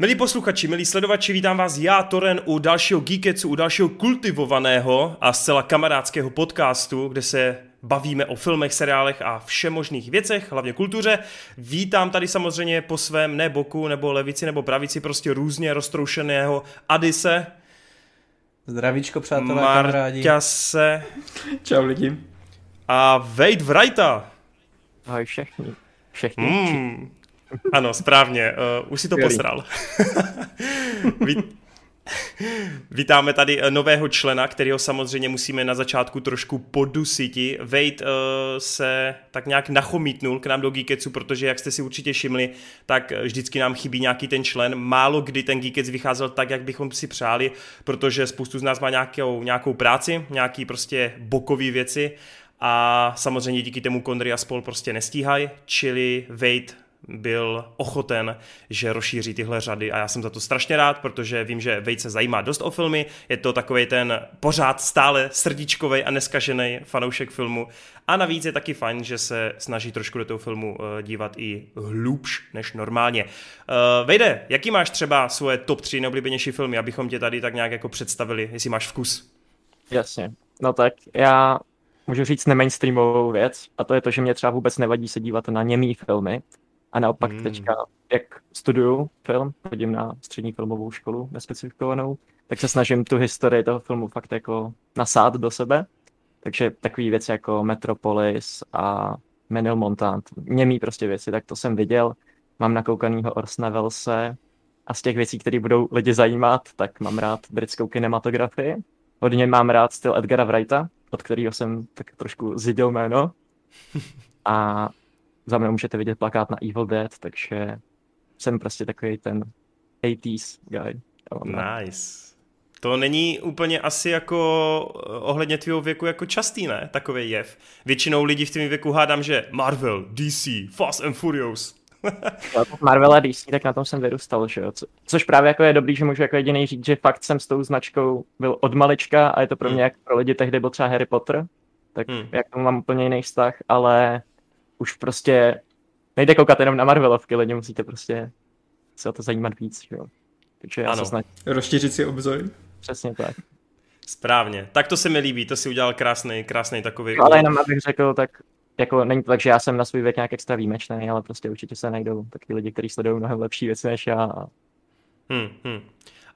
Milí posluchači, milí sledovači, vítám vás já, Toren, u dalšího Geekecu, u dalšího kultivovaného a zcela kamarádského podcastu, kde se bavíme o filmech, seriálech a všemožných věcech, hlavně kultuře. Vítám tady samozřejmě po svém ne boku, nebo levici, nebo pravici, prostě různě roztroušeného Adise. Zdravíčko, přátelé, kamarádi. Marťase. Čau lidi. A Wade Wrighta. Ahoj všichni. Všichni. Mm. Ano, správně, uh, už si to Skvělý. posral. Vít, vítáme tady eh, nového člena, kterého samozřejmě musíme na začátku trošku podusiti. Wade uh, se tak nějak nachomítnul k nám do Geeketsu, protože jak jste si určitě všimli, tak eh, vždycky nám chybí nějaký ten člen. Málo kdy ten Geekec vycházel tak, jak bychom si přáli, protože spoustu z nás má nějakou, nějakou práci, nějaký prostě bokový věci a samozřejmě díky tomu Kondry a spol prostě nestíhají, čili Wade byl ochoten, že rozšíří tyhle řady a já jsem za to strašně rád, protože vím, že se zajímá dost o filmy, je to takový ten pořád stále srdíčkový a neskažený fanoušek filmu a navíc je taky fajn, že se snaží trošku do toho filmu uh, dívat i hlubš než normálně. Uh, Vejde, jaký máš třeba svoje top 3 nejoblíbenější filmy, abychom tě tady tak nějak jako představili, jestli máš vkus? Jasně. No tak já můžu říct nemainstreamovou věc a to je to, že mě třeba vůbec nevadí se dívat na němý filmy a naopak Hmm. teďka, jak studuju film, chodím na střední filmovou školu nespecifikovanou, tak se snažím tu historii toho filmu fakt jako nasát do sebe. Takže takové věci jako Metropolis a Menil Montant, němý prostě věci, tak to jsem viděl. Mám nakoukanýho Orsona Wellese a z těch věcí, které budou lidi zajímat, tak mám rád britskou kinematografii. Hodně mám rád styl Edgara Wrighta, od kterého jsem tak trošku zidil jméno. A za mnou můžete vidět plakát na Evil Dead, takže jsem prostě takový ten 80s guy. Nice. To není úplně asi jako eh, ohledně tvého věku jako častý, ne? Takový jev. Většinou lidí v tvém věku hádám, že Marvel, DC, Fast and Furious. Marvel a DC, tak na tom jsem vyrůstal, že jo. Co- Což právě jako je dobrý, že můžu jako jediný říct, že fakt jsem s tou značkou byl od malička a je to pro Hmm. mě, jak pro lidi tehdy byl třeba Harry Potter, tak Hmm. jak tomu mám úplně jiný vztah, ale už prostě nejde koukat jenom na Marvelovky, lidi musíte prostě se o to zajímat víc, že jo. Takže já Ano. se snažím Rozšířit si obzor. přesně tak. Správně. Tak to se mi líbí, to si udělal krásný, krásný takový. No, ale jenom abych řekl, tak jako není to tak, že já jsem na svůj věk nějak extra výjimečný, ale prostě určitě se najdou taky lidi, kteří sledují mnohem lepší věci než já. A Hmm, hmm.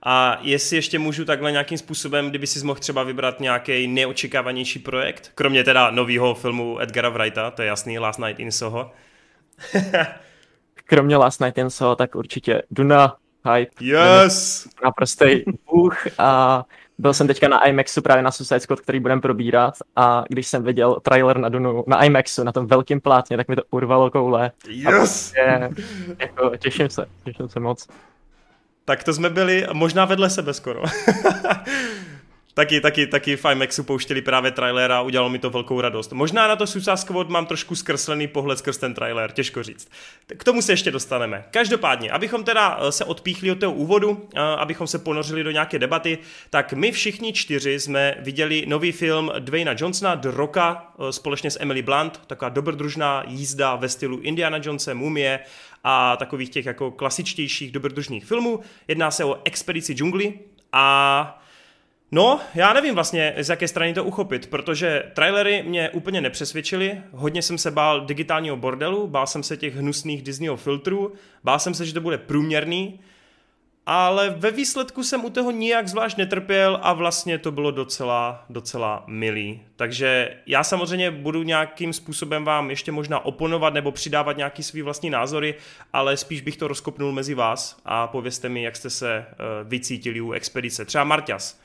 A jestli ještě můžu takhle nějakým způsobem, kdyby si mohl třeba vybrat nějaký neočekávanější projekt, kromě teda nového filmu Edgara Wrighta, to je jasný, Last Night in Soho. kromě Last Night in Soho, tak určitě Duna, Hype, Yes! naprostej bůh a byl jsem teďka na IMAXu právě na Suicide Squad, který budeme probírat a když jsem viděl trailer na Dunu na IMAXu, na tom velkém plátně, tak mi to urvalo koule. Yes! Je, jako, těším se, těším se moc. Tak to jsme byli možná vedle sebe skoro. taky, taky, taky v IMAXu pouštěli právě trailer a udělalo mi to velkou radost. Možná na to Suicide Squad mám trošku zkreslený pohled skrz ten trailer, těžko říct. K tomu se ještě dostaneme. Každopádně, abychom teda eh, se odpíchli od toho úvodu, eh, abychom se ponořili do nějaké debaty, tak my všichni čtyři jsme viděli nový film Dwayna Johnsona, The Rocka, eh, společně s Emily Blunt, taková dobrodružná jízda ve stylu Indiana Jonese, Mumie a takových těch jako klasičtějších dobrodružných filmů. Jedná se o Expedici džungli a No, já nevím vlastně, z jaké strany to uchopit, protože trailery mě úplně nepřesvědčily, hodně jsem se bál digitálního bordelu, bál jsem se těch hnusných Disneyho filtrů, bál jsem se, že to bude průměrný, ale ve výsledku jsem u toho nijak zvlášť netrpěl a vlastně to bylo docela, docela milý. Takže já samozřejmě budu nějakým způsobem vám ještě možná oponovat nebo přidávat nějaký svý vlastní názory, ale spíš bych to rozkopnul mezi vás a povězte mi, jak jste se uh, vycítili u expedice. Třeba Marťas.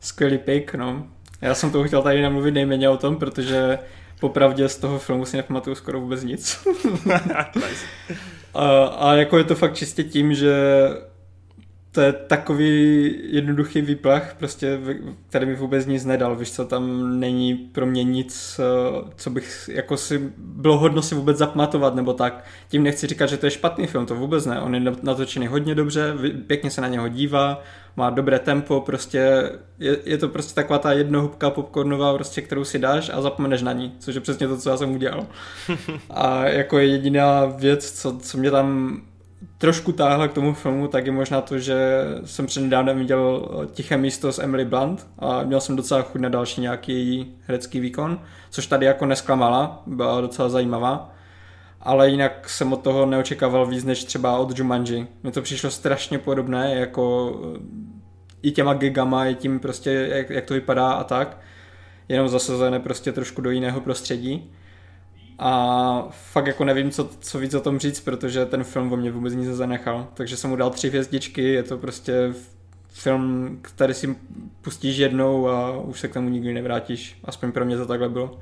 Skvělý pick, no. Já jsem to chtěl tady namluvit nejméně o tom, protože popravdě z toho filmu si nepamatuju skoro vůbec nic. nice. A, a jako je to fakt čistě tím, že to je takový jednoduchý výplach, prostě, který mi vůbec nic nedal, víš co, tam není pro mě nic, eh, co bych jako si bylo hodno si vůbec zapamatovat, nebo tak. Tím nechci říkat, že to je špatný film, to vůbec ne, on je natočený hodně dobře, pěkně se na něho dívá, má dobré tempo, prostě je, je to prostě taková ta jednohubka popcornová, prostě, kterou si dáš a zapomeneš na ní, což je přesně to, co já jsem udělal. A jako jediná věc, co, co mě tam trošku táhla k tomu filmu, tak je možná to, že jsem před nedávnem viděl Tiché místo s Emily Blunt a měl jsem docela chuť na další nějaký její herecký výkon, což tady jako nesklamala, byla docela zajímavá. Ale jinak jsem od toho neočekával víc než třeba od Jumanji. Mně to přišlo strašně podobné, jako i těma gigama, i tím prostě, jak, jak to vypadá a tak. Jenom zasazené prostě trošku do jiného prostředí. A fakt jako nevím, co, co víc o tom říct, protože ten film o mě vůbec nic nezanechal. Takže jsem mu dal tři hvězdičky, je to prostě film, který si pustíš jednou a už se k tomu nikdy nevrátíš. Aspoň pro mě to takhle bylo.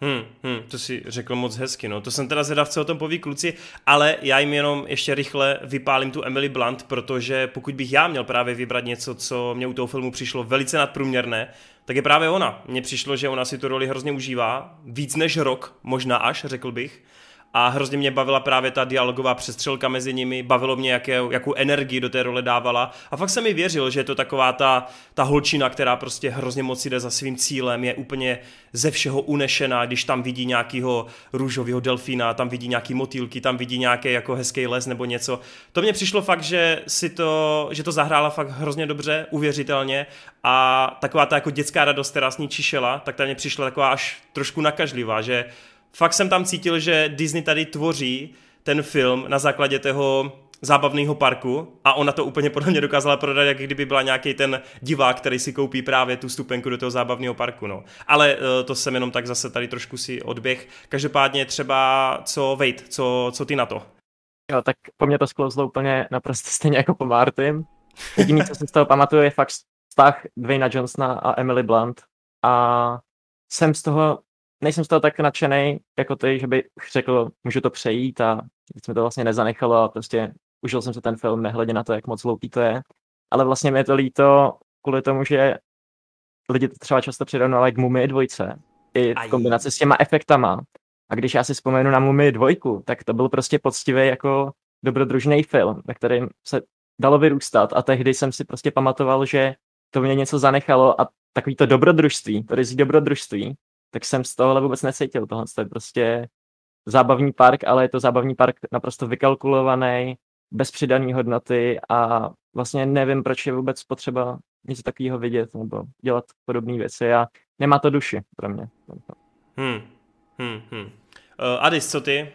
Hmm, hmm, to si řekl moc hezky, no. To jsem teda zvědav, co o tom poví kluci, ale já jim jenom ještě rychle vypálím tu Emily Blunt, protože pokud bych já měl právě vybrat něco, co mě u toho filmu přišlo velice nadprůměrné, tak je právě ona. Mně přišlo, že ona si tu roli hrozně užívá, víc než rok, možná až, řekl bych a hrozně mě bavila právě ta dialogová přestřelka mezi nimi, bavilo mě, jaké, jakou energii do té role dávala a fakt jsem mi věřil, že je to taková ta, ta holčina, která prostě hrozně moc jde za svým cílem, je úplně ze všeho unešená, když tam vidí nějakého růžového delfína, tam vidí nějaký motýlky, tam vidí nějaký jako hezký les nebo něco. To mně přišlo fakt, že si to, že to zahrála fakt hrozně dobře, uvěřitelně a taková ta jako dětská radost, která s ní čišela, tak ta mě přišla taková až trošku nakažlivá, že fakt jsem tam cítil, že Disney tady tvoří ten film na základě toho zábavného parku a ona to úplně podle mě dokázala prodat, jak kdyby byla nějaký ten divák, který si koupí právě tu stupenku do toho zábavného parku. No. Ale uh, to jsem jenom tak zase tady trošku si odběh. Každopádně třeba co Wade, co, co ty na to? Jo, tak po mně to sklouzlo úplně naprosto stejně jako po Martin. Jediný, co si z toho pamatuju, je fakt vztah Dwayna Johnsona a Emily Blunt. A jsem z toho nejsem z toho tak nadšený jako ty, že bych řekl, můžu to přejít a nic mi to vlastně nezanechalo a prostě užil jsem se ten film, nehledě na to, jak moc hloupý to je. Ale vlastně mi je to líto kvůli tomu, že lidi to třeba často přirovnali k Mumii dvojce. I v kombinaci s těma efektama. A když já si vzpomenu na Mumii dvojku, tak to byl prostě poctivý jako dobrodružný film, ve kterém se dalo vyrůstat a tehdy jsem si prostě pamatoval, že to mě něco zanechalo a takový to dobrodružství, to rizí dobrodružství, tak jsem z tohohle vůbec necítil. Tohle je prostě zábavní park, ale je to zábavní park naprosto vykalkulovaný, bez přidané hodnoty a vlastně nevím, proč je vůbec potřeba něco takového vidět nebo dělat podobné věci a nemá to duši pro mě. Hmm. Hmm, hmm. Uh, Adis, co ty?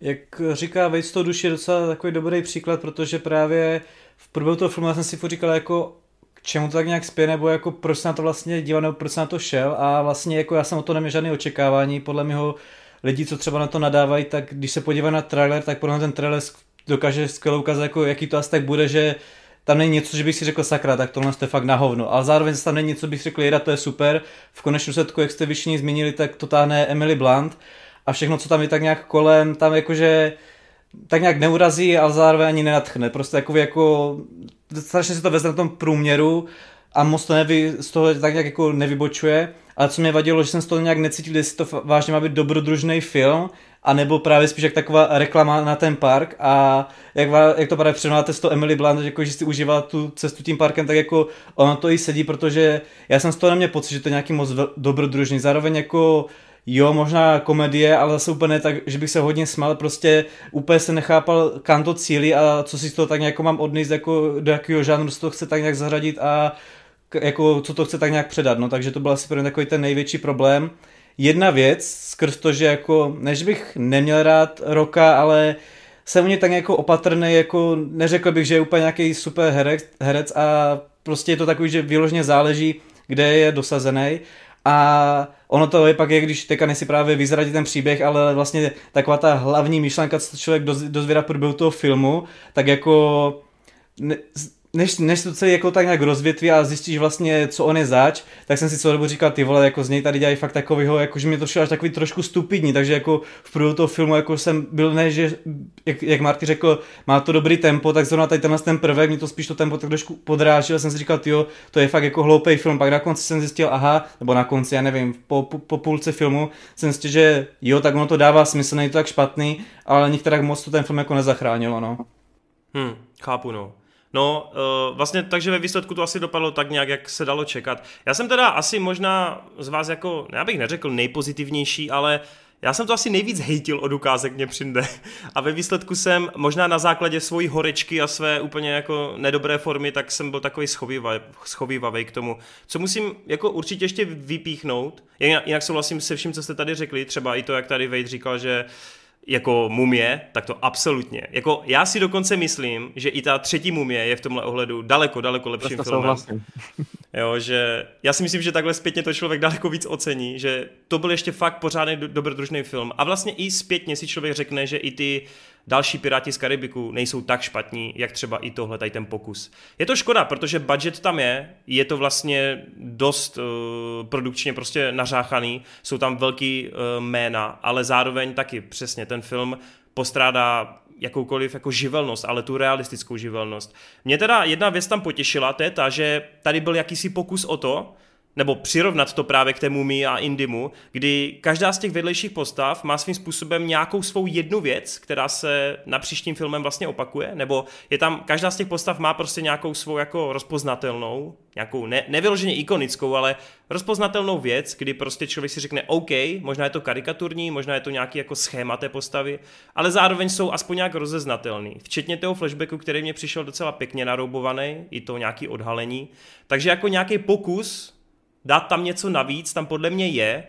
Jak říká Vejc, to duši je docela takový dobrý příklad, protože právě v průběhu toho filmu jsem si říkal jako čemu to tak nějak spěje, nebo jako proč se na to vlastně díval, nebo proč se na to šel a vlastně jako já jsem o to neměl žádné očekávání, podle mého lidi, co třeba na to nadávají, tak když se podívají na trailer, tak podle mě ten trailer dokáže skvěle ukázat, jako jaký to asi tak bude, že tam není něco, že bych si řekl sakra, tak tohle je fakt na hovno. Ale zároveň tam není něco, bych řekl, jeda, to je super. V konečném setku, jak jste vyšší zmínili, tak to táhne Emily Blunt a všechno, co tam je tak nějak kolem, tam jakože tak nějak neurazí, ale zároveň ani nenatchne. Prostě jako, jako strašně si to vezme na tom průměru a moc to nevy, z toho tak nějak jako nevybočuje. Ale co mě vadilo, že jsem z toho nějak necítil, jestli to vážně má být dobrodružný film, anebo právě spíš jak taková reklama na ten park a jak, jak to právě přednáváte s to Emily Blunt, jako, že si užívá tu cestu tím parkem, tak jako ono to i sedí, protože já jsem z toho neměl pocit, že to je nějaký moc dobrodružný. Zároveň jako jo, možná komedie, ale zase úplně tak, že bych se hodně smál, prostě úplně se nechápal, kam to cílí a co si toho tak nějak mám odníst, jako do jakého žánru se to chce tak nějak zařadit a jako co to chce tak nějak předat, no takže to byl asi pro mě takový ten největší problém. Jedna věc, skrz to, že jako, než bych neměl rád Roka, ale jsem u něj tak jako opatrný, jako neřekl bych, že je úplně nějaký super herec, herec a prostě je to takový, že vyložně záleží, kde je dosazený a ono to je pak, je, když teďka nesi právě vyzradit ten příběh, ale vlastně taková ta hlavní myšlenka, co člověk dozvědá průběhu toho filmu, tak jako než, než to celý jako tak nějak rozvětví a zjistíš vlastně, co on je zač, tak jsem si celou dobu říkal, ty vole, jako z něj tady dělají fakt takovýho, jako že mi to šlo až takový trošku stupidní, takže jako v průběhu toho filmu jako jsem byl ne, že, jak, jak Marty řekl, má to dobrý tempo, tak zrovna tady tenhle ten prvek, mi to spíš to tempo tak trošku podrážil, jsem si říkal, jo, to je fakt jako hloupý film, pak na konci jsem zjistil, aha, nebo na konci, já nevím, po, po, po půlce filmu jsem zjistil, že jo, tak ono to dává smysl, není to tak špatný, ale některá moc to ten film jako nezachránilo, no. Hmm, chápu, no. No, uh, vlastně takže ve výsledku to asi dopadlo tak nějak, jak se dalo čekat. Já jsem teda asi možná z vás jako, já bych neřekl nejpozitivnější, ale já jsem to asi nejvíc hejtil od ukázek mě přijde. A ve výsledku jsem možná na základě svojí horečky a své úplně jako nedobré formy, tak jsem byl takový schovývavý k tomu. Co musím jako určitě ještě vypíchnout, jinak souhlasím se vším, co jste tady řekli, třeba i to, jak tady Wade říkal, že jako mumie, tak to absolutně. Jako já si dokonce myslím, že i ta třetí mumie je v tomhle ohledu daleko, daleko lepším filmem. souhlasím. Jo, že já si myslím, že takhle zpětně to člověk daleko víc ocení, že to byl ještě fakt pořádný do- dobrodružný film. A vlastně i zpětně si člověk řekne, že i ty další Piráti z Karibiku nejsou tak špatní, jak třeba i tohle, tady ten pokus. Je to škoda, protože budget tam je, je to vlastně dost uh, produkčně prostě nařáchaný, jsou tam velký uh, jména, ale zároveň taky přesně ten film postrádá jakoukoliv jako živelnost, ale tu realistickou živelnost. Mě teda jedna věc tam potěšila, to je ta, že tady byl jakýsi pokus o to, nebo přirovnat to právě k té mumii a Indimu, kdy každá z těch vedlejších postav má svým způsobem nějakou svou jednu věc, která se na příštím filmem vlastně opakuje, nebo je tam, každá z těch postav má prostě nějakou svou jako rozpoznatelnou, nějakou ne, nevyloženě ikonickou, ale rozpoznatelnou věc, kdy prostě člověk si řekne OK, možná je to karikaturní, možná je to nějaký jako schéma té postavy, ale zároveň jsou aspoň nějak rozeznatelný. Včetně toho flashbacku, který mě přišel docela pěkně naroubovaný, i to nějaký odhalení. Takže jako nějaký pokus dát tam něco navíc, tam podle mě je,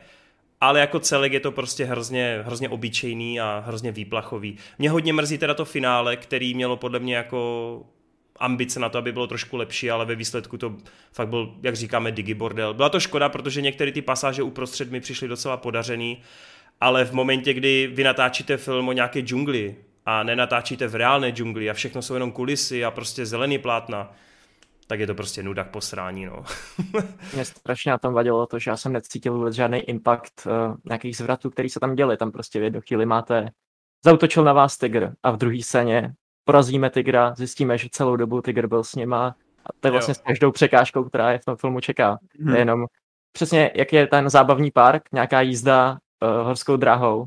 ale jako celek je to prostě hrozně, hrozně obyčejný a hrozně výplachový. Mě hodně mrzí teda to finále, který mělo podle mě jako ambice na to, aby bylo trošku lepší, ale ve výsledku to fakt byl, jak říkáme, digibordel. Byla to škoda, protože některé ty pasáže uprostřed mi přišly docela podařený, ale v momentě, kdy vy natáčíte film o nějaké džungli a nenatáčíte v reálné džungli a všechno jsou jenom kulisy a prostě zelený plátna, tak je to prostě nuda k posrání, no. Mě strašně na tom vadilo to, že já jsem necítil vůbec žádný impact uh, nějakých zvratů, který se tam děli. Tam prostě v jednu chvíli máte, zautočil na vás tygr a v druhé scéně porazíme tygra, zjistíme, že celou dobu tygr byl s nima a to je vlastně Jo. s každou překážkou, která je v tom filmu čeká. To Hmm. je jenom přesně, jak je ten zábavní park, nějaká jízda uh, horskou dráhou,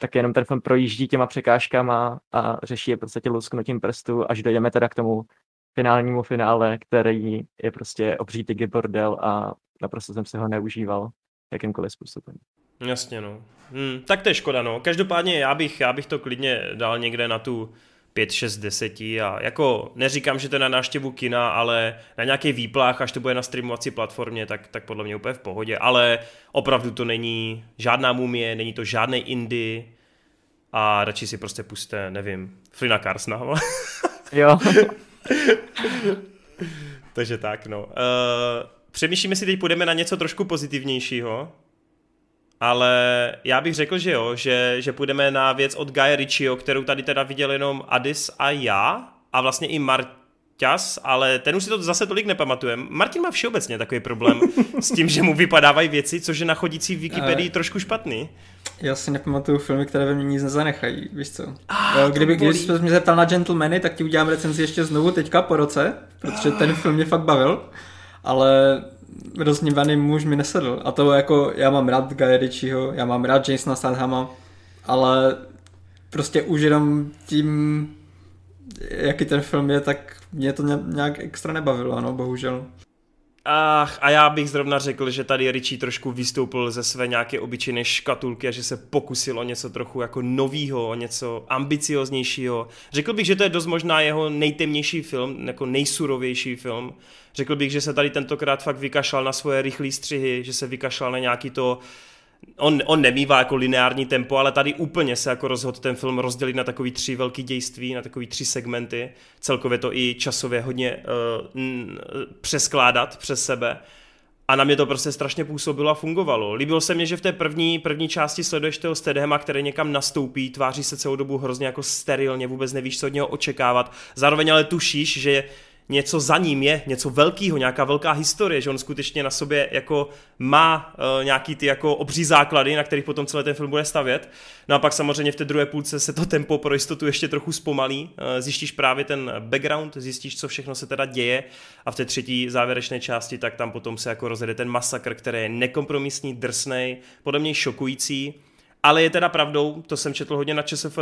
tak jenom ten film projíždí těma překážkama a řeší je v podstatě lusknutím prstu, až dojdeme teda k tomu finálnímu finále, který je prostě obří tygy bordel a naprosto jsem si ho neužíval jakýmkoliv způsobem. Jasně, no. Hmm, tak to je škoda, no. Každopádně já bych, já bych to klidně dal někde na tu 5, 6, 10 a jako neříkám, že to je na návštěvu kina, ale na nějaký výplach, až to bude na streamovací platformě, tak, tak podle mě úplně v pohodě, ale opravdu to není žádná mumie, není to žádný indie a radši si prostě puste, nevím, Flina Carsna, vole. Jo, Takže tak, no. Uh, přemýšlíme si, teď půjdeme na něco trošku pozitivnějšího, ale já bych řekl, že jo, že, že půjdeme na věc od Guy Ritchieho, kterou tady teda viděl jenom Adis a já a vlastně i Marťas, ale ten už si to zase tolik nepamatujeme. Martin má všeobecně takový problém s tím, že mu vypadávají věci, což je na chodící v Wikipedii trošku špatný. Já si nepamatuju filmy, které ve mně nic nezanechají, víš co? Ah, Kdyby, když jsi mě zeptal na Gentlemany, tak ti udělám recenzi ještě znovu teďka po roce, protože ten film mě fakt bavil, ale roznívaný muž mi nesedl. A to jako, já mám rád Guy Ritchieho, já mám rád Jasona Stathama, ale prostě už jenom tím, jaký ten film je, tak mě to ně- nějak extra nebavilo, no, bohužel. Ach, a já bych zrovna řekl, že tady Richie trošku vystoupil ze své nějaké obyčejné škatulky a že se pokusil o něco trochu jako novýho, o něco ambicioznějšího. Řekl bych, že to je dost možná jeho nejtemnější film, jako nejsurovější film. Řekl bych, že se tady tentokrát fakt vykašlal na svoje rychlé střihy, že se vykašlal na nějaký to On, on nemývá jako lineární tempo, ale tady úplně se jako rozhodl ten film rozdělit na takový tři velký dějství, na takový tři segmenty. Celkově to i časově hodně uh, přeskládat přes sebe. A na mě to prostě strašně působilo a fungovalo. Líbilo se mi, že v té první, první části sleduješ toho Stedhema, který někam nastoupí, tváří se celou dobu hrozně jako sterilně, vůbec nevíš, co od něho očekávat. Zároveň ale tušíš, že něco za ním je, něco velkého, nějaká velká historie, že on skutečně na sobě jako má uh, nějaký ty jako obří základy, na kterých potom celý ten film bude stavět. No a pak samozřejmě v té druhé půlce se to tempo pro jistotu ještě trochu zpomalí, uh, zjistíš právě ten background, zjistíš, co všechno se teda děje. A v té třetí závěrečné části tak tam potom se jako rozjede ten masakr, který je nekompromisní, drsnej, podle mě šokující, ale je teda pravdou, to jsem četl hodně na ČSFD,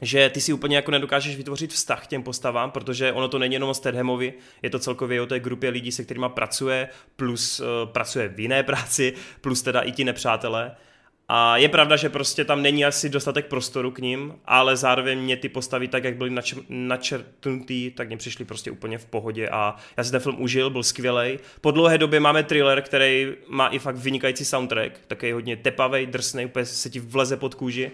že ty si úplně jako nedokážeš vytvořit vztah k těm postavám, protože ono to není jenom o Stedhamovi, je to celkově o té grupě lidí, se kterými pracuje, plus uh, pracuje v jiné práci, plus teda i ti nepřátelé. A je pravda, že prostě tam není asi dostatek prostoru k ním, ale zároveň mě ty postavy, tak jak byly načr- načrtnutý, tak mě přišly prostě úplně v pohodě a já si ten film užil, byl skvělý. Po dlouhé době máme thriller, který má i fakt vynikající soundtrack, takový hodně tepavý, drsný, úplně se ti vleze pod kůži.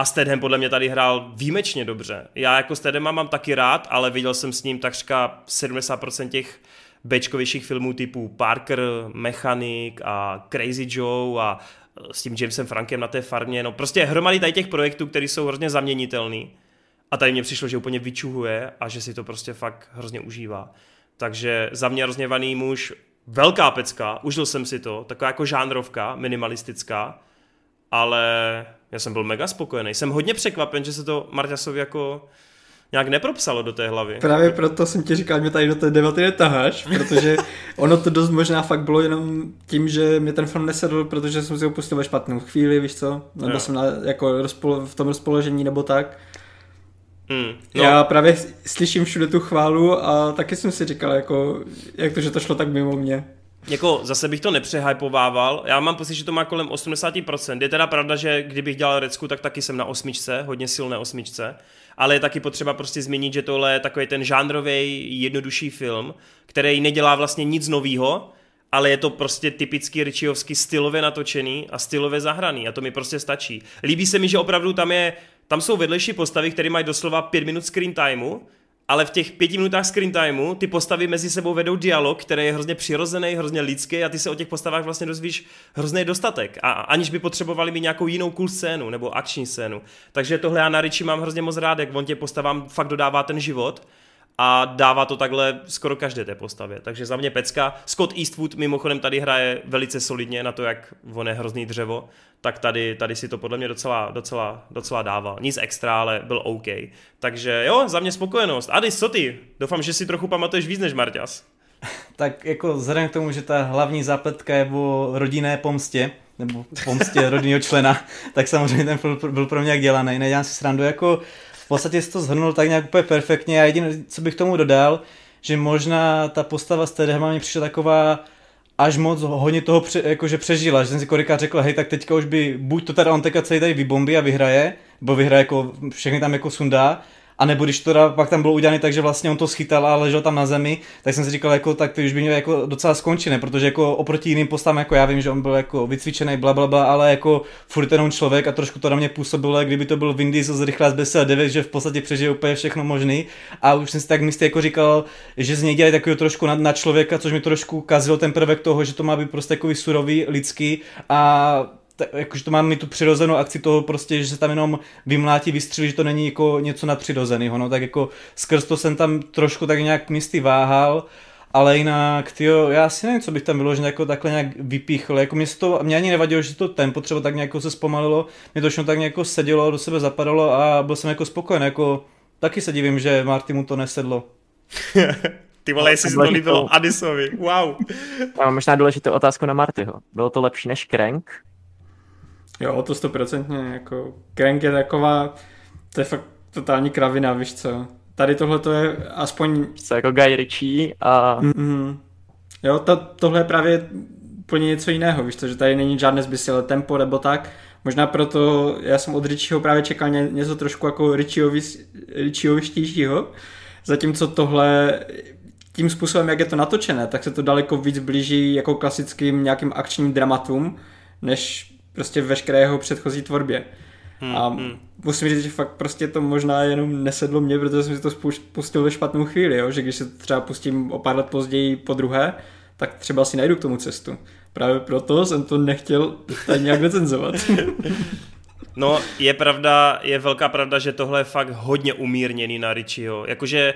A Stedham podle mě tady hrál výjimečně dobře. Já jako Stedhama mám taky rád, ale viděl jsem s ním takřka 70% těch bečkovějších filmů typu Parker, Mechanic a Crazy Joe a s tím Jamesem Frankem na té farmě, no prostě hromady tady těch projektů, které jsou hrozně zaměnitelný. A tady mně přišlo, že úplně vyčuhuje a že si to prostě fakt hrozně užívá. Takže za mě rozněvaný muž, velká pecka, užil jsem si to, taková jako žánrovka, minimalistická, ale já jsem byl mega spokojený. Jsem hodně překvapen, že se to Marťasovi jako nějak nepropsalo do té hlavy. Právě proto jsem ti říkal, mě tady do té debaty netaháš, protože ono to dost možná fakt bylo jenom tím, že mě ten film nesedl, protože jsem si ho pustil ve špatnou chvíli, víš co? Nebo jo. jsem na, jako rozpolo, v tom rozpoložení nebo tak. Hmm, no. Já právě slyším všude tu chválu a taky jsem si říkal, jako, jak to, že to šlo tak mimo mě. Jako zase bych to nepřehypovával, já mám pocit, že to má kolem 80%. Je teda pravda, že kdybych dělal Recku, tak taky jsem na osmičce, hodně silné osmičce ale je taky potřeba prostě zmínit, že tohle je takový ten žánrový, jednodušší film, který nedělá vlastně nic novýho, ale je to prostě typický Richiovský stylově natočený a stylově zahraný a to mi prostě stačí. Líbí se mi, že opravdu tam je, tam jsou vedlejší postavy, které mají doslova pět minut screen timeu, ale v těch pěti minutách screen timeu ty postavy mezi sebou vedou dialog, který je hrozně přirozený, hrozně lidský a ty se o těch postavách vlastně dozvíš hrozný dostatek. A aniž by potřebovali mít nějakou jinou cool scénu nebo akční scénu. Takže tohle já na Richie mám hrozně moc rád, jak on tě postavám fakt dodává ten život a dává to takhle skoro každé té postavě. Takže za mě pecka. Scott Eastwood mimochodem tady hraje velice solidně na to, jak on je hrozný dřevo, tak tady, tady si to podle mě docela, docela, docela dával. Nic extra, ale byl OK. Takže jo, za mě spokojenost. Adis, co ty? Doufám, že si trochu pamatuješ víc než Marťas. Tak jako vzhledem k tomu, že ta hlavní zápletka je o rodinné pomstě, nebo pomstě rodinného člena, tak samozřejmě ten film byl pro mě jak dělaný. Nedělám si srandu, jako podstatě jsi to zhrnul tak nějak úplně perfektně. A jediné, co bych tomu dodal, že možná ta postava z Tedhama mi přišla taková až moc hodně toho pře, jakože přežila, že jsem si kolikrát řekl, hej, tak teďka už by, buď to teda on teďka celý tady vybombí a vyhraje, nebo vyhraje jako, všechny tam jako sundá, a nebo když to pak tam bylo udělané tak, že vlastně on to schytal a ležel tam na zemi, tak jsem si říkal, jako, tak ty už by měl jako docela skončené, protože jako oproti jiným postavám, jako já vím, že on byl jako vycvičený, bla, bla, bla, ale jako furt jenom člověk a trošku to na mě působilo, kdyby to byl Diesel z Rychlá z BSA 9, že v podstatě přežije úplně všechno možný. A už jsem si tak místě jako říkal, že z něj dělají takového trošku na, na, člověka, což mi trošku kazilo ten prvek toho, že to má být prostě takový surový, lidský a jakože to má mi tu přirozenou akci toho prostě, že se tam jenom vymlátí, vystřelí, že to není jako něco nadpřirozeného, no tak jako skrz to jsem tam trošku tak nějak místy váhal, ale jinak, tyjo, já si nevím, co bych tam vyložil jako takhle nějak vypíchl, jako mě, to, mě ani nevadilo, že to tempo třeba tak nějak se zpomalilo, mě to všechno tak nějak sedělo, do sebe zapadalo a byl jsem jako spokojen, jako taky se divím, že Marty mu to nesedlo. Ty vole, jestli si to líbilo Adisovi, wow. Já mám možná důležitou otázku na Martyho. Bylo to lepší než Crank? Jo, to stoprocentně, jako Crank je taková, to je fakt totální kravina, víš co. Tady tohle to je aspoň... Co jako Guy Ritchie a... Mm-hmm. Jo, to, tohle je právě úplně něco jiného, víš co, že tady není žádné zbysilé tempo nebo tak. Možná proto já jsem od Richieho právě čekal ně, něco trošku jako Richieovištějšího. Zatímco tohle tím způsobem, jak je to natočené, tak se to daleko víc blíží jako klasickým nějakým akčním dramatům, než prostě veškeré jeho předchozí tvorbě. Hmm, a hmm. musím říct, že fakt prostě to možná jenom nesedlo mě, protože jsem si to pustil ve špatnou chvíli, jo? že když se třeba pustím o pár let později po druhé, tak třeba si najdu k tomu cestu. Právě proto jsem to nechtěl tady nějak recenzovat. No, je pravda, je velká pravda, že tohle je fakt hodně umírněný na Richieho. Jakože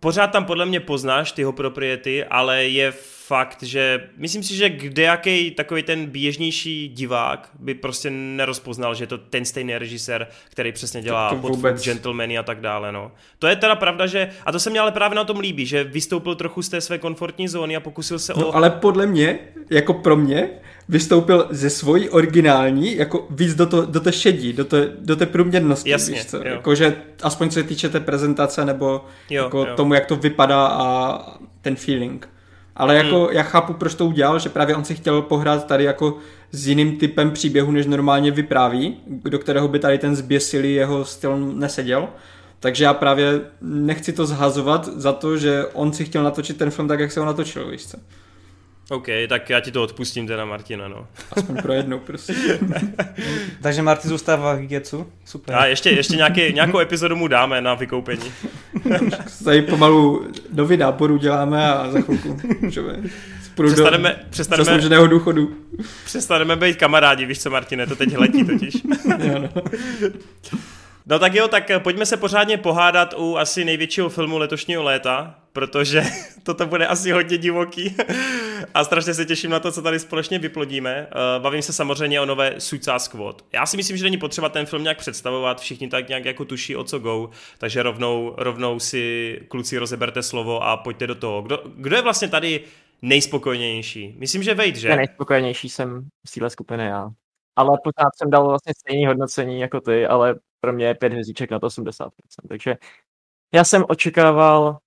pořád tam podle mě poznáš tyho propriety, ale je fakt, že myslím si, že kdejaký takový ten běžnější divák by prostě nerozpoznal, že je to ten stejný režisér, který přesně dělá pod Gentlemany a tak dále. No. To je teda pravda, že, a to se mi ale právě na tom líbí, že vystoupil trochu z té své komfortní zóny a pokusil se no, o... ale podle mě, jako pro mě, vystoupil ze svojí originální, jako víc do, to, do té šedí, do té, do té průměrnosti, Jasně, víš co? Jo. Jako, že aspoň co se týče té prezentace nebo jo, jako jo. tomu, jak to vypadá a ten feeling. Ale jako hmm. já chápu, proč to udělal, že právě on si chtěl pohrát tady jako s jiným typem příběhu, než normálně vypráví, do kterého by tady ten zběsilý jeho styl neseděl. Takže já právě nechci to zhazovat za to, že on si chtěl natočit ten film tak, jak se ho natočil, víš co? OK, tak já ti to odpustím teda, Martina, no. Aspoň pro jednou, prostě. Takže Marty zůstává v Getsu, super. A ještě, ještě nějaký, nějakou epizodu mu dáme na vykoupení. Tady pomalu nový náporu děláme a za chvilku můžeme přestaneme, přestaneme, zaslouženého důchodu. Přestaneme být kamarádi, víš co, Martine, to teď letí totiž. jo, no. No tak jo, tak pojďme se pořádně pohádat u asi největšího filmu letošního léta, protože toto bude asi hodně divoký a strašně se těším na to, co tady společně vyplodíme. Eh, bavím se samozřejmě o nové Suicide Squad. Já si myslím, že není potřeba ten film nějak představovat, všichni tak nějak jako tuší o co go, takže rovnou, rovnou si kluci rozeberte slovo a pojďte do toho. Kdo, kdo je vlastně tady nejspokojenější? Myslím, že Vejt, že? Nejspokojenější jsem z téhle skupiny já. Ale pořád jsem dal vlastně stejné hodnocení jako ty, ale pro mě je pět hvězdiček na to 80%. Takže já jsem očekával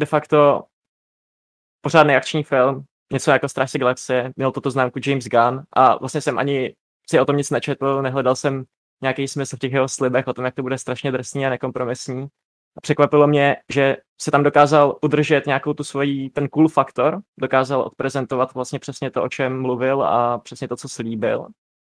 de facto pořádný akční film, něco jako Strážce galaxie, měl toto známku James Gunn a vlastně jsem ani si o tom nic nečetl, nehledal jsem nějaký smysl v těch jeho slibech o tom, jak to bude strašně drsný a nekompromisní. A překvapilo mě, že se tam dokázal udržet nějakou tu svoji, ten cool faktor, dokázal odprezentovat vlastně přesně to, o čem mluvil a přesně to, co slíbil,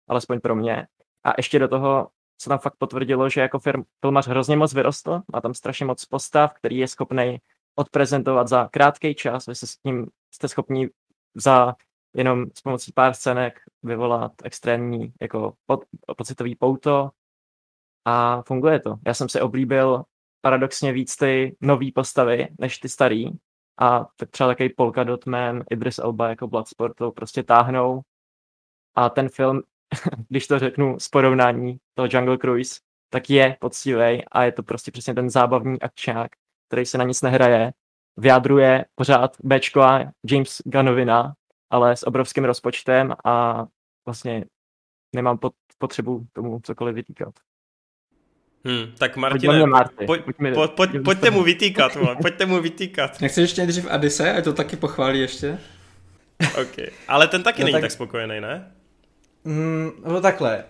alespoň pro mě. A ještě do toho se tam fakt potvrdilo, že jako film, filmař hrozně moc vyrostl, má tam strašně moc postav, který je schopný odprezentovat za krátký čas, vy se s tím jste schopni za jenom s pomocí pár scének vyvolat extrémní jako pod, pocitový pouto a funguje to. Já jsem si oblíbil paradoxně víc ty nový postavy, než ty starý a tak třeba takový Polka Dotman, Idris Elba jako Bloodsport to prostě táhnou a ten film když to řeknu z porovnání toho Jungle Cruise, tak je poctivý a je to prostě přesně ten zábavní akčák, který se na nic nehraje, vyjádruje pořád Bčko a James Gunnovina, ale s obrovským rozpočtem a vlastně nemám pot, potřebu tomu cokoliv vytýkat. Hmm, tak Martine, pojď, pojď, pojď, pojďte mu vytýkat, pojďte mu vytýkat. Nechceš ještě nejdřív Adise, a to taky pochválí ještě? OK, ale ten taky no není tak... tak spokojený, ne? Mm, no takhle.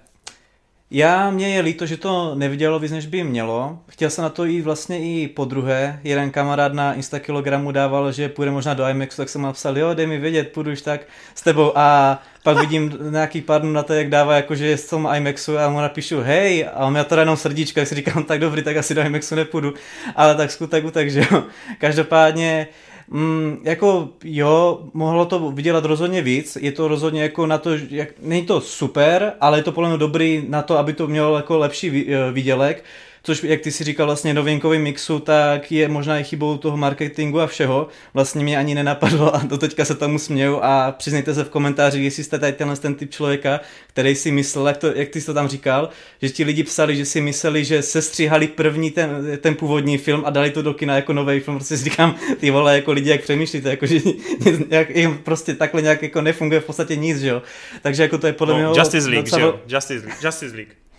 Já, mě je líto, že to nevidělo víc, než by mělo. Chtěl jsem na to jít vlastně i po druhé. Jeden kamarád na Instakilogramu dával, že půjde možná do IMAXu, tak jsem napsal, jo, dej mi vědět, půjdu už tak s tebou. A pak vidím nějaký pár na to, jak dává, jakože je z tom IMAXu a mu napíšu, hej, a on mě to jenom srdíčka, tak si říkám, tak dobrý, tak asi do IMAXu nepůjdu. Ale tak skutek, takže jo. Každopádně, Mm, jako jo, mohlo to vydělat rozhodně víc, je to rozhodně jako na to, jak, není to super, ale je to podle mě dobrý na to, aby to mělo jako lepší eh, výdělek což jak ty si říkal vlastně novinkový mixu, tak je možná i chybou toho marketingu a všeho. Vlastně mě ani nenapadlo a do teďka se tomu směju a přiznejte se v komentáři, jestli jste tady tenhle ten typ člověka, který si myslel, jak, to, jak ty jsi to tam říkal, že ti lidi psali, že si mysleli, že se stříhali první ten, ten původní film a dali to do kina jako nový film, prostě si říkám, ty vole, jako lidi, jak přemýšlíte, jako, že jak, jim prostě takhle nějak jako nefunguje v podstatě nic, že jo. Takže jako to je podle no, mě... Justice League, docela... že jo? Justice League, Justice League.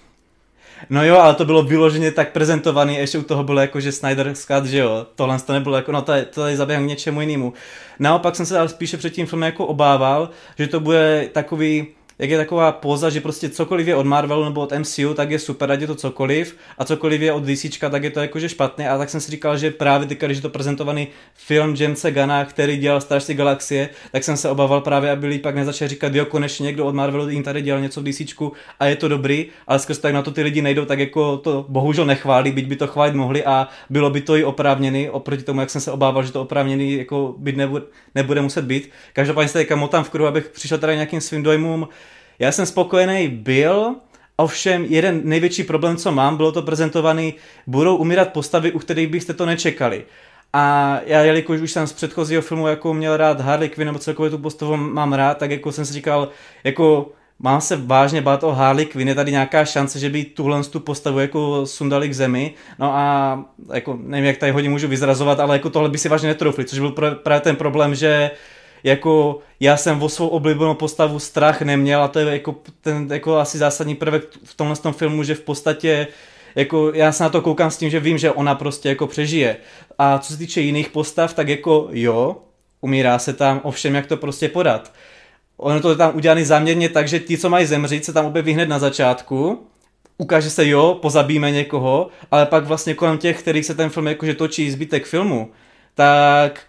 No jo, ale to bylo vyloženě tak prezentovaný, ještě u toho bylo jako, že Snyder Scott, že jo, tohle to nebylo jako, no to je, to je zaběh k něčemu jinému. Naopak jsem se ale spíše před tím filmem jako obával, že to bude takový, jak je taková poza, že prostě cokoliv je od Marvelu nebo od MCU, tak je super, ať je to cokoliv, a cokoliv je od DC, tak je to jakože špatné. A tak jsem si říkal, že právě teďka, když je to prezentovaný film Jamesa Gana, který dělal Strážci galaxie, tak jsem se obával právě, aby pak nezačal říkat, jo, konečně někdo od Marvelu jim tady dělal něco v DC a je to dobrý, ale skrz tak na to ty lidi nejdou, tak jako to bohužel nechválí, byť by to chválit mohli a bylo by to i oprávněný, oproti tomu, jak jsem se obával, že to oprávněný jako být nebude, nebude muset být. Každopádně se teďka motám v kruhu, abych přišel tady nějakým svým dojmům. Já jsem spokojený byl, Ovšem, jeden největší problém, co mám, bylo to prezentovaný, budou umírat postavy, u kterých byste to nečekali. A já, jelikož už jsem z předchozího filmu jako měl rád Harley Quinn, nebo celkově tu postavu mám rád, tak jako jsem si říkal, jako mám se vážně bát o Harley Quinn, je tady nějaká šance, že by tuhle tu postavu jako sundali k zemi. No a jako nevím, jak tady hodně můžu vyzrazovat, ale jako tohle by si vážně netroufli, což byl právě ten problém, že jako já jsem o svou oblíbenou postavu strach neměl a to je jako ten jako asi zásadní prvek v tomhle tom filmu, že v podstatě jako já se na to koukám s tím, že vím, že ona prostě jako přežije. A co se týče jiných postav, tak jako jo, umírá se tam, ovšem jak to prostě podat. Ono to je tam udělané záměrně tak, že ti, co mají zemřít, se tam objeví hned na začátku, ukáže se, jo, pozabíme někoho, ale pak vlastně kolem těch, kterých se ten film jakože točí zbytek filmu, tak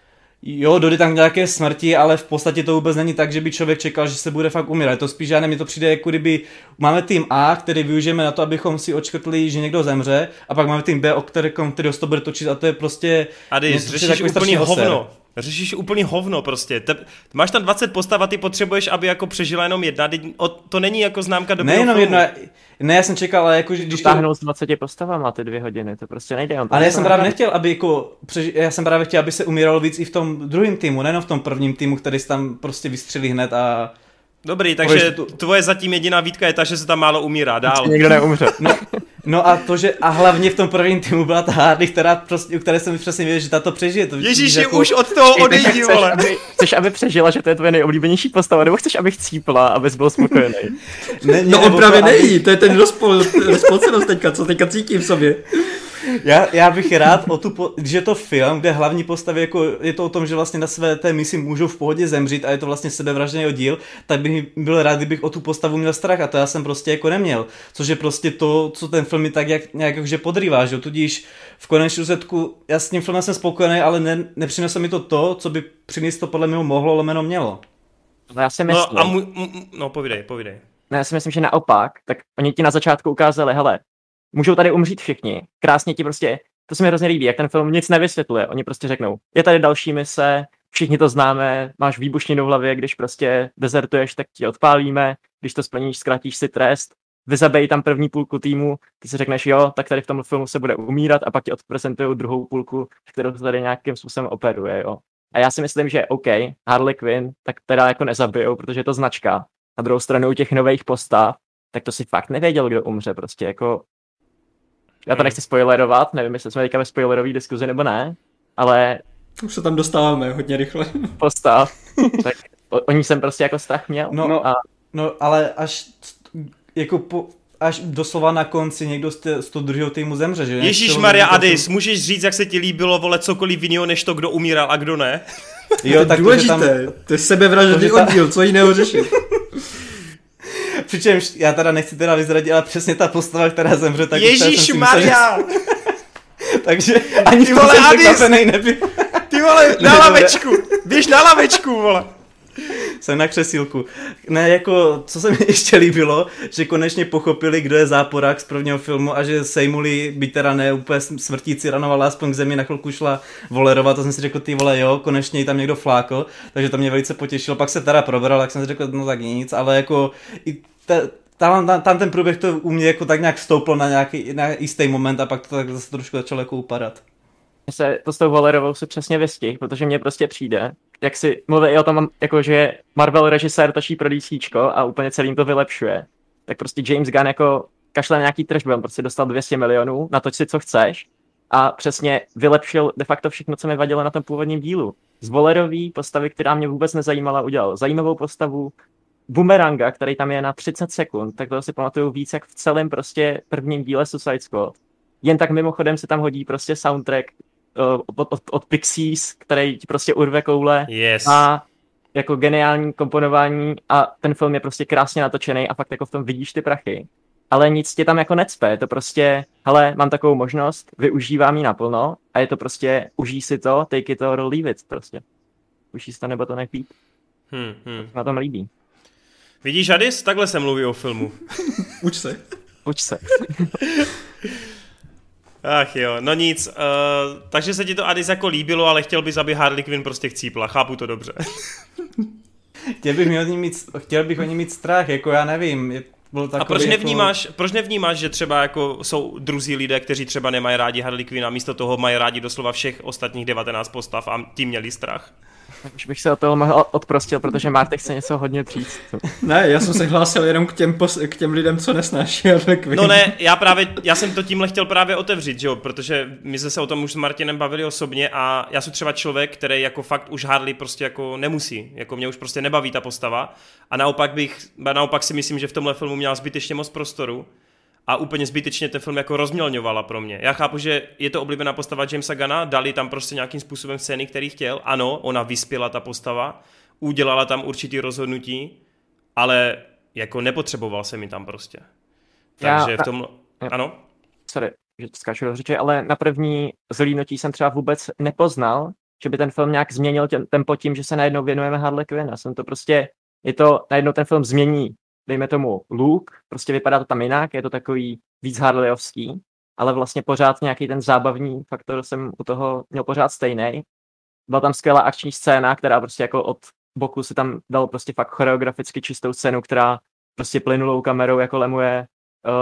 jo, dojde tam nějaké smrti, ale v podstatě to vůbec není tak, že by člověk čekal, že se bude fakt umírat. To spíš žádné, mi to přijde jako kdyby máme tým A, který využijeme na to, abychom si očkrtli, že někdo zemře, a pak máme tým B, o který, který to bude točit a to je prostě... Ady, řešíš úplný hovno. Řešíš úplný hovno prostě. Te, máš tam 20 postav a ty potřebuješ, aby jako přežila jenom jedna. To není jako známka dobrého Nejenom jedna, ne, já jsem čekal, ale jako, když to... Táhnout s 20 postavama ty dvě hodiny, to prostě nejde. On ale já jsem právě nechtěl, aby jako, já jsem právě chtěl, aby se umíralo víc i v tom druhém týmu, nejenom v tom prvním týmu, který se tam prostě vystřelí hned a Dobrý, takže tvoje zatím jediná výtka je ta, že se tam málo umírá. Dál. Nikdo neumře. No, no, a to, že a hlavně v tom prvním týmu byla ta Hardy, která prostě, u které jsem přesně věděl, že tato přežije. To Ježíš, jako... už od toho odejdi, vole. Aby, chceš, aby přežila, že to je tvoje nejoblíbenější postava, nebo chceš, aby chcípla, abys byl spokojený? Ne, ne, no on právě to, nejí, aby... to je ten rozpol, rozpolcenost teďka, co teďka cítím v sobě. Já, já bych rád o tu, po, když je to film, kde hlavní postavy jako, je to o tom, že vlastně na své té misi můžou v pohodě zemřít a je to vlastně sebevražděný oddíl, tak bych byl rád, kdybych o tu postavu měl strach a to já jsem prostě jako neměl. Což je prostě to, co ten film mi tak jak, nějak jakože podrývá, že tudíž v konečném důsledku, já s tím filmem jsem spokojený, ale ne, nepřineslo mi to to, co by přinést to podle mě mohlo, lomeno mělo. No já si myslím. No, a mu, no povídej, povídej. No, já si myslím, že naopak, tak oni ti na začátku ukázali, hele, můžou tady umřít všichni. Krásně ti prostě, to se mi hrozně líbí, jak ten film nic nevysvětluje. Oni prostě řeknou, je tady další mise, všichni to známe, máš výbušninu v hlavě, když prostě dezertuješ, tak ti odpálíme, když to splníš, zkratíš si trest, vyzabej tam první půlku týmu, ty si řekneš, jo, tak tady v tom filmu se bude umírat a pak ti odprezentují druhou půlku, kterou to tady nějakým způsobem operuje, jo. A já si myslím, že OK, Harley Quinn, tak teda jako nezabijou, protože je to značka. Na druhou stranu u těch nových postav, tak to si fakt nevěděl, kdo umře, prostě jako já to nechci spoilerovat, nevím, jestli jsme teďka ve spoilerové diskuzi nebo ne, ale... Už se tam dostáváme hodně rychle. Postav. tak o, o ní jsem prostě jako strach měl. No, no, a... no ale až jako po, až doslova na konci někdo z, z toho druhého týmu zemře, že? Ježíš Maria Adis, jsem... můžeš říct, jak se ti líbilo, vole, cokoliv jiného, než to, kdo umíral a kdo ne? Jo, tak důležité, to, tam... to je sebevražedný ta... oddíl, co jiného řešit. Přičemž já teda nechci teda vyzradit, ale přesně ta postava, která zemře, tak Ježíš Maria! Takže ani ty vole, jsem nebyl. Ty vole, na lavečku, běž na lavečku, vole. Jsem na křesílku. Ne, jako, co se mi ještě líbilo, že konečně pochopili, kdo je záporák z prvního filmu a že sejmuli, byť teda ne úplně smrtící ranovala, aspoň k zemi na chvilku šla volerovat, to jsem si řekl, ty vole, jo, konečně jí tam někdo flákl, takže to mě velice potěšilo. Pak se teda probral, tak jsem si řekl, no tak nic, ale jako i ta, tam, tam, tam ten průběh to u mě jako tak nějak stouplo na nějaký na jistý moment a pak to tak zase trošku začalo jako upadat. Se to s tou Valerovou se přesně vystih, protože mně prostě přijde, jak si mluví o tom, jako že Marvel režisér točí pro DC a úplně celým to vylepšuje, tak prostě James Gunn jako kašle na nějaký tržby, on prostě dostal 200 milionů, na to si co chceš a přesně vylepšil de facto všechno, co mi vadilo na tom původním dílu. Z Volerový postavy, která mě vůbec nezajímala, udělal zajímavou postavu, Boomeranga, který tam je na 30 sekund, tak to si pamatuju víc jak v celém prostě prvním díle Suicide Squad. Jen tak mimochodem se tam hodí prostě soundtrack uh, od, od, od Pixies, který ti prostě urve koule yes. a jako geniální komponování a ten film je prostě krásně natočený a fakt jako v tom vidíš ty prachy. Ale nic tě tam jako necpe, je to prostě, hele, mám takovou možnost, využívám ji naplno a je to prostě, užij si to, take it or leave it prostě. Užij si to nebo to být. Hmm, hmm. Na tom líbí. Vidíš, Adis? Takhle se mluví o filmu. Uč se. Uč se. Ach jo, no nic, uh, takže se ti to Adis jako líbilo, ale chtěl bys, aby Harley Quinn prostě chcípla, chápu to dobře. chtěl bych, o ní mít, chtěl bych o ní mít strach, jako já nevím, je, byl a proč nevnímáš, jako... proč nevnímáš, že třeba jako jsou druzí lidé, kteří třeba nemají rádi Harley Quinn a místo toho mají rádi doslova všech ostatních 19 postav a tím měli strach? Už bych se o toho mohl odprostil, protože Martek chce něco hodně říct. Ne, já jsem se hlásil jenom k těm, pos- k těm lidem, co nesnáší Harley Quinn. No ne, já právě, já jsem to tímhle chtěl právě otevřít, že jo, protože my jsme se o tom už s Martinem bavili osobně a já jsem třeba člověk, který jako fakt už Harley prostě jako nemusí, jako mě už prostě nebaví ta postava a naopak bych, naopak si myslím, že v tomhle filmu měla zbytečně moc prostoru a úplně zbytečně ten film jako rozmělňovala pro mě. Já chápu, že je to oblíbená postava Jamesa Gana, dali tam prostě nějakým způsobem scény, který chtěl. Ano, ona vyspěla ta postava, udělala tam určitý rozhodnutí, ale jako nepotřeboval se mi tam prostě. Takže Já- v tom... Ano? sorry, že to skáču do řeči, ale na první zhlídnutí jsem třeba vůbec nepoznal, že by ten film nějak změnil tempo tím, že se najednou věnujeme Harley Quinn. Já jsem to prostě, je to, najednou ten film změní, dejme tomu look, prostě vypadá to tam jinak, je to takový víc Harleyovský, ale vlastně pořád nějaký ten zábavní faktor jsem u toho měl pořád stejný. Byla tam skvělá akční scéna, která prostě jako od boku si tam dal prostě fakt choreograficky čistou scénu, která prostě plynulou kamerou jako lemuje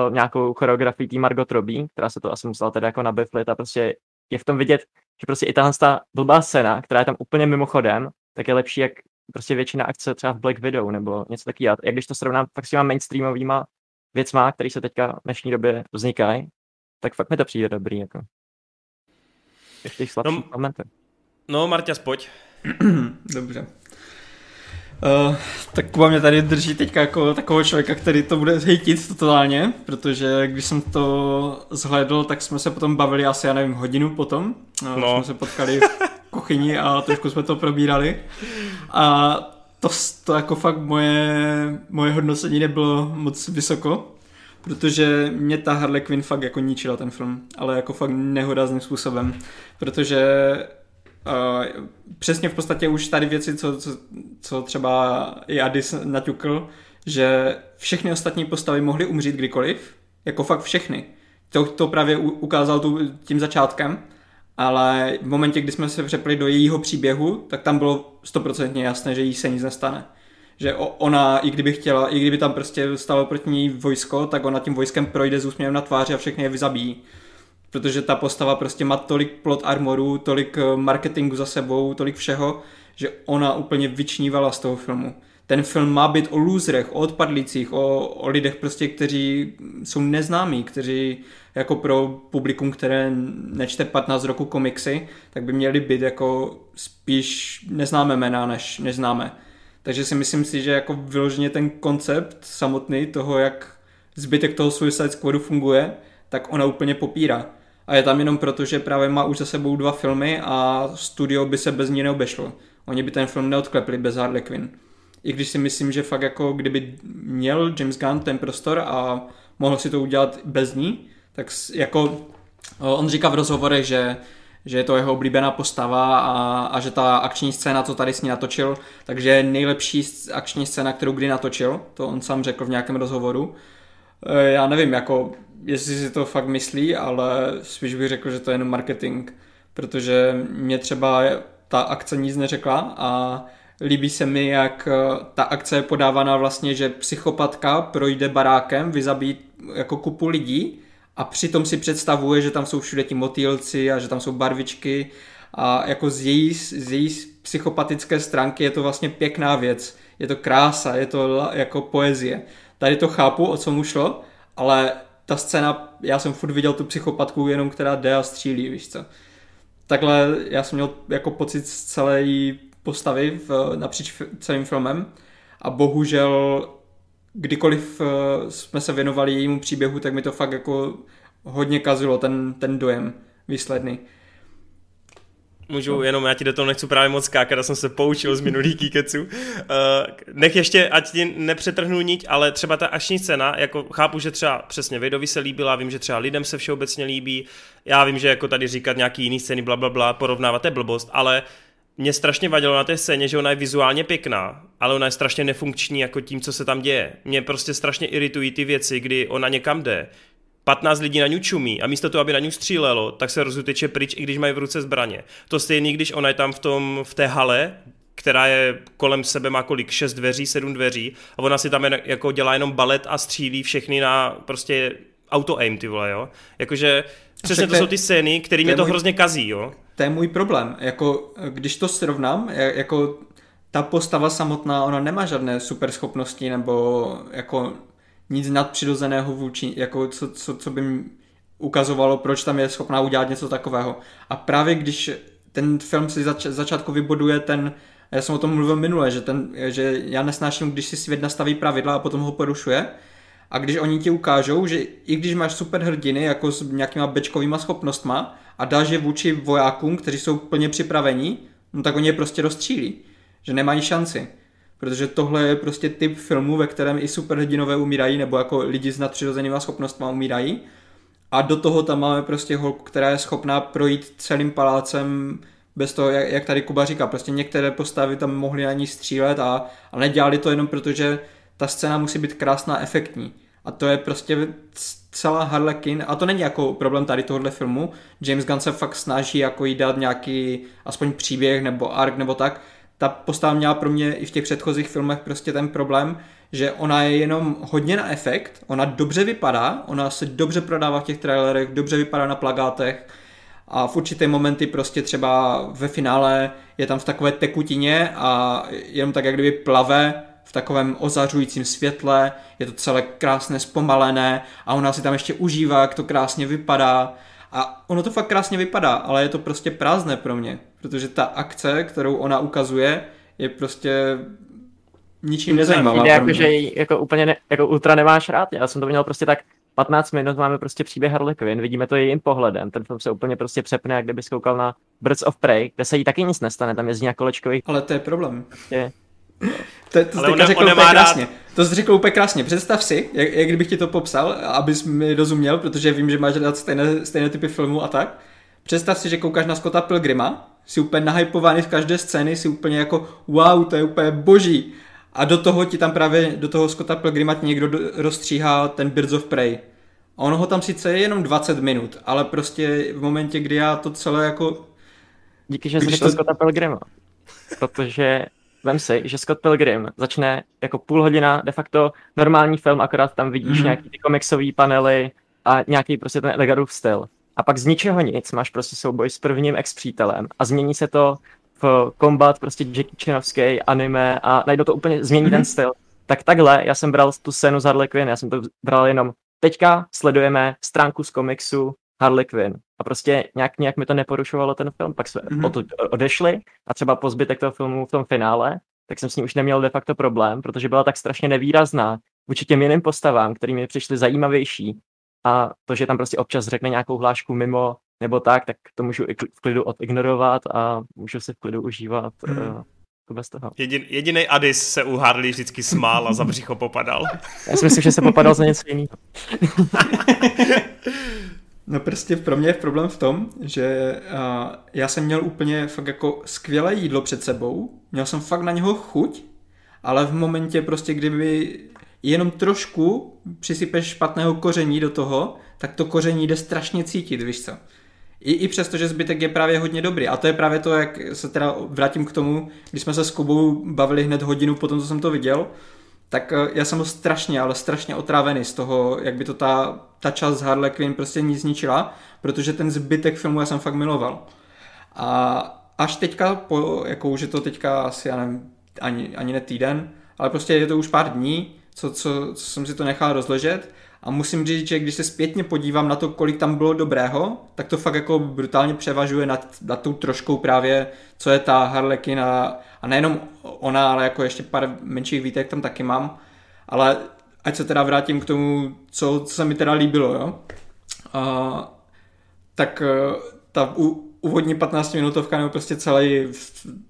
uh, nějakou choreografii tý Margot Robbie, která se to asi musela teda jako nabiflit a prostě je v tom vidět, že prostě i tahle ta blbá scéna, která je tam úplně mimochodem, tak je lepší jak prostě většina akce třeba v Black Widow nebo něco takového. Jak když to srovnám fakt s těma mainstreamovýma věcma, které se teďka v dnešní době vznikají, tak fakt mi to přijde dobrý, jako. V těch slabších No, momentech. No, Marťas, pojď. Dobře. Uh, tak Kuba mě tady drží teďka jako takového člověka, který to bude hejtit totálně, protože když jsem to zhlédl, tak jsme se potom bavili asi, já nevím, hodinu potom. Uh, No. Jsme se potkali v kuchyni a trošku jsme to probírali. A to, to jako fakt moje, moje hodnocení nebylo moc vysoko, protože mě ta Harley Quinn fakt jako ničila ten film, ale jako fakt nehodázným způsobem, protože Uh, přesně v podstatě už tady věci, co, co, co třeba i Adis naťukl, že všechny ostatní postavy mohly umřít kdykoliv, jako fakt všechny. To, to právě ukázal tu, tím začátkem, ale v momentě, kdy jsme se přepli do jejího příběhu, tak tam bylo stoprocentně jasné, že jí se nic nestane. Že ona, i kdyby chtěla, i kdyby tam prostě stalo proti ní vojsko, tak ona tím vojskem projde s úsměvem na tváři a všechny je vyzabíjí protože ta postava prostě má tolik plot armoru, tolik eh, marketingu za sebou, tolik všeho, že ona úplně vyčnívala z toho filmu. Ten film má být o loserech, o odpadlících, o, o lidech prostě, kteří jsou neznámí, kteří jako pro publikum, které nečte 15 roku komiksy, tak by měli být jako spíš neznámé jména, než neznámé. Takže si myslím si, že jako vyloženě ten koncept samotný toho, jak zbytek toho Suicide Squadu funguje, tak ona úplně popírá. A je tam jenom proto, že právě má už za sebou dva filmy a studio by se bez ní neobešlo. Oni by ten film neodklepli bez Harley Quinn. I když si myslím, že fakt jako kdyby měl James Gunn ten prostor a mohl si to udělat bez ní, tak jako on říká v rozhovorech, že že je to jeho oblíbená postava a, a že ta akční scéna, co tady s ní natočil, takže nejlepší akční scéna, kterou kdy natočil, to on sám řekl v nějakém rozhovoru. E, Já nevím, jako, jestli si to fakt myslí, ale spíš bych řekl, že to je jenom marketing, protože mě třeba ta akce nic neřekla a líbí se mi, jak eh, ta akce je podávaná vlastně, že psychopatka projde barákem, vyzabí jako kupu lidí a přitom si představuje, že tam jsou všude ti motýlci a že tam jsou barvičky a jako z její, z její psychopatické stránky je to vlastně pěkná věc. Je to krása, je to jako poezie. Tady to chápu, o co mu šlo, ale ta scéna, já jsem furt viděl tu psychopatku jenom, která jde a střílí, víš co. Takhle já jsem měl jako pocit z celé postavy v, napříč celým filmem a bohužel kdykoliv eh, jsme se věnovali jejímu příběhu, tak mi to fakt jako hodně kazilo ten, ten dojem výsledný. Můžu, no. jenom já ti do toho nechci právě moc skákat, já jsem se poučil z minulých kýkeců. Uh, nech ještě, ať ti nepřetrhnu niť, ale třeba ta akční scéna, jako chápu, že třeba přesně Vidovi se líbila, vím, že třeba lidem se všeobecně líbí, já vím, že jako tady říkat nějaký jiný scény, bla, bla, bla, porovnávat je blbost, ale mě strašně vadilo na té scéně, že ona je vizuálně pěkná, ale ona je strašně nefunkční jako tím, co se tam děje. Mě prostě strašně iritují ty věci, kdy ona někam jde, 15 lidí na ní čumí a místo toho, aby na ní střílelo, tak se rozuteče pryč, i když mají v ruce zbraně. To stejný, když ona je tam v, tom, v té hale, která je kolem sebe má kolik, šest dveří, sedm dveří a ona si tam jen, jako dělá jenom balet a střílí všechny na prostě auto-aim, ty vole, jo. Jakože přesně to to je- jsou ty scény, které mě je to můj- hrozně kazí, jo. To je můj problém. Jako, když to srovnám, ja- jako ta postava samotná, ona nemá žádné super schopnosti nebo jako nic nadpřirozeného vůči, jako co, co, co by ukazovalo, proč tam je schopná udělat něco takového. A právě když ten film si zač- začátku vyboduje ten, já jsem o tom mluvil minule, že, ten, že já nesnáším, když si svět nastaví pravidla a potom ho porušuje, A když oni ti ukážou, že i když máš super hrdiny jako s nějakýma bečkovýma schopnostma a dáš je vůči vojákům, kteří jsou plně připravení, no tak oni je prostě rozstřílí. Že nemají šanci. Protože tohle je prostě typ filmu, ve kterém i superhrdinové umírají, nebo jako lidi s nadpřirozenýma schopnostmi umírají. A do toho tam máme prostě holku, která je schopná projít celým palácem bez toho, jak, jak tady Kuba říká, prostě některé postavy tam mohly ani střílet a, a nedělali to jenom proto, že ta scéna musí být krásná, efektní. A to je prostě celá Harlequin, a to není jako problém tady tohohle filmu, James Gunn se fakt snaží jako jí dát nějaký aspoň příběh nebo arc nebo tak, ta postava měla pro mě i v těch předchozích filmech prostě ten problém, že ona je jenom hodně na efekt, ona dobře vypadá, ona se dobře prodává v těch trailerech, dobře vypadá na plagátech a v určité momenty prostě třeba ve finále je tam v takové tekutině a jenom tak jak kdyby plave v takovém ozařujícím světle, je to celé krásně zpomalené a ona si tam ještě užívá, jak to krásně vypadá a ono to fakt krásně vypadá, ale je to prostě prázdné pro mě, protože ta akce, kterou ona ukazuje, je prostě ničím nezajímavá. Jde jako, že jako úplně ne, jako ultra nemáš rád. Já jsem to měl prostě tak 15 minut máme prostě příběh Harley Quinn, vidíme to jejím pohledem, ten film se úplně prostě přepne, jak kdyby koukal na Birds of Prey, kde se jí taky nic nestane, tam jezdí na kolečkových. Ale to je problém. Je, to, to jsi řekl úplně krásně. To jsi řekl úplně krásně. Představ si, jak, jak kdybych ti to popsal, abys mi rozuměl, protože vím, že máš rád stejné, stejné typy filmů a tak. Představ si, že koukáš na Scotta Pilgrima, jsi úplně nahypovaný z každé scény, jsi úplně jako wow, to je úplně boží. A do toho ti tam právě, do toho Scotta Pilgrima ti někdo rozstříhá ten Birds of Prey. A ono ho tam sice je jenom 20 minut, ale prostě v momentě, kdy já to celé jako... Díky, že jsi řekl to... Scotta Pilgrima. Protože vem si, že Scott Pilgrim začne jako půl hodina de facto normální film, akorát tam vidíš mm-hmm. nějaký ty komiksové panely a nějaký prostě ten Edgarův styl. A pak z ničeho nic máš prostě souboj s prvním ex-přítelem a změní se to v kombat prostě Jackie Chanovský, anime a najdou to úplně, změní mm-hmm. ten styl. Tak takhle já jsem bral tu scénu z Harley Quinn, já jsem to bral jenom teďka sledujeme stránku z komiksu Harley Quinn. A prostě nějak, nějak mi to neporušovalo ten film, pak jsme mm-hmm. odešli a třeba po zbytek toho filmu v tom finále, tak jsem s ní už neměl de facto problém, protože byla tak strašně nevýrazná vůči těm jiným postavám, které mi přišly zajímavější. A to, že tam prostě občas řekne nějakou hlášku mimo nebo tak, tak to můžu i v klidu odignorovat a můžu si v klidu užívat mm. uh, bez toho. Jedin, jediný Adis se u Harley vždycky smál a za břicho popadal. Já si myslím, že se popadal za něco jiného. No prostě pro mě je problém v tom, že uh, já jsem měl úplně fakt jako skvělé jídlo před sebou, měl jsem fakt na něho chuť, ale v momentě prostě, kdyby jenom trošku přisypeš špatného koření do toho, tak to koření jde strašně cítit, víš co. I, I přesto, že zbytek je právě hodně dobrý. A to je právě to, jak se teda vrátím k tomu, když jsme se s Kubou bavili hned hodinu po tom, co jsem to viděl, tak eh, já jsem byl strašně, ale strašně otrávený z toho, jak by to ta, ta část z Harley Quinn prostě nic zničila, protože ten zbytek filmu já jsem fakt miloval. A až teďka, po, jako už je to teďka asi, já nevím, ani, ani ne týden, ale prostě je to už pár dní, co, co, co jsem si to nechal rozležet a musím říct, že když se zpětně podívám na to, kolik tam bylo dobrého, tak to fakt jako brutálně převažuje nad, nad tou troškou právě, co je ta Harlequin a, a nejenom ona, ale jako ještě pár menších výtek tam taky mám. Ale ať se teda vrátím k tomu, co, co se mi teda líbilo, jo. A, tak e, ta u, úvodní 15 minutovka nebo prostě celý,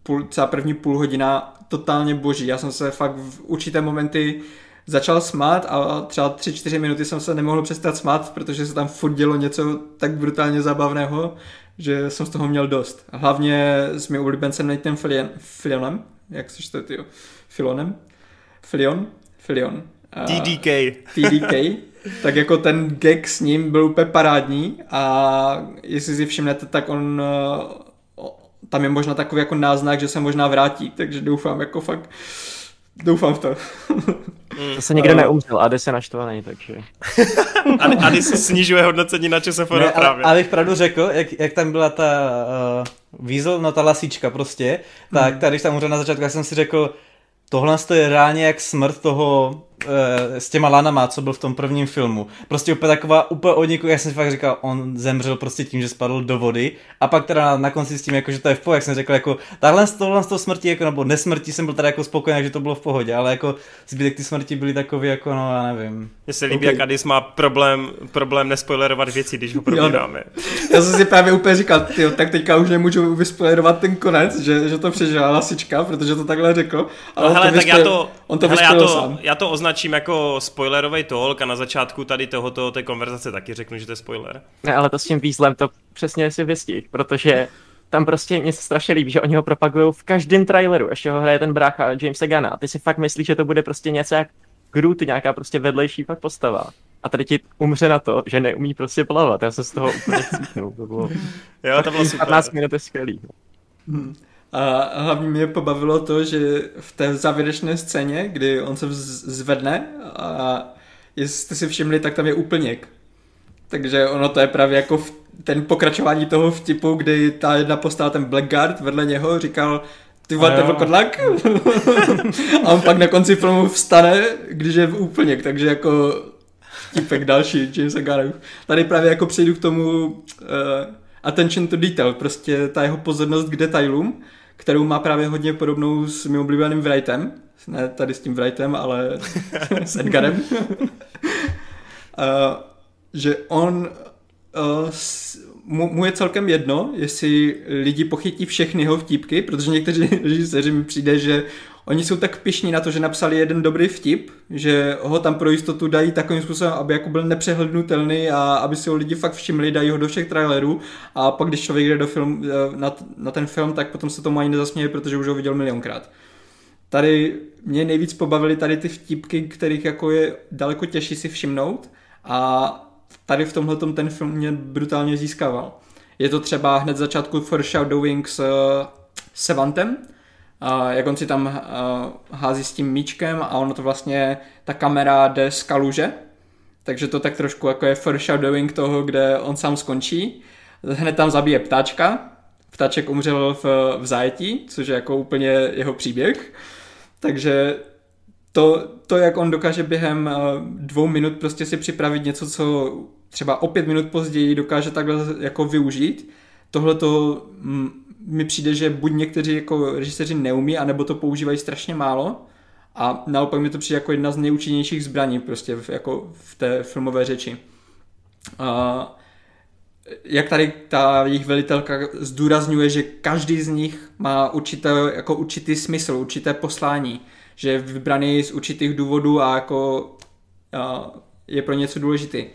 půl, celá první půl hodina totálně boží. Já jsem se fakt v určité momenty začal smát a třeba 3-4 minuty jsem se nemohl přestat smát, protože se tam furt dělo něco tak brutálně zábavného, že jsem z toho měl dost. Hlavně s mým oblíbencem Nathan Filionem, jak se čte, tyjo, Filonem? Filion? Filion. TDK. TDK. tak jako ten gag s ním byl úplně parádní a jestli si všimnete, tak on tam je možná takový jako náznak, že se možná vrátí, takže doufám jako fakt Doufám v to. Mm. To se nikdo neumřel, Ady se naštvaný, takže... Ady, Ady se snižuje hodnocení na ČSFD ne, právě. Ale, abych pravdu řekl, jak, jak tam byla ta uh, Weasel, no ta lasíčka prostě, tak mm. tady, když tam umřel na začátku, já jsem si řekl, tohle je reálně jak smrt toho s těma lanama, co byl v tom prvním filmu. Prostě úplně taková, úplně od někoho, jak jsem si fakt říkal, on zemřel prostě tím, že spadl do vody. A pak teda na, na konci s tím, jako, že to je v pohodě, jak jsem řekl, jako takhle z toho, z toho smrti, jako, nebo nesmrti jsem byl teda jako spokojený, že to bylo v pohodě, ale jako zbytek ty smrti byly takový, jako no, já nevím. Mně se líbí, okay. jak Adis má problém, problém nespoilerovat věci, když ho probíráme. já jsem si právě úplně říkal, tyjo, tak teďka už nemůžu vyspoilerovat ten konec, že, že to přežila lasička, protože to takhle řekl. Ale no, hele, tak já to, on to hele, já to, sám. já to označím jako spoilerový talk a na začátku tady tohoto té konverzace taky řeknu, že to je spoiler. Ne, ale to s tím výzlem to přesně si vystih, protože tam prostě mě se strašně líbí, že oni ho propagují v každém traileru, ještě ho hraje ten brácha Jamesa Gana a ty si fakt myslíš, že to bude prostě něco jak Groot, nějaká prostě vedlejší fakt postava. A tady ti umře na to, že neumí prostě plavat. Já se z toho úplně cítnu. To bylo... jo, to bylo super. 15 minut je skvělý. Hmm. A hlavně mě pobavilo to, že v té závěrečné scéně, kdy on se zvedne a jestli jste si všimli, tak tam je úplněk. Takže ono to je právě jako v ten pokračování toho vtipu, kdy ta jedna postava, ten Blackguard vedle něho říkal ty vole, to vlkodlak. a on pak na konci filmu vstane, když je v úplněk, takže jako vtipek další, James Gunn. Tady právě jako přejdu k tomu uh, attention to detail, prostě ta jeho pozornost k detailům, kterou má právě hodně podobnou s mým oblíbeným Wrightem. Ne tady s tím Wrightem, ale s Edgarem. uh, že on uh, mu, mu je celkem jedno, jestli lidi pochytí všechny jeho vtipky, protože někteří režiséři mi přijde, že oni jsou tak pišní na to, že napsali jeden dobrý vtip, že ho tam pro jistotu dají takovým způsobem, aby jako byl nepřehlednutelný a aby si ho lidi fakt všimli, dají ho do všech trailerů a pak když člověk jde do film, eh, na, na ten film, tak potom se tomu ani nezasměje, protože už ho viděl milionkrát. Tady mě nejvíc pobavily tady ty vtipky, kterých jako je daleko těžší si všimnout a tady v tomhle ten film mě brutálně získával. Je to třeba hned začátku foreshadowing s uh, Sevantem, uh, jak on si tam uh, hází s tím míčkem a ono to vlastně, ta kamera jde z kaluže, takže to tak trošku jako je foreshadowing toho, kde on sám skončí. Hned tam zabije ptáčka, ptáček umřel v, v zajetí, což je jako úplně jeho příběh. Takže to, to, jak on dokáže během dvou minut prostě si připravit něco, co třeba o pět minut později dokáže takhle jako využít. Tohle to mm, mi přijde, že buď někteří jako režiséři neumí, anebo to používají strašně málo. A naopak mi to přijde jako jedna z nejúčinnějších zbraní prostě v, jako v té filmové řeči. A jak tady ta jejich velitelka zdůrazňuje, že každý z nich má určité, jako určitý smysl, určité poslání, že je vybraný z určitých důvodů a jako a je pro něco důležitý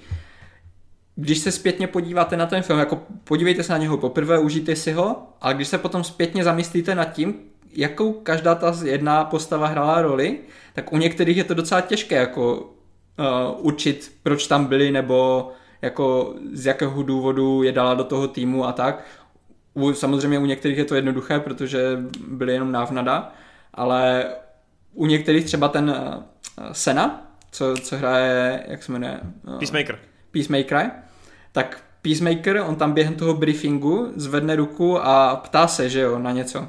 když se zpětně podíváte na ten film, jako podívejte se na něho poprvé, užijte si ho, ale když se potom zpětně zamyslíte nad tím, jakou každá ta jedna postava hrála roli, tak u některých je to docela těžké jako uh, učit, proč tam byli, nebo jako z jakého důvodu je dala do toho týmu a tak. U, samozřejmě u některých je to jednoduché, protože byli jenom návnada, ale u některých třeba ten uh, Sena, co, co hraje, jak se jmenuje? Uh, Peacemaker. Peacemaker, tak Peacemaker, on tam během toho briefingu zvedne ruku a ptá se, že jo, na něco.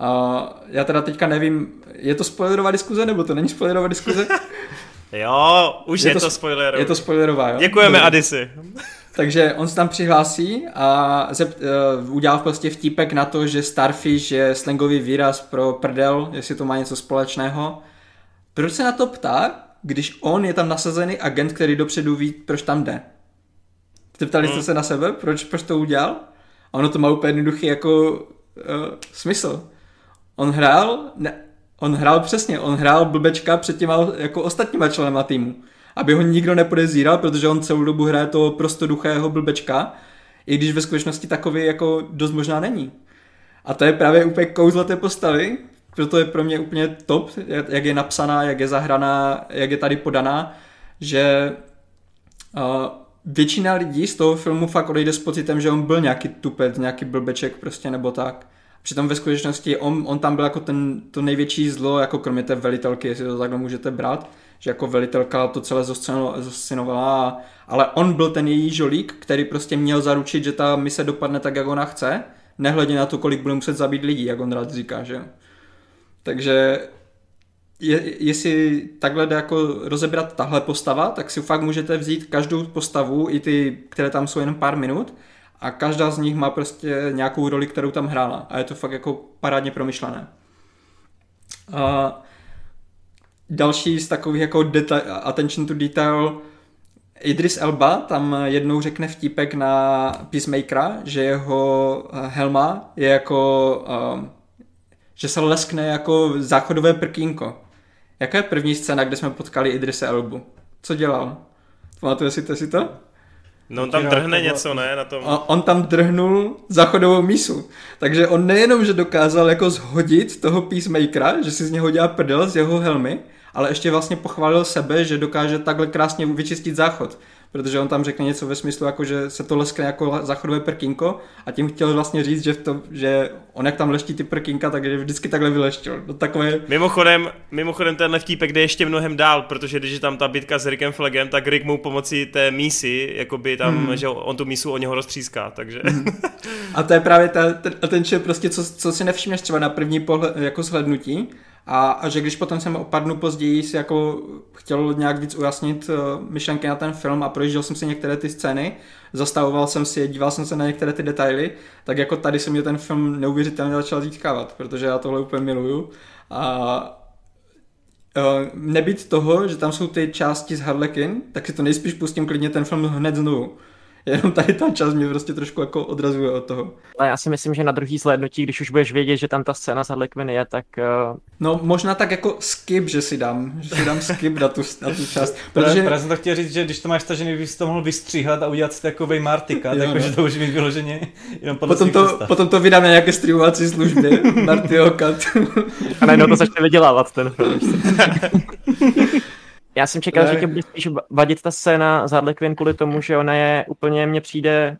A já teda teďka nevím, je to spoilerová diskuze, nebo to není spoilerová diskuze? jo, už je, je to, to spoilerová. Je to spoilerová, jo? Děkujeme, Dobře. Adisi. Takže on se tam přihlásí a zept, uh, udělal prostě vtípek na to, že Starfish je slangový výraz pro prdel, jestli to má něco společného. Proč se na to ptá, když on je tam nasazený agent, který dopředu ví, proč tam jde? Zeptali jste hmm. se na sebe, proč, proč to udělal? A ono to má úplně jednoduchý jako uh, smysl. On hrál, ne, on hrál přesně, on hrál blbečka před těma jako ostatníma členama týmu. Aby ho nikdo nepodezíral, protože on celou dobu hraje toho prostoduchého blbečka, i když ve skutečnosti takový jako dost možná není. A to je právě úplně kouzlo té postavy, proto je pro mě úplně top, jak je napsaná, jak je zahraná, jak je tady podaná, že uh, většina lidí z toho filmu fakt odejde s pocitem, že on byl nějaký tupec, nějaký blbeček prostě nebo tak. Přitom ve skutečnosti on, on tam byl jako ten, to největší zlo, jako kromě té velitelky, jestli to takhle můžete brát, že jako velitelka to celé zoscenovala, ale on byl ten její žolík, který prostě měl zaručit, že ta mise dopadne tak, jak ona chce, nehledě na to, kolik bude muset zabít lidí, jak on rád říká, že Takže je, jestli takhle jde jako rozebrat tahle postava, tak si fakt můžete vzít každou postavu, i ty, které tam jsou jenom pár minut, a každá z nich má prostě nějakou roli, kterou tam hrála. A je to fakt jako parádně promyšlené. A další z takových jako deta- attention to detail Idris Elba tam jednou řekne vtípek na Peacemakera, že jeho helma je jako, um, že se leskne jako záchodové prkínko. Jaká je první scéna, kde jsme potkali Idrise Elbu? Co dělal? Pamatujete si to? No on tam drhne něco, ne? Na tom. A on tam drhnul záchodovou mísu. Takže on nejenom, že dokázal jako zhodit toho Peacemakera, že si z něho dělá prdel z jeho helmy, ale ještě vlastně pochválil sebe, že dokáže takhle krásně vyčistit záchod protože on tam řekne něco ve smyslu, jako že se to leskne jako záchodové prkínko a tím chtěl vlastně říct, že, v to, že on jak tam leští ty prkínka, takže vždycky takhle vyleštil. No, takové... Mimochodem, mimochodem tenhle vtípek jde ještě mnohem dál, protože když je tam ta bitka s Rickem Flagem, tak Rick mu pomocí té mísy, jakoby tam, hmm. že on tu mísu o něho roztříská, takže... Hmm. A to je právě ta, ten, ten prostě, co, co si nevšimneš třeba na první pohled, jako shlednutí, a, a že když potom jsem o pár dnů později si jako chtěl nějak víc ujasnit uh, myšlenky na ten film a projížděl jsem si některé ty scény, zastavoval jsem si, díval jsem se na některé ty detaily, tak jako tady se mě ten film neuvěřitelně začal získávat, protože já tohle úplně miluju. A Uh, nebýt toho, že tam jsou ty části z Harlequin, tak si to nejspíš pustím klidně ten film hned znovu. Jenom tady ta část mě prostě trošku jako odrazuje od toho. Ale já si myslím, že na druhý slednutí, když už budeš vědět, že tam ta scéna s Harley Quinn je, tak... Uh... No možná tak jako skip, že si dám, že si dám skip na tu, na tu část. Protože... Právě jsem to chtěl říct, že když to máš stažený, bys to mohl vystříhat a udělat si takový Martika, tak že to už mít vyloženě jenom podle potom to, potom to vydám na nějaké streamovací služby, Martyho Cut. a najednou to začne vydělávat ten film. Já jsem čekal, ne. že tě bude spíš vadit ta scéna z Harley Quinn kvůli tomu, že ona je úplně, mně přijde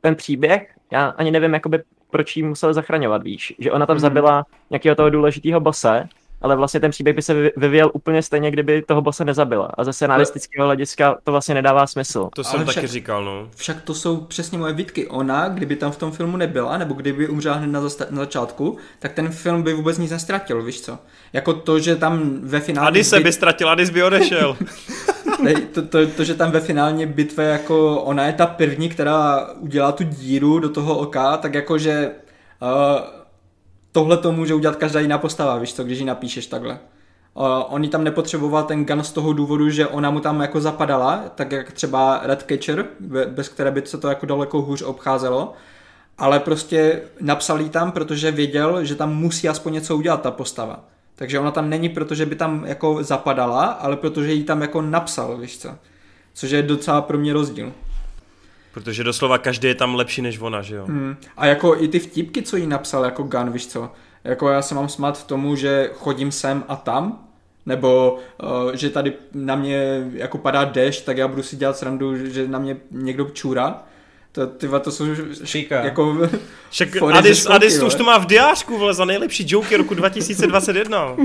ten příběh, já ani nevím, jakoby, proč jí museli zachraňovat, víš, že ona tam mm. zabila nějakého toho důležitého bose ale vlastně ten příběh by se vyvíjel úplně stejně, kdyby toho bose nezabila. A ze scenaristického hlediska to vlastně nedává smysl. To jsem ale taky však, říkal, no. Však to jsou přesně moje výtky. Ona, kdyby tam v tom filmu nebyla, nebo kdyby umřela hned na, zasta- na začátku, tak ten film by vůbec nic nestratil, víš co? Jako to, že tam ve finále... Adis se by ztratil, Adis by odešel. to, to, to, že tam ve finálně bitve jako ona je ta první, která udělá tu díru do toho oka, tak jakože uh, tohle to může udělat každá jiná postava, víš co, když ji napíšeš takhle. Uh, on tam nepotřeboval ten gun z toho důvodu, že ona mu tam jako zapadala, tak jak třeba Red Catcher, bez které by se to jako daleko hůř obcházelo, ale prostě napsal jí tam, protože věděl, že tam musí aspoň něco udělat ta postava. Takže ona tam není, protože by tam jako zapadala, ale protože jí tam jako napsal, víš co. Což je docela pro mě rozdíl. Protože doslova každý je tam lepší než ona, že jo? Hmm. A jako i ty vtipky, co jí napsal jako Gun, víš co? Jako já se mám smát tomu, že chodím sem a tam, nebo uh, že tady na mě jako padá dešť, tak já budu si dělat srandu, že na mě někdo čůra. To, tyva, to jsou Šíka. jako Však Adis, školky, Adis už to má v diářku, vole, za nejlepší joke roku 2021.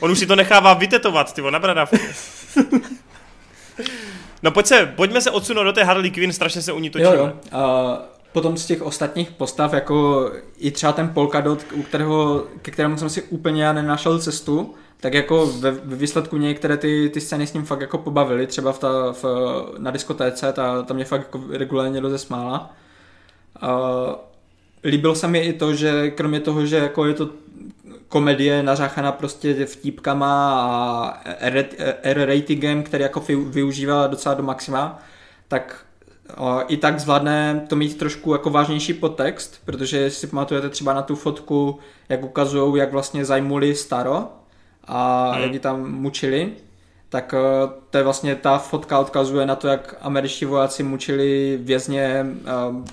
On už si to nechává vytetovat, tyvo, na bradavku. No pojď se, pojďme se odsunout do té Harley Quinn, strašně se u ní točíme. Jo, jo. Uh, potom z těch ostatních postav, jako i třeba ten Polkadot, u kterého, ke kterému jsem si úplně nenašel cestu, tak jako ve, ve výsledku některé ty, ty scény s ním fakt jako pobavily, třeba v ta, v, na diskotéce, ta, ta mě fakt jako regulárně rozesmála. Uh, líbilo se mi i to, že kromě toho, že jako je to komedie nařáchaná prostě vtípkama a R-ratingem, který jako využívá docela do maxima, tak i tak zvládne to mít trošku jako vážnější podtext, protože si pamatujete třeba na tu fotku, jak ukazují, jak vlastně zajmuli Staro a hmm. jak ji tam mučili, tak to je vlastně ta fotka odkazuje na to, jak američtí vojáci mučili vězně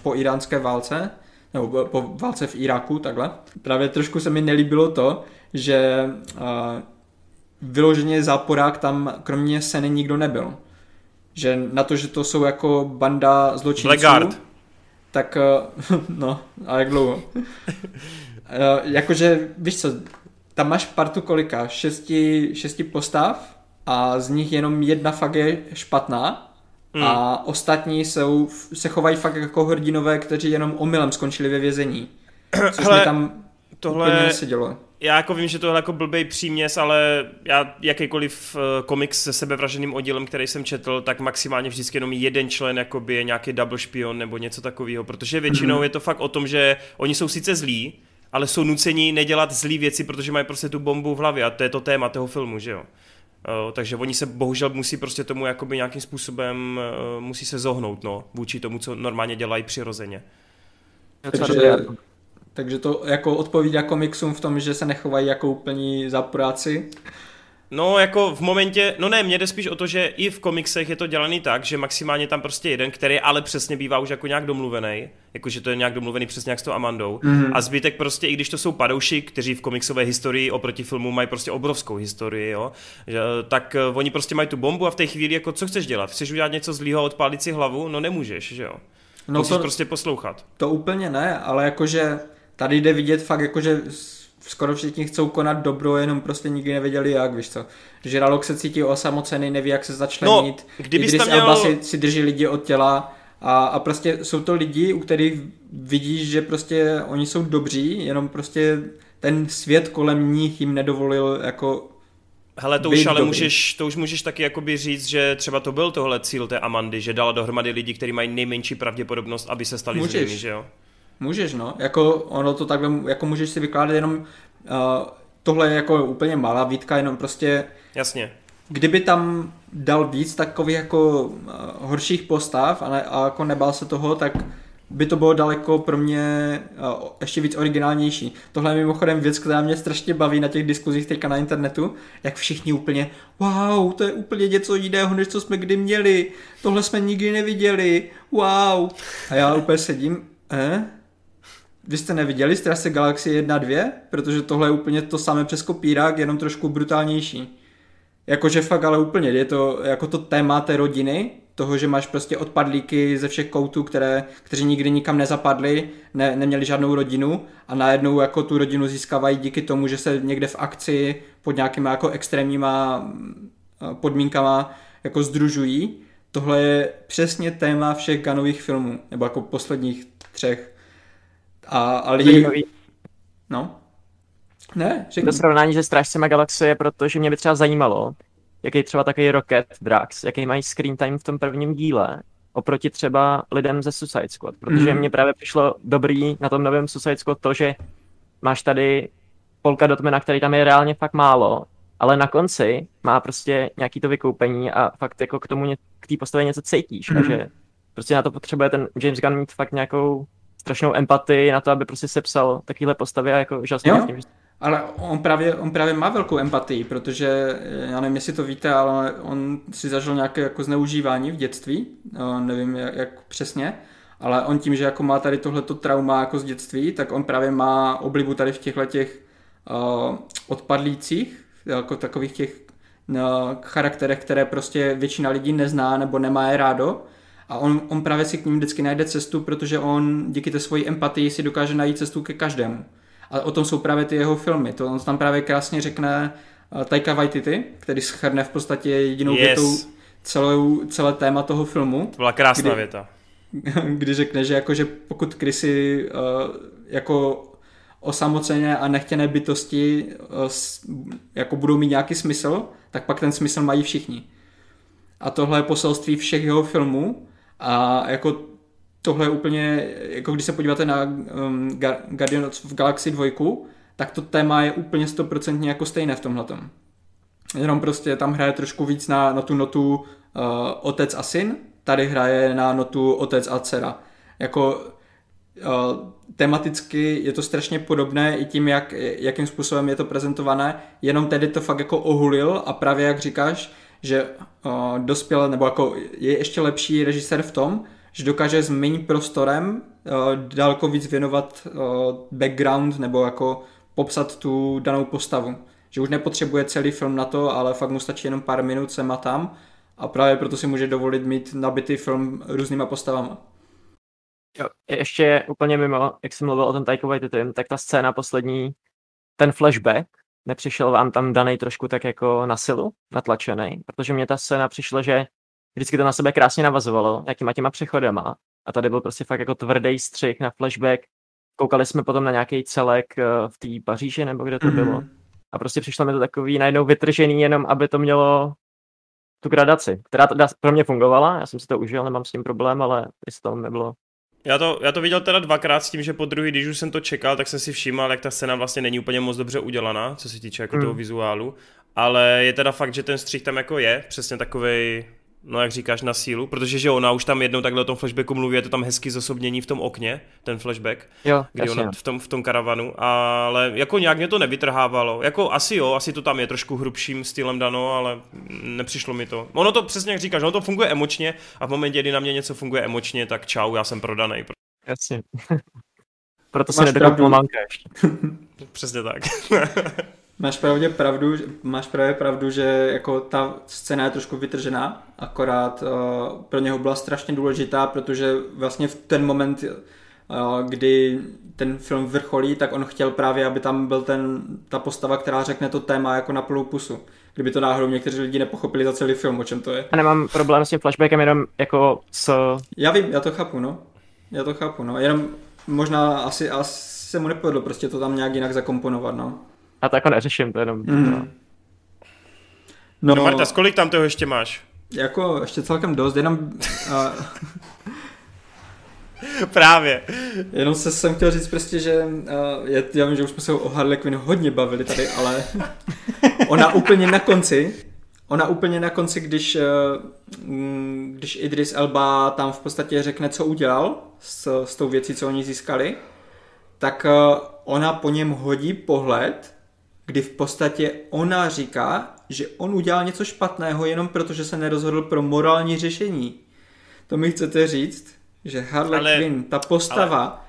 po iránské válce nebo po válce v Iráku, takhle. Právě trošku se mi nelíbilo to, že uh, vyloženě záporák tam kromě Seny nikdo nebyl. Že na to, že to jsou jako banda zločinců, Blackguard. tak uh, no, a jak dlouho. uh, jakože, víš co, tam máš partu kolika? Šesti, šesti postav a z nich jenom jedna fakt je špatná Hmm. A ostatní jsou, se chovají fakt jako hrdinové, kteří jenom omylem skončili ve vězení. Což Hele, mi tam tohle, nesedělo. já jako vím, že to je jako blbej příměs, ale já jakýkoliv uh, komiks se sebevraženým oddílem, který jsem četl, tak maximálně vždycky jenom jeden člen jakoby je nějaký double špion nebo něco takového, protože většinou mm-hmm. je to fakt o tom, že oni jsou sice zlí, ale jsou nuceni nedělat zlý věci, protože mají prostě tu bombu v hlavě a to je to téma toho filmu, že jo. Uh, takže oni se bohužel musí prostě tomu jakoby nějakým způsobem uh, musí se zohnout, no, vůči tomu, co normálně dělají přirozeně. Takže, takže to jako odpovídá komiksům v tom, že se nechovají jako úplní práci. No, jako v momentě, no ne, mě jde spíš o to, že i v komiksech je to dělaný tak, že maximálně tam prostě jeden, který ale přesně bývá už jako nějak domluvený, jakože to je nějak domluvený přesně jak s tou Amandou. Mm-hmm. A zbytek prostě, i když to jsou padouši, kteří v komiksové historii oproti filmu mají prostě obrovskou historii, jo, že, tak uh, oni prostě mají tu bombu a v té chvíli jako co chceš dělat? Chceš udělat něco zlýho a odpálit si hlavu? No nemůžeš, že jo. No Musíš to, prostě poslouchat. To úplně ne, ale jakože tady jde vidět fakt jakože skoro všichni chcou konat dobro, jenom prostě nikdy nevěděli jak, víš co. Že Ralok se cítí osamocený, neví jak se začlenit. No, kdybys tam měl... Elba si, si drží lidi od těla a, a prostě jsou to lidi, u kterých vidíš, že prostě oni jsou dobří, jenom prostě ten svět kolem nich jim nedovolil jako Hele, to už ale můžeš, to už můžeš taky jakoby říct, že třeba to byl tohle cíl té Amandy, že dala dohromady lidi, kteří mají nejmenší pravděpodobnost, aby se stali můžeš. zlými, že jo? Můžeš, no. Jako ono to takhle, jako můžeš si vykládat jenom, uh, tohle je jako úplně malá výtka, jenom prostě... Jasně. Kdyby tam dal víc takových jako uh, horších postav a, ne, a jako nebál se toho, tak by to bylo daleko pro mě uh, ještě víc originálnější. Tohle je mimochodem věc, která mě strašně baví na těch diskuzích teďka na internetu, jak všichni úplně, wow, to je úplně něco jiného, než co jsme kdy měli, tohle jsme nikdy neviděli, wow. A já úplně sedím, eh? Vy jste neviděli Strase Galaxy 1 2? Protože tohle je úplně to samé přes kopírák, jenom trošku brutálnější. Jakože fakt ale úplně, je to jako to téma té rodiny, toho, že máš prostě odpadlíky ze všech koutů, které, kteří nikdy nikam nezapadli, ne, neměli žádnou rodinu a najednou jako tu rodinu získávají díky tomu, že se někde v akci pod nějakýma jako extrémníma eh, podmínkama jako združují. Tohle je přesně téma všech Ganových filmů, nebo jako posledních třech. A, a lidi... Zajímavý. No. Ne, řekni. To srovnání se Strážcema galaxie, protože mě by třeba zajímalo, jaký třeba takový Rocket Drax, jaký mají screen time v tom prvním díle, oproti třeba lidem ze Suicide Squad, protože mm. mně právě přišlo dobrý na tom novém Suicide Squad to, že máš tady Polka Dotmana, který tam je reálně fakt málo, ale na konci má prostě nějaký to vykoupení a fakt jako k tomu, k té postavě něco cítíš mm. a že prostě na to potřebuje ten James Gunn mít fakt nějakou strašnou empatii na to, aby prostě sepsal takovýhle postavy a jako žasně jo? Tím, že... Ale on právě, on právě má velkou empatii, protože já nevím, jestli to víte, ale on si zažil nějaké jako zneužívání v dětství, no, nevím jak, jak přesně, ale on tím, že jako má tady tohleto trauma jako z dětství, tak on právě má oblibu tady v těchto těch uh, odpadlících, jako takových těch uh, charakterech, které prostě většina lidí nezná nebo nemá je rádo a on, on právě si k ním vždycky najde cestu, protože on díky té svoji empatii si dokáže najít cestu ke každému. A o tom jsou právě ty jeho filmy. To on tam právě krásně řekne uh, Taika Waititi, který schrne v podstatě jedinou yes. větou celou, celé téma toho filmu. To byla krásná kdy, věta. Kdy řekne, že, jako, že pokud krysy uh, jako osamocené a nechtěné bytosti uh, jako budou mít nějaký smysl, tak pak ten smysl mají všichni. A tohle je poselství všech jeho filmů a jako tohle je úplně, jako když se podíváte na um, Guardians of Galaxy 2, tak to téma je úplně stoprocentně jako stejné v tomhletom. Jenom prostě tam hraje trošku víc na, na tu notu uh, otec a syn, tady hraje na notu otec a dcera. Jako uh, tematicky je to strašně podobné i tím, jak, jakým způsobem je to prezentované, jenom tedy to fakt jako ohulil a právě jak říkáš, že uh, dospěl, nebo jako je ještě lepší režisér v tom, že dokáže s méně prostorem uh, daleko víc věnovat uh, background nebo jako popsat tu danou postavu. Že už nepotřebuje celý film na to, ale fakt mu stačí jenom pár minut sem a tam a právě proto si může dovolit mít nabitý film různýma postavama. Jo, ještě úplně mimo, jak jsem mluvil o tom Taika tak ta scéna poslední, ten flashback, nepřišel vám tam daný trošku tak jako na silu, natlačený, protože mě ta scéna přišla, že vždycky to na sebe krásně navazovalo, jakýma těma přechodama a tady byl prostě fakt jako tvrdý střih na flashback koukali jsme potom na nějaký celek eh, v té Paříži, nebo kde to Mhm. bylo. A prostě přišlo mi to takový najednou vytržený, jenom aby to mělo tu gradaci, která teda pro mě fungovala, já jsem si to užil, nemám s tím problém, ale jestli to nebylo Já to, já to viděl teda dvakrát s tím, že po druhý, když už jsem to čekal, tak jsem si všímal, jak ta scéna vlastně není úplně moc dobře udělaná, co se týče jako Hmm. toho vizuálu. Ale je teda fakt, že ten střih tam jako je, přesně takovej, no jak říkáš, na sílu, protože že ona už tam jednou takhle o tom flashbacku mluví, je to tam hezky zosobnění v tom okně, ten flashback, Jo, kdy jasně. ona v tom, v tom karavanu, ale jako nějak mě to nevytrhávalo. Jako asi jo, asi to tam je trošku hrubším stylem dano, ale nepřišlo mi to. Ono to přesně jak říkáš, ono to funguje emočně a v momentě, kdy na mě něco funguje emočně, tak čau, já jsem prodaný. Jasně. Proto se Máš nedokoupil manka ještě. Přesně tak. Máš pravdě pravdu, že- máš právě pravdu, že jako ta scéna je trošku vytržená, akorát uh, pro něho byla strašně důležitá, protože vlastně v ten moment, uh, kdy ten film vrcholí, tak on chtěl právě, aby tam byl ten, ta postava, která řekne to téma jako na plnou pusu. Kdyby to náhodou někteří lidi nepochopili za celý film, o čem to je. A nemám problém s tím flashbackem, jenom jako s... Já vím, já to chápu, no. Já to chápu, no. Jenom možná asi, asi se mu nepovedlo prostě to tam nějak jinak zakomponovat, no. A to jako neřeším, to jenom... Mm. No. No, No Marta, kolik tam toho ještě máš? jako ještě celkem dost, jenom, uh, Právě. jenom se jsem chtěl říct prostě, že uh, je, já vím, že už jsme se o Harley Quinn hodně bavili tady, ale ona úplně na konci, ona úplně na konci, když, uh, když Idris Elba tam v podstatě řekne, co udělal s, s tou věcí, co oni získali, tak uh, ona po něm hodí pohled, kdy v podstatě ona říká, že on udělal něco špatného jenom proto, že se nerozhodl pro morální řešení. To mi chcete říct, že Harley Ale- Quinn, ta postava,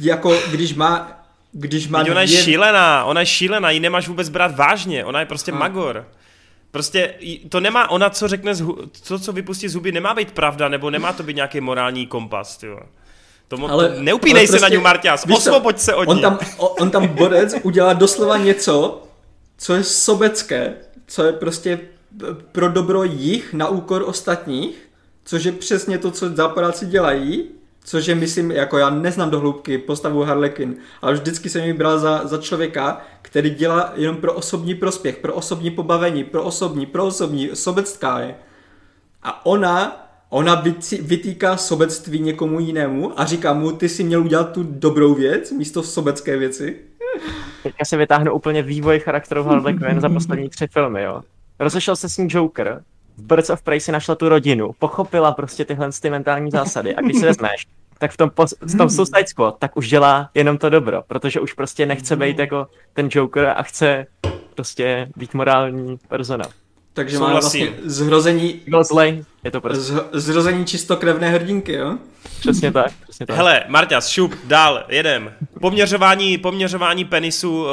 jako když má, když má Teď ona je dvě- šílená, ona je šílená, ji nemáš vůbec brát vážně, ona je prostě A. magor. Prostě to nemá, ona co řekne, to, co vypustí z huby, nemá být pravda, nebo nemá to být nějaký morální kompas, tyjo. To, mo- Ale- to neupínej ale se na prostě- ní, Marťas, osvoboď se od on ní. tam, on tam bodec udělá doslova něco, co je sobecké, co je prostě pro dobro jich na úkor ostatních, což je přesně to, co západáci dělají, což je, myslím, jako já neznám do hloubky postavu Harlequin, ale vždycky jsem ji bral za, za člověka, který dělá jenom pro osobní prospěch, pro osobní pobavení, pro osobní, pro osobní, sobecká je. A ona, ona vytýká sobectví někomu jinému a říká mu, ty si měl udělat tu dobrou věc místo sobecké věci. Teďka si vytáhnu úplně vývoj charakteru Harley Quinn za poslední tři filmy, jo. Rozešel se s ní Joker, v Birds of Prey si našla tu rodinu, pochopila prostě tyhle ty mentální zásady a když si vezmeš, tak v tom, v tom Suicide Squad tak už dělá jenom to dobro, protože už prostě nechce být jako ten Joker a chce prostě být morální persona. Takže má Souhlasím. vlastně zhrození, Byl zlej, je to prostě z, zrození čistokrevné hrdinky, jo? přesně tak, přesně tak. Hele, Marťas, šup, dál, jedem. Poměřování, poměřování penisu, uh,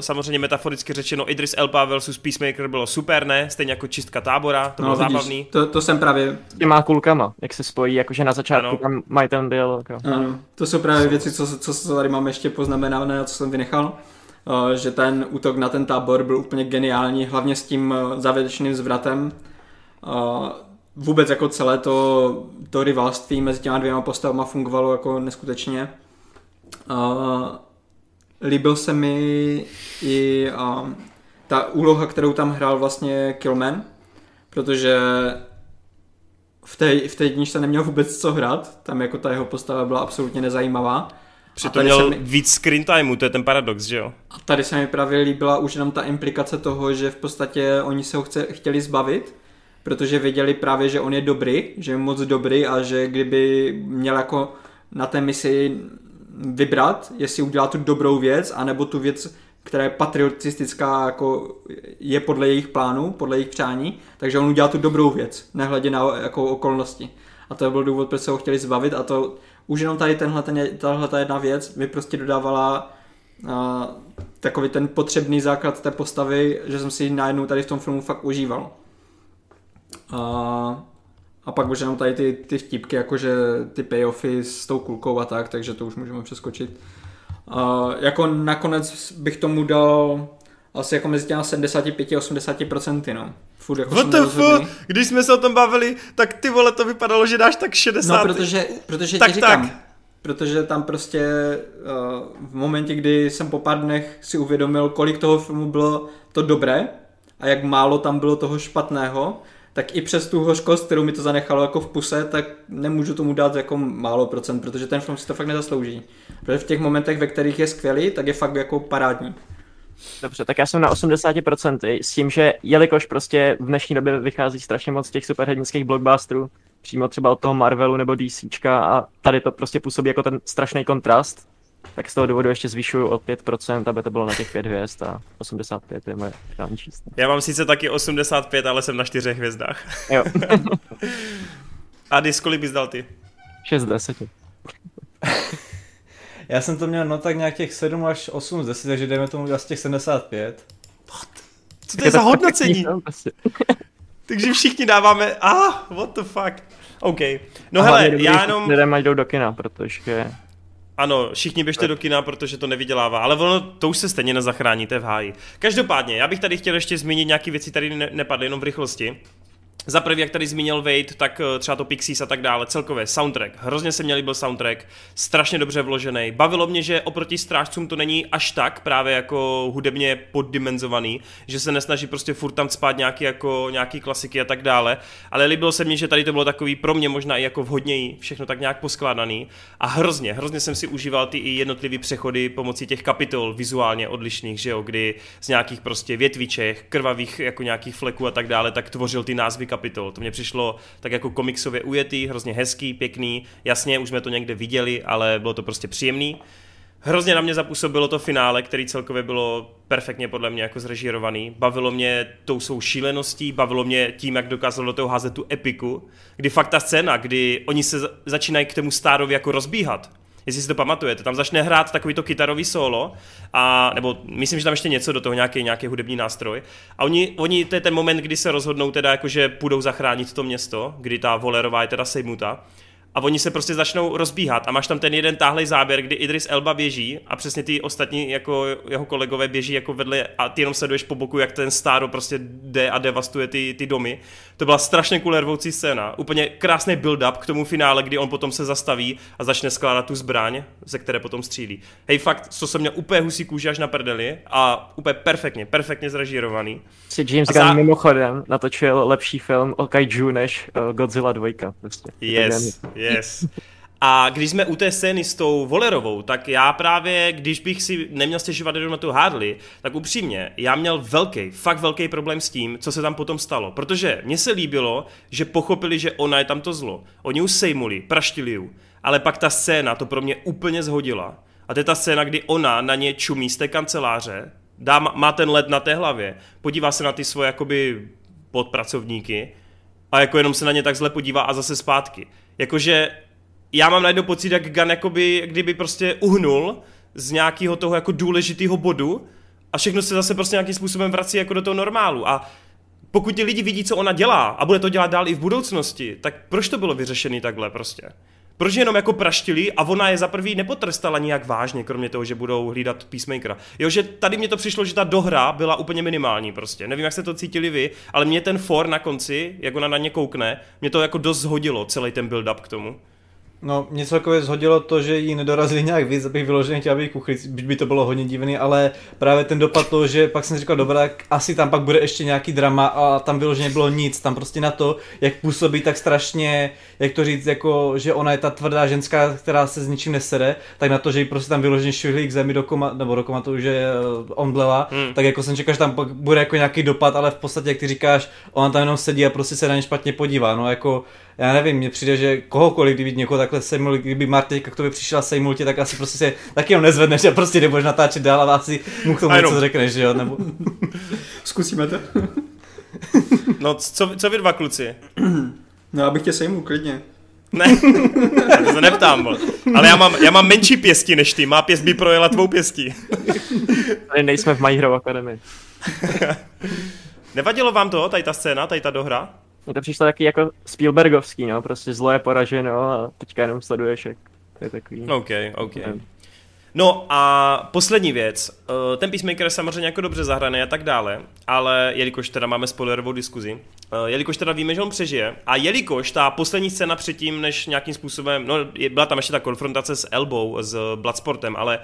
samozřejmě metaforicky řečeno, Idris Elba versus Peacemaker bylo super, ne? Stejně jako čistka tábora, to bylo No, vidíš, zábavný. To, to jsem právě, S těma kulkama, jak se spojí, jakože na začátku Ano. tam mají ten dialog. Jo. ano, to jsou právě věci, co, co, co tady mám ještě poznamenané a co jsem vynechal. Uh, že ten útok na ten tábor byl úplně geniální, hlavně s tím uh, závěrečným zvratem. Uh, vůbec jako celé to, to rivalství mezi těma dvěma postavama fungovalo jako neskutečně. Líbil se mi i ta úloha, kterou tam hrál vlastně Killman, protože v té, v té knižce neměl vůbec co hrát, tam jako ta jeho postava byla absolutně nezajímavá. Přitom měl mi- víc screen timeu, to je ten paradox, že jo? A tady se mi právě líbila už jenom ta implikace toho, že v podstatě oni se ho chce, chtěli zbavit, protože věděli právě, že on je dobrý, že je moc dobrý a že kdyby měl jako na té misi vybrat, jestli udělá tu dobrou věc, anebo tu věc, která je patriotistická, jako je podle jejich plánu, podle jejich přání, takže on udělá tu dobrou věc, nehledě na jako okolnosti. A to byl důvod, proč se ho chtěli zbavit a to už jenom tady tenhle, ten, tahle ta jedna věc mi prostě dodávala a, takový ten potřebný základ té postavy, že jsem si ji najednou tady v tom filmu fakt užíval. A, a pak už jenom tady ty, ty vtipky, jakože ty payoffy s tou kulkou a tak, takže to už můžeme přeskočit. A, jako nakonec bych tomu dal asi jako mezi těma 75 a 80%, no. Furt jako jsem WTF, nerozhodný. když jsme se o tom bavili, tak ty vole to vypadalo, že dáš tak 60. No, protože, protože Tak, ti říkám, tak. protože tam prostě uh, v momentě, kdy jsem po pár dnech si uvědomil, kolik toho filmu bylo to dobré a jak málo tam bylo toho špatného, tak i přes tu hořkost, kterou mi to zanechalo jako v puse, tak nemůžu tomu dát jako málo procent, protože ten film si to fakt nezaslouží. Protože v těch momentech, ve kterých je skvělý, tak je fakt jako parádní. Dobře, tak já jsem na 80% s tím, že jelikož prostě v dnešní době vychází strašně moc těch superhrdinských blockbusterů, přímo třeba od toho Marvelu nebo DCčka a tady to prostě působí jako ten strašný kontrast, tak z toho důvodu ještě zvyšuju o 5%, aby to bylo na těch 5 hvězd a 85 je moje finální číslo. Já mám sice taky 85, ale jsem na 4 hvězdách. Jo. a Dis, kolik bys dal ty? 6 z 10. Já jsem to měl no tak nějak těch 7 až 8 z 10, takže dejme tomu asi těch 75. Co to je za hodnocení? Prostě. Takže všichni dáváme, ah, what the fuck. OK. No hele, já jenom... Lidé mají jdou do kina, protože... Ano, všichni běžte do kina, protože to nevydělává, ale ono to už se stejně nezachráníte v háji. Každopádně, já bych tady chtěl ještě zmínit nějaké věci, tady ne- nepadly jenom v rychlosti. Za prvý, jak tady zmínil Wade, tak eh, třeba to Pixies a tak dále, celkově soundtrack. Hrozně se mě líbil soundtrack, strašně dobře vložený. Bavilo mě, že oproti strážcům to není až tak právě jako hudebně poddimenzovaný, že se nesnaží prostě furt tam spát nějaký, jako, nějaký klasiky a tak dále. Ale líbilo se mně, že tady to bylo takový pro mě možná i jako vhodněji, všechno tak nějak poskládaný. A hrozně, hrozně jsem si užíval ty i jednotlivý přechody pomocí těch kapitol vizuálně odlišných, že jo, kdy z nějakých prostě větviček, krvavých jako nějakých fleků a tak dále, tak tvořil ty názvy kapitol. To mě přišlo tak jako komiksově ujetý, hrozně hezký, pěkný. Jasně, už jsme to někde viděli, ale bylo to prostě příjemný. Hrozně na mě zapůsobilo to finále, který celkově bylo perfektně podle mě jako zrežírovaný. Bavilo mě tou svou šíleností, bavilo mě tím, jak dokázal do toho házet tu epiku, kdy fakt ta scéna, kdy oni se začínají k tomu stárovi jako rozbíhat, jestli si to pamatujete. Tam začne hrát takový to kytarový solo, a, nebo myslím, že tam ještě něco do toho, nějaký, nějaký hudební nástroj. A oni, oni, to je ten moment, kdy se rozhodnou teda, jako, že půjdou zachránit to město, kdy ta Volerová je teda sejmuta a oni se prostě začnou rozbíhat a máš tam ten jeden táhlej záběr, kdy Idris Elba běží a přesně ty ostatní jako jeho kolegové běží jako vedle a ty jenom sleduješ po boku, jak ten stáro prostě jde a devastuje ty, ty domy. To byla strašně kulervoucí scéna. Úplně krásný build-up k tomu finále, kdy on potom se zastaví a začne skládat tu zbraň, ze které potom střílí. Hej, fakt, co jsem měl úplně husí kůži až na prdeli a úplně perfektně, perfektně zrežírovaný. Si James Gunn za... mimochodem natočil lepší film o kaiju než uh, Godzilla 2. Prostě. Yes, yes. A když jsme u té scény s tou Volerovou, tak já právě, když bych si neměl stěžovat jenom na tu Harley, tak upřímně, já měl velký, fakt velký problém s tím, co se tam potom stalo. Protože mně se líbilo, že pochopili, že ona je tam to zlo. Oni už sejmuli, praštili ju. Ale pak ta scéna to pro mě úplně zhodila. A to je ta scéna, kdy ona na ně čumí z té kanceláře, dá, má ten led na té hlavě, podívá se na ty svoje jakoby podpracovníky a jako jenom se na ně tak zle podívá a zase zpátky. Jakože já mám najednou pocit, jak Gun jakoby, kdyby prostě uhnul z nějakého toho jako důležitého bodu a všechno se zase prostě nějakým způsobem vrací jako do toho normálu a pokud ti lidi vidí, co ona dělá a bude to dělat dál i v budoucnosti, tak proč to bylo vyřešené takhle prostě? Proč jenom jako praštili a ona je za prvý nepotrestala nijak vážně, kromě toho, že budou hlídat Peacemakera. Jo, že tady mě to přišlo, že ta dohra byla úplně minimální prostě. Nevím, jak se to cítili vy, ale mě ten for na konci, jak ona na ně koukne, mě to jako dost zhodilo, celý ten build-up k tomu. No, mě celkově zhodilo to, že jí nedorazili nějak víc, abych vyloženě chtěl, aby kuchli, byť by to bylo hodně divný, ale právě ten dopad to, že pak jsem říkal, dobrá, asi tam pak bude ještě nějaký drama a tam vyloženě bylo nic, tam prostě na to, jak působí tak strašně, jak to říct, jako, že ona je ta tvrdá ženská, která se s ničím nesede, tak na to, že jí prostě tam vyloženě švihli k zemi do koma, nebo do komatu, že omdlela, hmm. tak jako jsem čekal, že tam pak bude jako nějaký dopad, ale v podstatě, jak ty říkáš, ona tam jenom sedí a prostě se na ně špatně podívá, no jako já nevím, mně přijde, že kohokoliv, kdyby někoho takhle sejmul, kdyby Marty k tobě přišla sejmul tě, tak asi prostě se taky jenom nezvedneš a prostě nebudeš natáčet dál a asi mu k tomu něco řekneš, že jo, nebo... Zkusíme to. no, co, co vy dva kluci? No, abych tě sejmul klidně. Ne, to se neptám, bol. ale já mám, já mám menší pěsti než ty, má pěst by projela tvou pěstí. Tady nejsme v My Hero Academy. Nevadilo vám to, tady ta scéna, tady ta dohra? Mně to přišlo taky jako Spielbergovský, no, prostě zlo je poraženo a teďka jenom sleduješ, jak to je takový. OK, OK. Ne. No a poslední věc. Eh, ten Peacemaker je samozřejmě jako dobře zahraný a tak dále, ale jelikož teda máme spoilerovou diskuzi, eh, jelikož teda víme, že on přežije a jelikož ta poslední scéna předtím, než nějakým způsobem, no byla tam ještě ta konfrontace s Elbow, s Bloodsportem, ale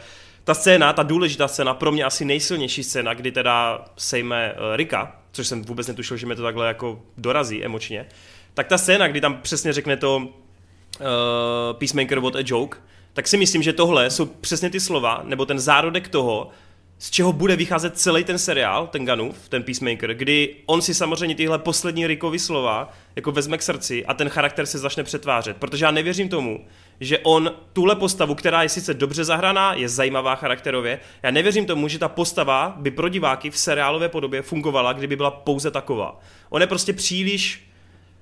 ta scéna, ta důležitá scéna, pro mě asi nejsilnější scéna, kdy teda sejme Rika, což jsem vůbec netušil, že mě to takhle jako dorazí emočně, tak ta scéna, kdy tam přesně řekne to uh, Peacemaker what a joke, tak si myslím, že tohle jsou přesně ty slova, nebo ten zárodek toho, z čeho bude vycházet celý ten seriál, ten Ganův, ten Peacemaker, kdy on si samozřejmě tyhle poslední Rickovy slova jako vezme k srdci a ten charakter se začne přetvářet. Protože já nevěřím tomu, že on tuhle postavu, která je sice dobře zahraná, je zajímavá charakterově, já nevěřím tomu, že ta postava by pro diváky v seriálové podobě fungovala, kdyby byla pouze taková. On je prostě příliš,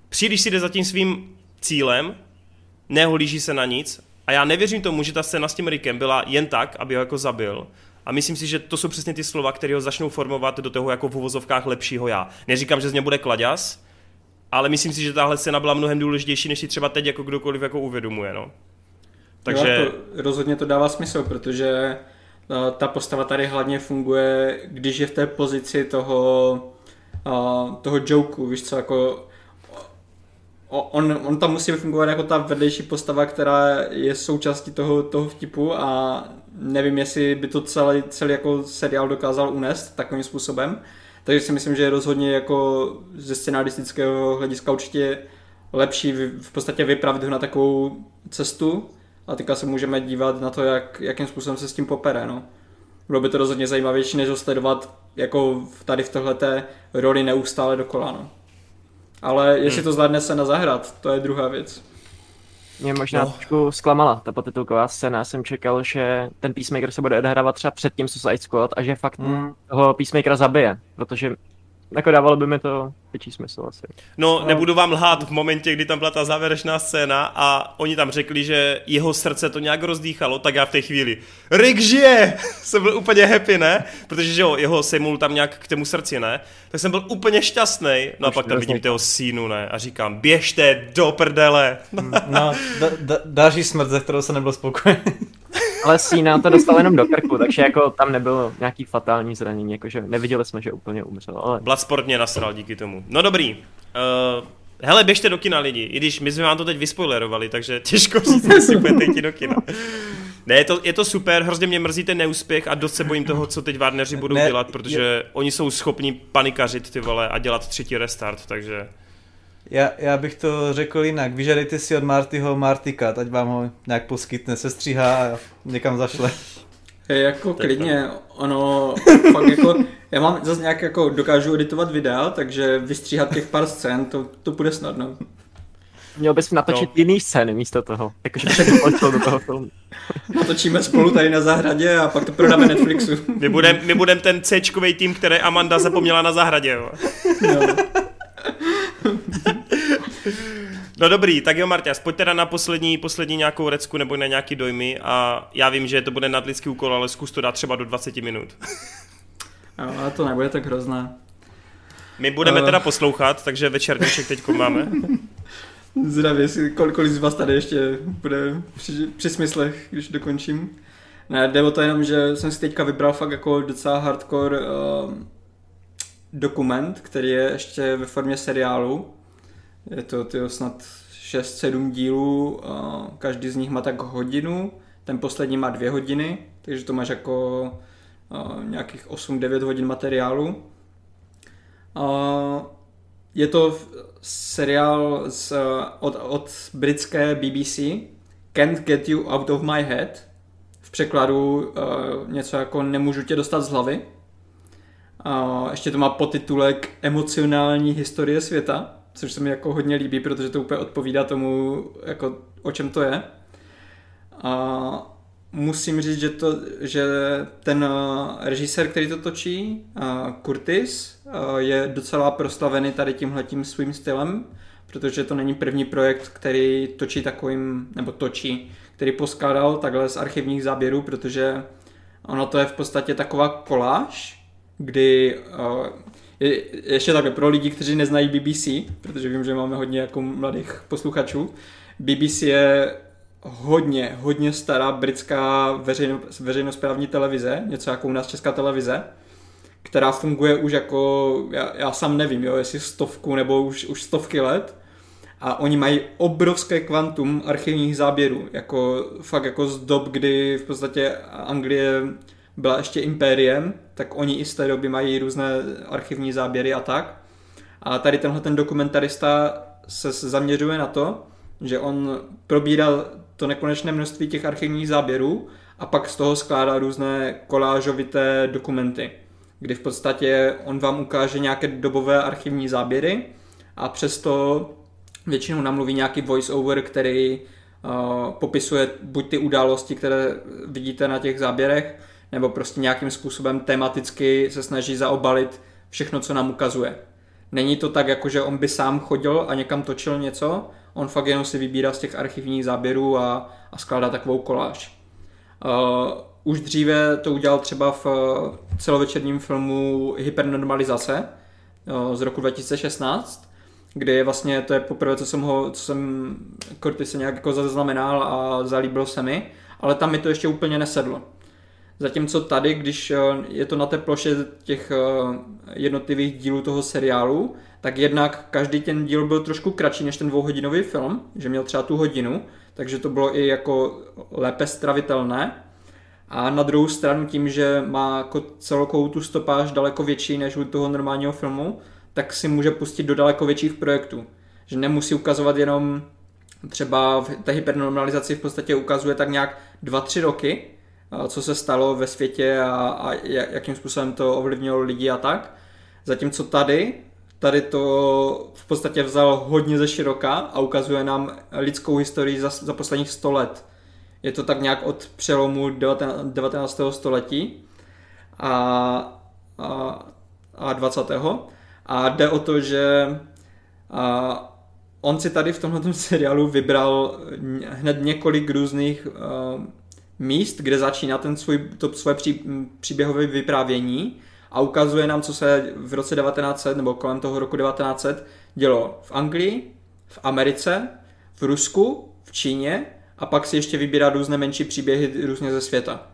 příliš si jde za tím svým cílem, neholíží se na nic a já nevěřím tomu, že ta scéna s tím Rickem byla jen tak, aby ho jako zabil. A myslím si, že to jsou přesně ty slova, které ho začnou formovat do toho jako v uvozovkách lepšího já. Neříkám, že z něj bude kladěs, ale myslím si, že tahle scéna byla mnohem důležitější, než si třeba teď jako kdokoliv jako uvědomuje. No. Takže... Jo, to, rozhodně to dává smysl, protože eh, ta postava tady hlavně funguje, když je v té pozici toho, eh, toho joku, víš co, jako on, on tam musí fungovat jako ta vedlejší postava, která je součástí toho, toho vtipu a nevím, jestli by to celý, celý jako seriál dokázal unést takovým způsobem. Takže si myslím, že je rozhodně jako ze scenaristického hlediska určitě lepší v podstatě vypravit ho na takovou cestu a teďka se můžeme dívat na to, jak, jakým způsobem se s tím popere. No. Bylo by to rozhodně zajímavější, než ho sledovat jako tady v tohleté roli neustále dokola. No. Ale jestli hmm. to zvládne se na zahrad, to je druhá věc. Mě možná no. trošku zklamala ta potitulková scéna. Já jsem čekal, že ten Peacemaker se bude odehrávat třeba před tím Suicide Squad a že fakt hmm. toho Peacemakera zabije, protože jako dávalo by mi to větší smysl asi. No, no, nebudu vám lhát v momentě, kdy tam byla ta závěrečná scéna a oni tam řekli, že jeho srdce to nějak rozdýchalo, tak já v té chvíli, Rick žije! jsem byl úplně happy, ne? Protože že jo, jeho sejmul tam nějak k tomu srdci, ne? Tak jsem byl úplně šťastný. No a pak tam vidím toho sínu, ne? A říkám, běžte do prdele. no, da, da, další smrt, ze kterou se nebyl spokojený. Ale Sína to dostal jenom do krku, takže jako tam nebylo nějaký fatální zranění, jakože neviděli jsme, že úplně umřel. Ale... Bloodsport mě nasral díky tomu. No dobrý. Uh, hele, běžte do kina lidi, i když my jsme vám to teď vyspoilerovali, takže těžko říct, jestli budete jít do kina. Ne, je to, je to super, hrozně mě mrzí ten neúspěch a dost se bojím toho, co teď Warneri budou ne, dělat, protože je... oni jsou schopni panikařit ty vole a dělat třetí restart, takže... Já, já bych to řekl jinak. Vyžadejte si od Martyho Martika, ať vám ho nějak poskytne, se stříhá a někam zašle. Je jako tak klidně, to. ono fakt jako, já mám zase nějak jako dokážu editovat videa, takže vystříhat těch pár scén, to, to bude snadno. Měl bys natočit no. jiný scény místo toho, jakože to do toho filmu. Natočíme spolu tady na zahradě a pak to prodáme Netflixu. My budeme my budem ten c tým, který Amanda zapomněla na zahradě. Jo. No. No dobrý, tak jo Marta, pojď teda na poslední, poslední nějakou recku nebo na nějaký dojmy a já vím, že to bude nadlidský úkol, ale zkus to dát třeba do 20 minut. Jo, ale to nebude tak hrozné. My budeme uh... teda poslouchat, takže večerníček teď máme. Zdravě, kol, kolik z vás tady ještě bude při, při smyslech, když dokončím. Ne, jde o to jenom, že jsem si teďka vybral fakt jako docela hardcore uh, dokument, který je ještě ve formě seriálu je to tyjo, snad 6-7 dílů, každý z nich má tak hodinu, ten poslední má dvě hodiny, takže to máš jako nějakých 8-9 hodin materiálu. Je to seriál z, od, od britské BBC Can't Get You Out of My Head. V překladu něco jako Nemůžu tě dostat z hlavy. Ještě to má podtitulek Emocionální historie světa což se mi jako hodně líbí, protože to úplně odpovídá tomu, jako, o čem to je. A musím říct, že, to, že ten uh, režisér, který to točí, uh, Curtis, uh, je docela proslavený tady tímhletím svým stylem, protože to není první projekt, který točí takovým, nebo točí, který poskládal takhle z archivních záběrů, protože ono to je v podstatě taková koláž, kdy ještě takhle pro lidi, kteří neznají BBC, protože vím, že máme hodně jako mladých posluchačů. BBC je hodně, hodně stará britská veřejno, veřejnosprávní televize, něco jako u nás česká televize, která funguje už jako, já, já sám nevím, jo, jestli stovku nebo už, už stovky let a oni mají obrovské kvantum archivních záběrů, jako fakt jako z dob, kdy v podstatě Anglie byla ještě impériem, tak oni i z té doby mají různé archivní záběry a tak. A tady tenhle ten dokumentarista se zaměřuje na to, že on probírá to nekonečné množství těch archivních záběrů a pak z toho skládá různé kolážovité dokumenty, kdy v podstatě on vám ukáže nějaké dobové archivní záběry a přesto většinou namluví nějaký voice-over, který uh, popisuje buď ty události, které vidíte na těch záběrech, nebo prostě nějakým způsobem tematicky se snaží zaobalit všechno, co nám ukazuje. Není to tak, jako že on by sám chodil a někam točil něco, on fakt jenom si vybírá z těch archivních záběrů a, a skládá takovou koláž. Uh, už dříve to udělal třeba v celovečerním filmu Hypernormalizace uh, z roku 2016, kdy vlastně to je poprvé, co jsem ho, co jsem Curtis nějak jako zaznamenal a zalíbil se mi, ale tam mi to ještě úplně nesedlo. Zatímco tady, když eh, je to na té ploše těch eh, jednotlivých dílů toho seriálu, tak jednak každý ten díl byl trošku kratší než ten dvouhodinový film, že měl třeba tu hodinu, takže to bylo i jako lépe stravitelné. A na druhou stranu tím, že má jako celkou tu stopáž daleko větší než u toho normálního filmu, tak si může pustit do daleko větších projektů. Že nemusí ukazovat jenom třeba v té hypernormalizaci v podstatě ukazuje tak nějak 2-3 roky, co se stalo ve světě a, a jakým způsobem to ovlivnilo lidi a tak. Zatímco tady, tady to v podstatě vzal hodně ze široka a ukazuje nám lidskou historii za, za posledních 100 let. Je to tak nějak od přelomu 19. století a, a, a 20. A jde o to, že a, on si tady v tomhle seriálu vybral hned několik různých míst, kde začíná ten svůj, to svoje pří, příběhové vyprávění a ukazuje nám, co se v roce 1900 nebo kolem toho roku 1900 dělo v Anglii, v Americe, v Rusku, v Číně a pak si ještě vybírá různé menší příběhy různě ze světa.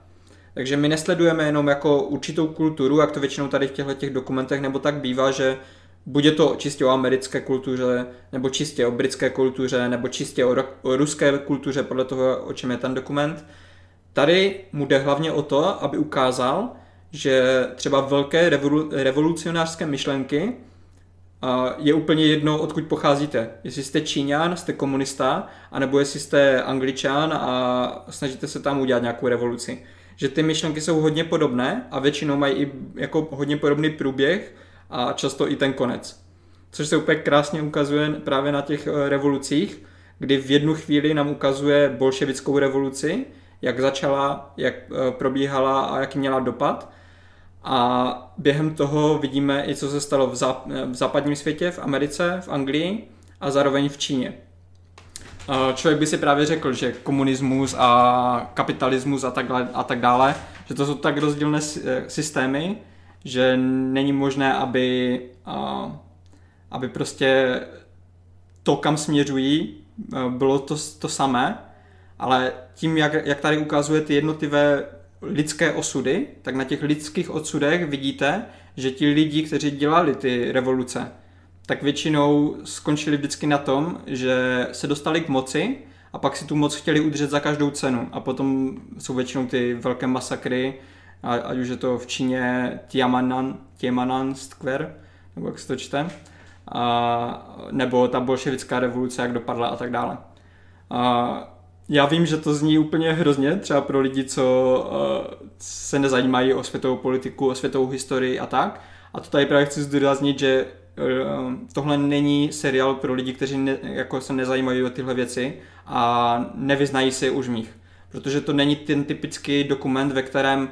Takže my nesledujeme jenom jako určitou kulturu, jak to většinou tady v těchto těch dokumentech nebo tak bývá, že bude to čistě o americké kultuře, nebo čistě o britské kultuře, nebo čistě o, o ruské kultuře, podle toho, o čem je ten dokument, Tady mu jde hlavně o to, aby ukázal, že třeba velké revolu- revolucionářské myšlenky je úplně jedno, odkud pocházíte. Jestli jste Číňan, jste komunista, anebo jestli jste Angličan a snažíte se tam udělat nějakou revoluci. Že ty myšlenky jsou hodně podobné a většinou mají i jako hodně podobný průběh a často i ten konec. Což se úplně krásně ukazuje právě na těch eh, revolucích, kdy v jednu chvíli nám ukazuje bolševickou revoluci, jak začala, jak eh, probíhala a jaký měla dopad. A během toho vidíme i, co se stalo v, záp- v západním světě, v Americe, v Anglii a zároveň v Číně. Eh, člověk by si právě řekl, že komunismus a kapitalismus a tak, a tak dále, že to jsou tak rozdílné eh, systémy, že není možné, aby, aby prostě to, kam směřují, bylo to, to samé, ale tím, jak, jak tady ukazuje ty jednotlivé lidské osudy, tak na těch lidských osudech vidíte, že ti lidi, kteří dělali ty revoluce, tak většinou skončili vždycky na tom, že se dostali k moci a pak si tu moc chtěli udržet za každou cenu. A potom jsou většinou ty velké masakry, ať už je to v Číně Tiamanan, Tiamanan Square, nebo jak se to čte, a, nebo ta bolševická revoluce, jak dopadla a tak dále. A já vím, že to zní úplně hrozně, třeba pro lidi, co uh, se nezajímají o světovou politiku, o světovou historii a tak. A to tady právě chci zdůraznit, že uh, tohle není seriál pro lidi, kteří ne, jako se nezajímají o tyhle věci a nevyznají si už mých. Protože to není ten typický dokument, ve kterém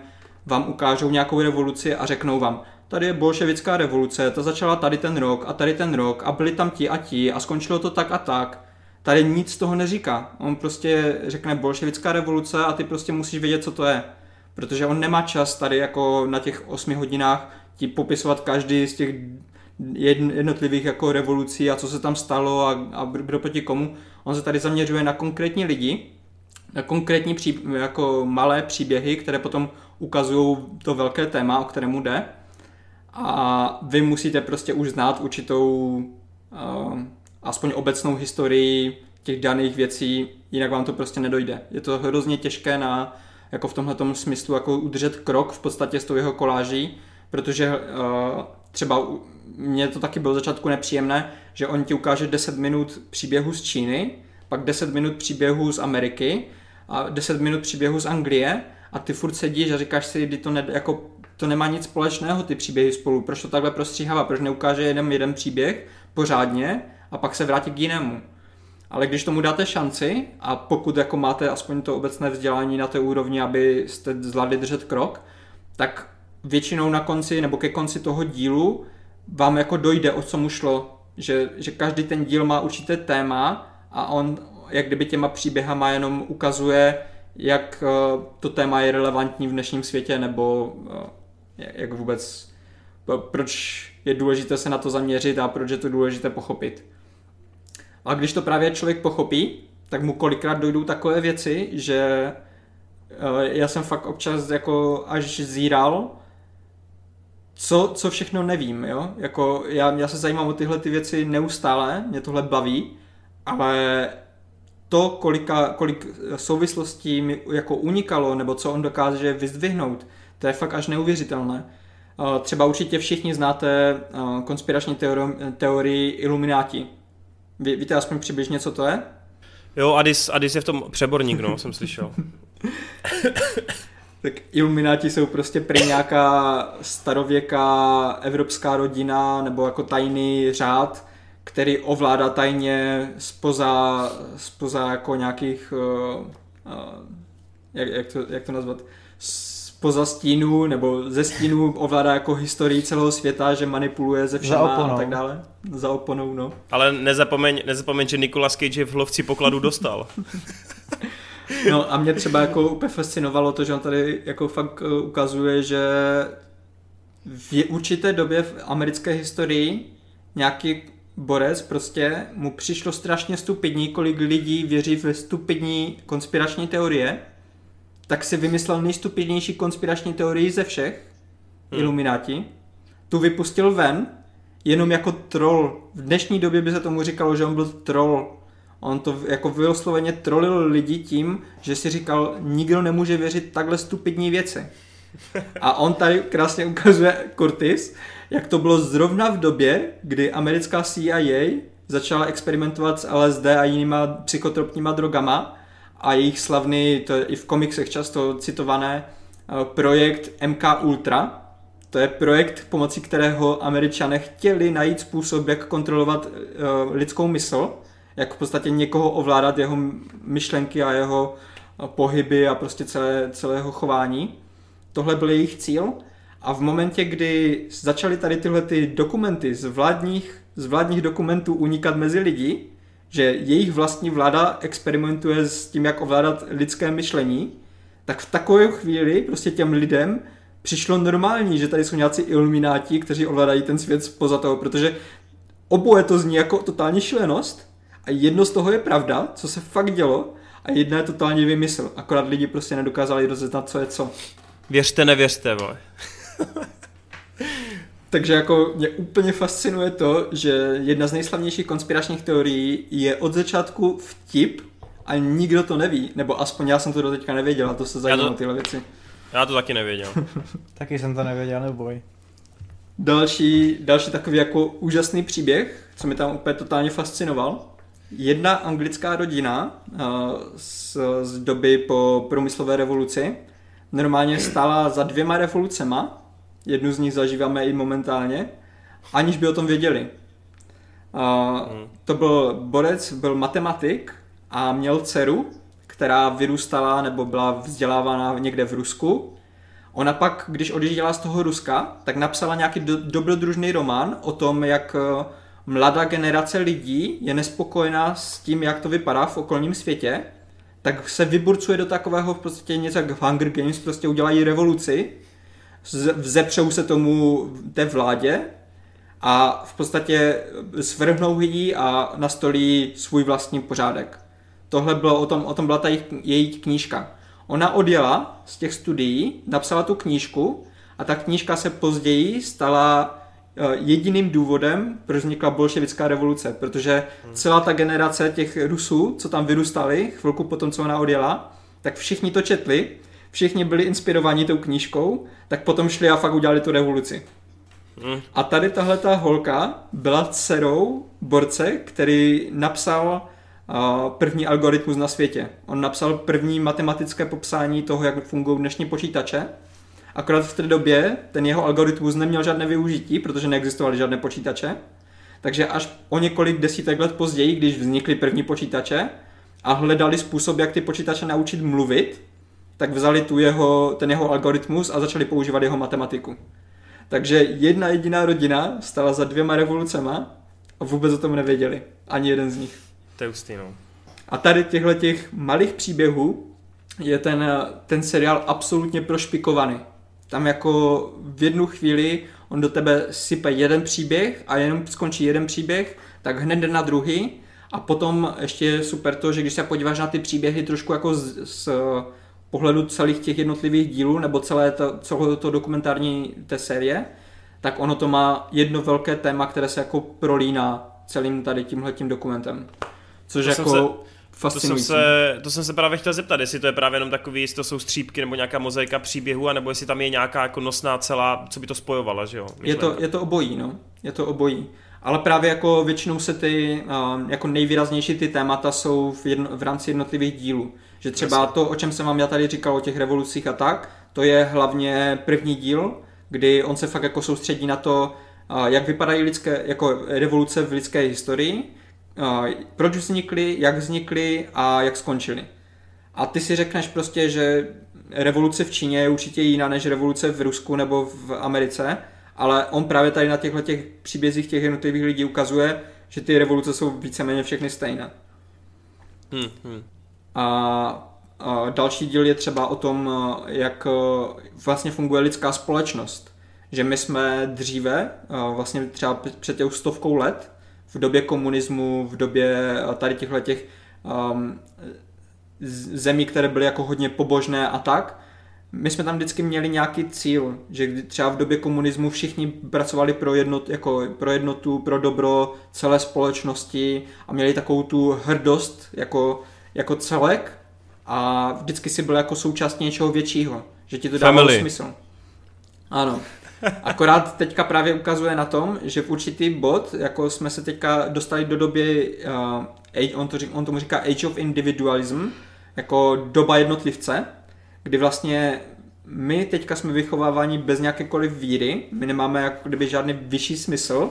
vám ukážou nějakou revoluci a řeknou vám, tady je bolševická revoluce, ta začala tady ten rok a tady ten rok a byli tam ti a ti a skončilo to tak a tak Tady nic z toho neříká. On prostě řekne bolševická revoluce a ty prostě musíš vědět, co to je. Protože on nemá čas tady jako na těch osmi hodinách ti popisovat každý z těch jednotlivých jako revolucí a co se tam stalo a, a kdo proti komu. On se tady zaměřuje na konkrétní lidi konkrétní pří, jako malé příběhy, které potom ukazují to velké téma, o kterému jde. A vy musíte prostě už znát určitou uh, aspoň obecnou historii těch daných věcí, jinak vám to prostě nedojde. Je to hrozně těžké na, jako v tomhle smyslu, jako udržet krok v podstatě s tou jeho koláží, protože uh, třeba mně to taky bylo začátku nepříjemné, že on ti ukáže 10 minut příběhu z Číny, pak 10 minut příběhu z Ameriky a 10 minut příběhu z Anglie a ty furt sedíš a říkáš si, kdy to, ne, jako, to nemá nic společného, ty příběhy spolu, proč to takhle prostříhává, proč neukáže jeden jeden příběh pořádně a pak se vrátí k jinému. Ale když tomu dáte šanci a pokud jako máte aspoň to obecné vzdělání na té úrovni, abyste zvládli držet krok, tak většinou na konci nebo ke konci toho dílu vám jako dojde, o co mu šlo. Že, že každý ten díl má určité téma a on jak kdyby těma příběhama jenom ukazuje, jak eh, to téma je relevantní v dnešním světě nebo eh, jak vůbec, proč je důležité se na to zaměřit a proč je to důležité pochopit. A když to právě člověk pochopí, tak mu kolikrát dojdou takové věci, že eh, já jsem fakt občas jako až zíral, co, co všechno nevím, jo? Jako já, já se zajímám o tyhle ty věci neustále, mě tohle baví, ale to, kolika, kolik souvislostí mi jako unikalo, nebo co on dokáže vyzdvihnout, to je fakt až neuvěřitelné. Eh, třeba určitě všichni znáte eh, konspirační teorii, teorii Illuminati. Ví, víte aspoň přibližně, co to je? Jo, Adis, Adis je v tom přeborník, no, jsem slyšel. tak Illuminati jsou prostě prý nějaká starověká evropská rodina nebo jako tajný řád, který ovládá tajně spoza, spoza jako nějakých, uh, uh, jak, jak, to, jak to nazvat, spoza stínu nebo ze stínu ovládá jako historii celého světa, že manipuluje ze všema a tak dále. Za oponou, no. Ale nezapomeň, nezapomeň že Nicolas Cage v lovci pokladu dostal. no a mě třeba jako úplně fascinovalo to, že on tady jako fakt eh, ukazuje, že v určité době v americké historii nějaký borec prostě mu přišlo strašně stupidní, kolik lidí věří ve stupidní konspirační teorie, tak si vymyslel nejstupidnější konspirační teorii ze všech, hmm. Illuminati, tu vypustil ven, jenom jako troll. V dnešní době by se tomu říkalo, že on byl troll. On to jako vysloveně trolil lidi tím, že si říkal, nikdo nemůže věřit takhle stupidní věci. A on tady krásně ukazuje Curtis, jak to bylo zrovna v době, kdy americká CIA začala experimentovat s LSD a jinýma psychotropníma drogama a jejich slavný, to je i v komiksech často citované, eh, projekt MK Ultra. To je projekt, pomocí kterého američané chtěli najít způsob, jak kontrolovat uh, lidskou mysl, jak v podstatě někoho ovládat jeho myšlenky a jeho eh, pohyby a prostě celé, celého chování. Tohle byl jejich cíl a v momentě, kdy začaly tady tyhle ty dokumenty z vládních, z vládních dokumentů unikat mezi lidi, že jejich vlastní vláda experimentuje s tím, jak ovládat lidské myšlení, tak v takové chvíli prostě těm lidem přišlo normální, že tady jsou nějací ilumináti, kteří ovládají ten svět spoza toho, protože oboje to zní jako totální šílenost a jedno z toho je pravda, co se fakt dělo a jedna je totální vymysl. Akorát lidi prostě nedokázali rozeznat, co je co. Věřte, nevěřte, vole. Takže jako mě úplně fascinuje to, že jedna z nejslavnějších konspiračních teorií je od začátku vtip a nikdo to neví. Nebo aspoň já jsem to do teďka nevěděl a to se zajímalo to, tyhle věci. Já to taky nevěděl. taky jsem to nevěděl, neboj. Další, další takový jako úžasný příběh, co mi tam úplně totálně fascinoval. Jedna anglická rodina uh, z, z doby po průmyslové revoluci normálně stála za dvěma revolucema jednu z nich zažíváme i momentálně, aniž by o tom věděli. Uh, to byl borec, byl matematik a měl dceru, která vyrůstala nebo byla vzdělávána někde v Rusku. Ona pak, když odjížděla z toho Ruska, tak napsala nějaký do, dobrodružný román o tom, jak e, mladá generace lidí je nespokojená s tím, jak to vypadá v okolním světě, tak se vyburcuje do takového v podstatě něco jak Hunger Games, prostě udělají revoluci vzepřou se tomu té vládě a v podstatě svrhnou ji a nastolí svůj vlastní pořádek. tohle bylo o tom, o tom byla ta jejich, její knížka. Ona odjela z těch studií, napsala tu knížku a ta knížka se později stala eh, jediným důvodem, proč vznikla bolševická revoluce, protože celá ta generace těch Rusů, co tam vyrůstali, chvilku potom, co ona odjela, tak všichni to četli, všichni byli inspirováni tou knížkou, tak potom šli a fakt udělali tu revoluci. Hm. A tady tahle ta holka byla dcerou borce, který napsal uh, první algoritmus na světě. On napsal první matematické popsání toho, jak fungují dnešní počítače. Akorát v té době ten jeho algoritmus neměl žádné využití, protože neexistovaly žádné počítače. Takže až o několik desítek let později, když vznikly první počítače a hledali způsob, jak ty počítače naučit mluvit, tak vzali tu jeho, ten jeho algoritmus a začali používat jeho matematiku. Takže jedna jediná rodina stala za dvěma revolucema a vůbec o tom nevěděli. Ani jeden z nich. To je hustý, no. A tady těchto těch malých příběhů je ten, ten seriál absolutně prošpikovaný. Tam jako v jednu chvíli on do tebe sype jeden příběh a jenom skončí jeden příběh, tak hned jde na druhý a potom ještě je super to, že když se podíváš na ty příběhy trošku jako z, z pohledu celých těch jednotlivých dílů nebo celé to, celé to dokumentární té série, tak ono to má jedno velké téma, které se jako prolíná celým tady tímhletím dokumentem. Což To jsem jako se- To jsem, fascinující. se, to jsem se právě chtěl zeptat, jestli to je právě jenom takový, jestli to jsou střípky nebo nějaká mozaika příběhu, anebo jestli tam je nějaká jako nosná celá, co by to spojovala, že jo? Je to, je to obojí, no. Je to obojí. Ale právě jako většinou se ty um, jako nejvýraznější ty témata jsou v, jedno, v rámci jednotlivých dílů. Že třeba Jasně. to, o čem jsem vám já tady říkal, o těch revolucích a tak, to je hlavně první díl, kdy on se fakt jako soustředí na to, jak vypadají lidské, jako revoluce v lidské historii, proč vznikly, jak vznikly a jak skončily. A ty si řekneš prostě, že revoluce v Číně je určitě jiná než revoluce v Rusku nebo v Americe, ale on právě tady na těchto těch příbězích těch jednotlivých lidí ukazuje, že ty revoluce jsou víceméně všechny stejné. Hm, hm. A, další díl je třeba o tom, jak eh, vlastně funguje lidská společnost. Že my jsme dříve, eh, vlastně třeba před těch stovkou let, v době komunismu, v době eh, tady těchto těch um, zemí, které byly jako hodně pobožné a tak, my jsme tam vždycky měli nějaký cíl, že třeba v době komunismu všichni pracovali pro, jednot, jako pro jednotu, pro dobro celé společnosti a měli takovou tu hrdost jako, jako celek a vždycky si byl jako součástí něčeho většího, že ti to dávalo Family. smysl. Ano. Akorát teďka právě ukazuje na tom, že v určitý bod, jako jsme se teďka dostali do doby, uh, age, on, to, řík- on tomu říká Age of Individualism, jako doba jednotlivce, kdy vlastně my teďka jsme vychováváni bez jakékoliv víry, my nemáme jako kdyby žádný vyšší smysl,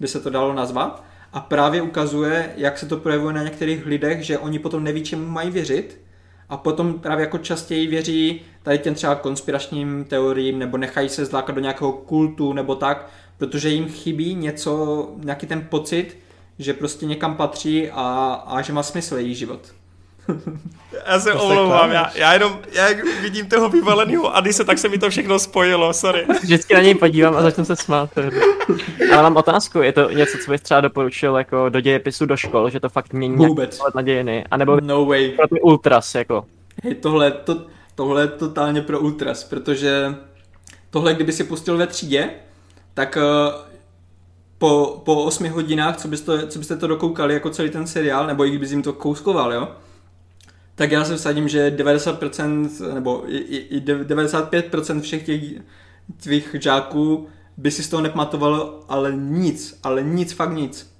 by se to dalo nazvat, a právě ukazuje, jak se to projevuje na některých lidech, že oni potom neví, čemu mají věřit, a potom právě jako častěji věří tady těm třeba konspiračním teoriím nebo nechají se zlákat do nějakého kultu nebo tak, protože jim chybí něco, nějaký ten pocit, že prostě někam patří a, a že má smysl jejich život. Já se To se omlouvám, já, já jenom, já jak vidím toho vyvaleného Adise, tak se mi to všechno spojilo, sorry. Vždycky na něj podívám a začnu se smát. Ale mám otázku, je to něco, co bys třeba doporučil jako do dějepisu do škol, že to fakt mění Vůbec. na dějiny, anebo No way. pro ty ultras, jako. Hej, tohle, to, tohle je totálně pro ultras, protože tohle, kdyby si pustil ve třídě, tak eh, po, po 8 hodinách, co byste, co byste to dokoukali jako celý ten seriál, nebo i kdyby jim to kouskoval, jo, tak já se vsadím, že 90% nebo i, i, i 95% všech těch tvých žáků by si z toho nepamatovalo, ale nic, ale nic, fakt nic.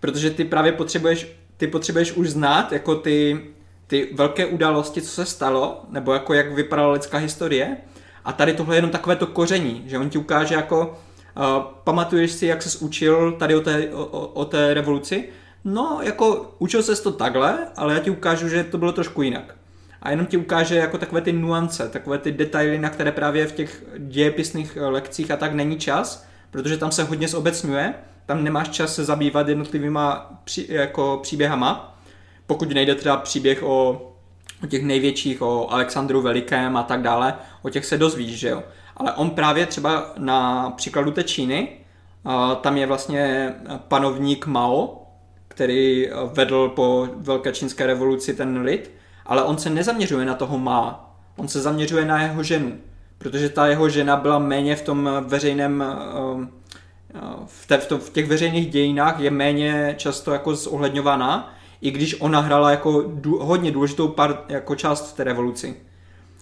Protože ty právě potřebuješ, ty potřebuješ už znát jako ty, ty velké události, co se stalo, nebo jako jak vypadala lidská historie. A tady tohle je jenom takové to koření, že on ti ukáže jako, uh, pamatuješ si, jak ses učil tady o té, o, o té revoluci? No, jako učil ses to takhle, ale já ti ukážu, že to bylo trošku jinak. A jenom ti ukáže jako takové ty nuance, takové ty detaily, na které právě v těch dějepisných eh, lekcích a tak není čas, protože tam se hodně zobecňuje, tam nemáš čas se zabývat jednotlivýma pří, jako příběhama, pokud nejde třeba příběh o, o těch největších, o Alexandru Velikém a tak dále, o těch se dozvíš, že jo. Ale on právě třeba na příkladu té Číny, tam je vlastně panovník Mao, který eh, vedl po Velké čínské revoluci ten lid, ale on se nezaměřuje na toho má, on se zaměřuje na jeho ženu, protože ta jeho žena byla méně v tom veřejném v, te, v, to, v těch veřejných dějinách je méně často jako zohledňovaná, i když ona hrála jako dů, hodně důležitou part, jako část v té revoluci.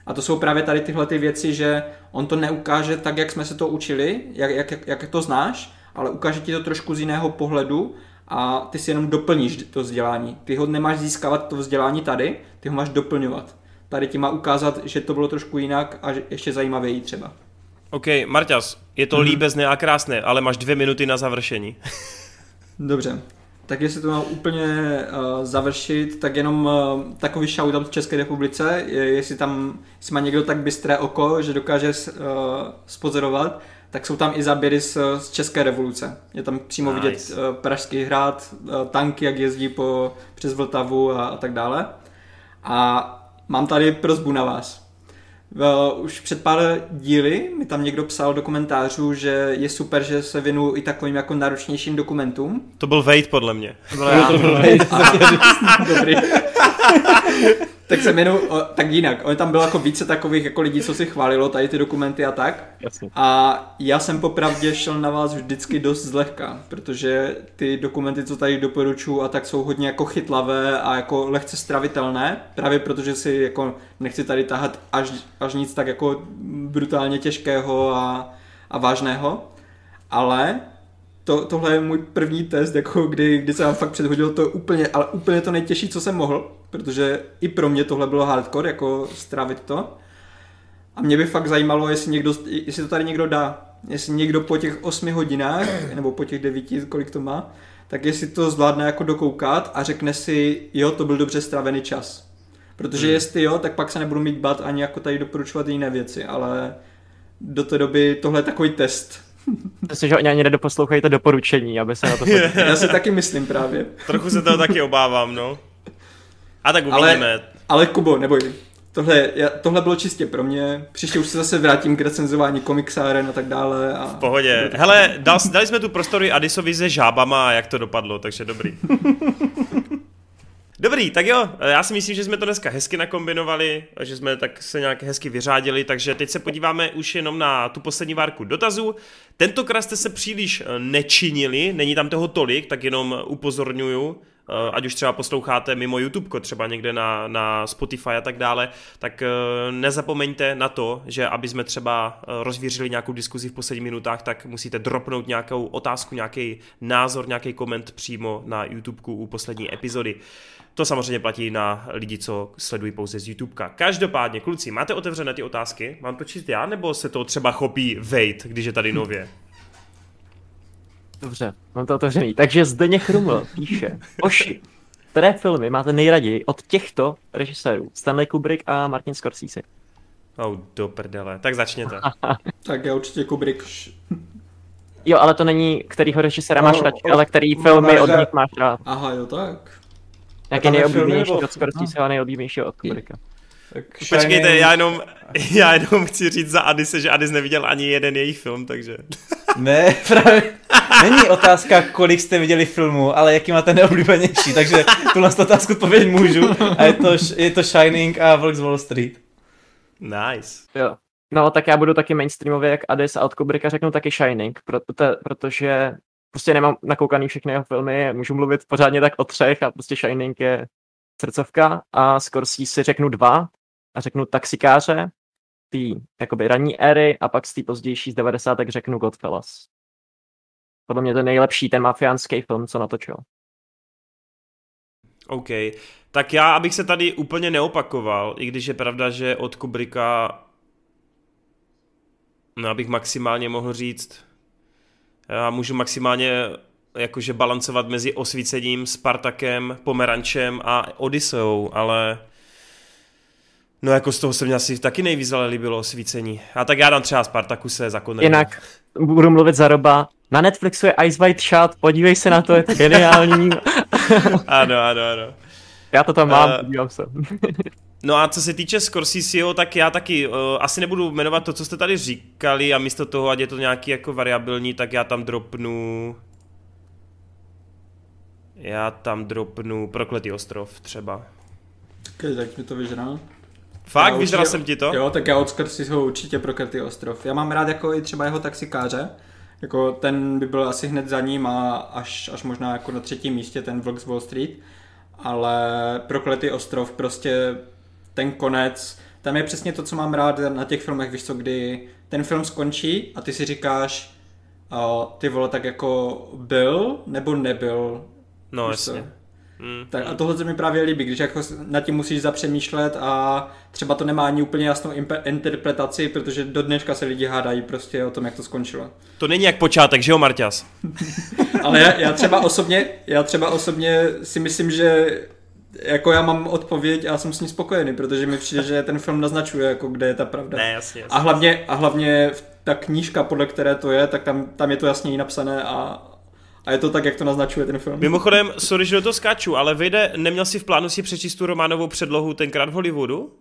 A to jsou právě tady tyhle ty věci, že on to neukáže tak, jak jsme se to učili, jak, jak, jak to znáš, ale ukáže ti to trošku z jiného pohledu a ty si jenom doplníš to vzdělání. Ty ho nemáš získávat to vzdělání tady, ty ho máš doplňovat. Tady ti má ukázat, že to bylo trošku jinak a ještě zajímavěji třeba. OK, Marťas, je to hmm. líbezné a krásné, ale máš dvě minuty na završení. Dobře, tak jestli to mám úplně uh, završit, tak jenom uh, takový shoutout v České republice, je, jestli tam jestli má někdo tak bystré oko, že dokáže uh, spozorovat, tak jsou tam i záběry z, z České revoluce. Je tam přímo nice. vidět uh, Pražský hrad, uh, tanky, jak jezdí po, přes Vltavu a, a tak dále. A mám tady prozbu na vás. Uh, už před pár díly mi tam někdo psal do komentářů, že je super, že se věnu i takovým jako náročnějším dokumentům. To byl Vejt podle mě. To byl já. To byl Vejt. Dobrý. tak se jmenu, tak jinak, on tam bylo jako více takových jako lidí, co si chválilo tady ty dokumenty a tak. Jasně. A já jsem popravdě šel na vás vždycky dost zlehka, protože ty dokumenty, co tady doporučuji a tak jsou hodně jako chytlavé a jako lehce stravitelné, právě protože si jako nechci tady tahat až, až nic tak jako brutálně těžkého a, a vážného. Ale to, tohle je můj první test, jako kdy, kdy jsem vám fakt předhodil to úplně, ale úplně to nejtěžší, co jsem mohl, protože i pro mě tohle bylo hardcore, jako strávit to. A mě by fakt zajímalo, jestli, někdo, jestli to tady někdo dá. Jestli někdo po těch 8 hodinách, nebo po těch 9, kolik to má, tak jestli to zvládne jako dokoukat a řekne si, jo, to byl dobře strávený čas. Protože hmm. jestli jo, tak pak se nebudu mít bát ani jako tady doporučovat jiné věci, ale do té doby tohle je takový test. Myslím, že oni ani nedoposlouchají to doporučení, aby se na to Já si taky myslím právě. Trochu se toho taky obávám, no. A tak uvidíme. Ale, ale Kubo, neboj. Tohle, já, tohle bylo čistě pro mě. Příště už se zase vrátím k recenzování komiksáren a tak dále. A... V pohodě. Hele, dal, dali jsme tu prostory Adisovi se žábama a jak to dopadlo, takže dobrý. Dobrý, tak jo, já si myslím, že jsme to dneska hezky nakombinovali, že jsme tak se nějak hezky vyřádili, takže teď se podíváme už jenom na tu poslední várku dotazů. Tentokrát jste se příliš nečinili, není tam toho tolik, tak jenom upozorňuju, Eh, ať už třeba posloucháte mimo YouTube, třeba někde na, na Spotify a tak dále, tak eh, nezapomeňte na to, že aby jsme třeba eh, rozvířili nějakou diskuzi v posledních minutách, tak musíte dropnout nějakou otázku, nějaký názor, nějaký koment přímo na YouTube u poslední epizody. To samozřejmě platí na lidi, co sledují pouze z YouTube. Každopádně, kluci, máte otevřené ty otázky? Mám to číst já, nebo se to třeba chopí Vejt, když je tady nově? Dobře, mám to otevřený. Takže Zdeněk Ruml píše, Oši, které filmy máte nejraději od těchto režisérů? Stanley Kubrick a Martin Scorsese. Oh, do prdele. Tak začněte. tak já určitě Kubrick. Jo, ale to není, kterýho režiséra máš radši, ale který filmy od nich máš rád. Aha, jo, tak. Jak je nejoblíbenější od Scorsese a nejoblíbenější od Kubricka? Tak Počkejte, já jenom, já jenom chci říct za Adise, že Adis neviděl ani jeden jejich film, takže... Ne, právě. Není otázka, kolik jste viděli filmu, ale jaký máte neoblíbenější, takže tuhle otázku odpovědět můžu. A je to, je to Shining a Volks Wall Street. Nice. Jo. No, tak já budu taky mainstreamově jak Adis a od Kubricka řeknu taky Shining, proto, protože prostě nemám nakoukaný všechny jeho filmy, můžu mluvit pořádně tak o třech a prostě Shining je srdcovka a Scorsese si řeknu dva a řeknu taxikáře, tý jakoby ranní éry a pak z té pozdější z 90. řeknu Godfellas. Podle mě to je nejlepší ten mafiánský film, co natočil. OK. Tak já, abych se tady úplně neopakoval, i když je pravda, že od Kubricka no, abych maximálně mohl říct, já můžu maximálně jakože balancovat mezi osvícením, Spartakem, Pomerančem a Odiseou, ale No jako z toho se mě asi taky nejvíc ale líbilo osvícení. A tak já dám třeba Spartakuse za Connery. Jinak budu mluvit za Roba. Na Netflixu je Ice White Shot, podívej se na to, je to geniální. ano, ano, ano. Já to tam mám, uh, podívám se. no a co se týče Scorseseho, tak já taky uh, asi nebudu jmenovat to, co jste tady říkali a místo toho, ať je to nějaký jako variabilní, tak já tam dropnu Já tam dropnu Prokletý ostrov třeba. Okay, tak mi to vyžral. Fakt, vyžral jsem ti to? Jo, tak já od Scorseseho určitě Prokletý ostrov. Já mám rád jako i třeba jeho taxikáře. Jako ten by byl asi hned za ním a až, až možná jako na třetím místě ten Vlog z Wall Street. Ale Prokletý ostrov prostě ten konec, tam je přesně to, co mám rád na těch filmech, víš co, kdy ten film skončí a ty si říkáš, uh, ty vole, tak jako byl nebo nebyl. No jasně. Mm. Tak a tohle se mi právě líbí, když jako nad tím musíš zapřemýšlet a třeba to nemá ani úplně jasnou interpretaci, protože do dneška se lidi hádají prostě o tom, jak to skončilo. To není jak počátek, že jo, Marťas? Ale já, já, třeba osobně, já třeba osobně si myslím, že jako já mám odpověď a jsem s ní spokojený, protože mi přijde, že ten film naznačuje, jako kde je ta pravda. Ne, jasně, jasně. A hlavně, a hlavně ta knížka, podle které to je, tak tam, tam je to jasně napsané a, a je to tak, jak to naznačuje ten film. Mimochodem, sorry, že do toho skáču, ale vyjde, neměl si v plánu si přečíst tu románovou předlohu tenkrát v Hollywoodu?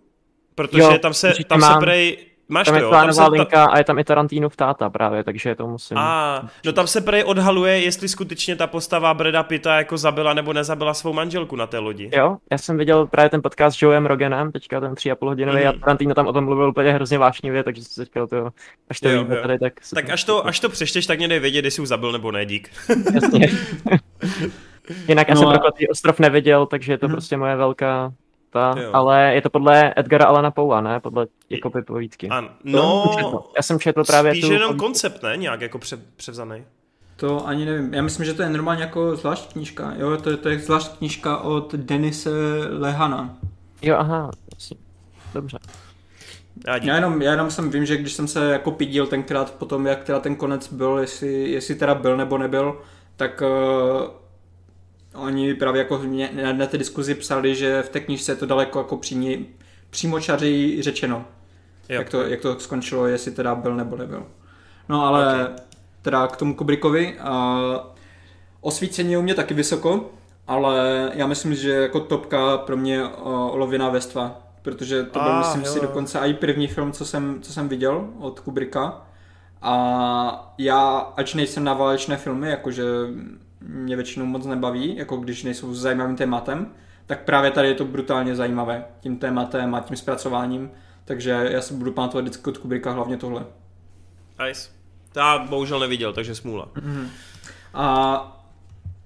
Protože jo, tam se, tam se prej Máš tam to, je? Tam se linka ta... a je tam i Tarantínův táta právě, takže to musím... A, no tam se prej odhaluje, jestli skutečně ta postava Breda Pitta jako zabila nebo nezabila svou manželku na té lodi. Jo, já jsem viděl právě ten podcast s Joeem Roganem, teďka ten tři a půl hodinový mm. a Tarantino tam o tom mluvil úplně hrozně vášnivě, takže si teďka to, až to jo, jo. tady, tak... Tak až to, až to přečteš, tak mě dej vědět, jestli už zabil nebo ne, dík. Jasně. Jinak no já jsem a... ostrov neviděl, takže je to mm. prostě moje velká ta, ale je to podle Edgara Alana Poua, ne? Podle jako povídky. An, no, já jsem četl právě spíš tu... jenom koncept, ne? Nějak jako pře, převzaný. To ani nevím. Já myslím, že to je normálně jako zvlášť knížka. Jo, to, je, to je zvlášť knížka od Denise Lehana. Jo, aha, dobře. Já, já, jenom, já jenom jsem vím, že když jsem se jako pidil tenkrát potom, jak teda ten konec byl, jestli, jestli teda byl nebo nebyl, tak uh, oni právě jako mě, na, na té diskuzi psali, že v té knižce je to daleko jako přímě, přímočařeji řečeno. Jak to, jak to skončilo, jestli teda byl nebo nebyl. No ale okay. teda k tomu Kubrickovi. Uh, osvícení je u mě taky vysoko, ale já myslím, že jako topka pro mě uh, Olověná vestva, protože to byl, ah, myslím jo. si, dokonce i první film, co jsem, co jsem viděl od Kubricka. A já, ač nejsem na válečné filmy, jakože mě většinou moc nebaví, jako když nejsou s zajímavým tématem, tak právě tady je to brutálně zajímavé tím tématem a tím zpracováním, takže já si budu pamatovat vždycky od Kubricka hlavně tohle. Nice. To já bohužel neviděl, takže smůla. Mm-hmm. A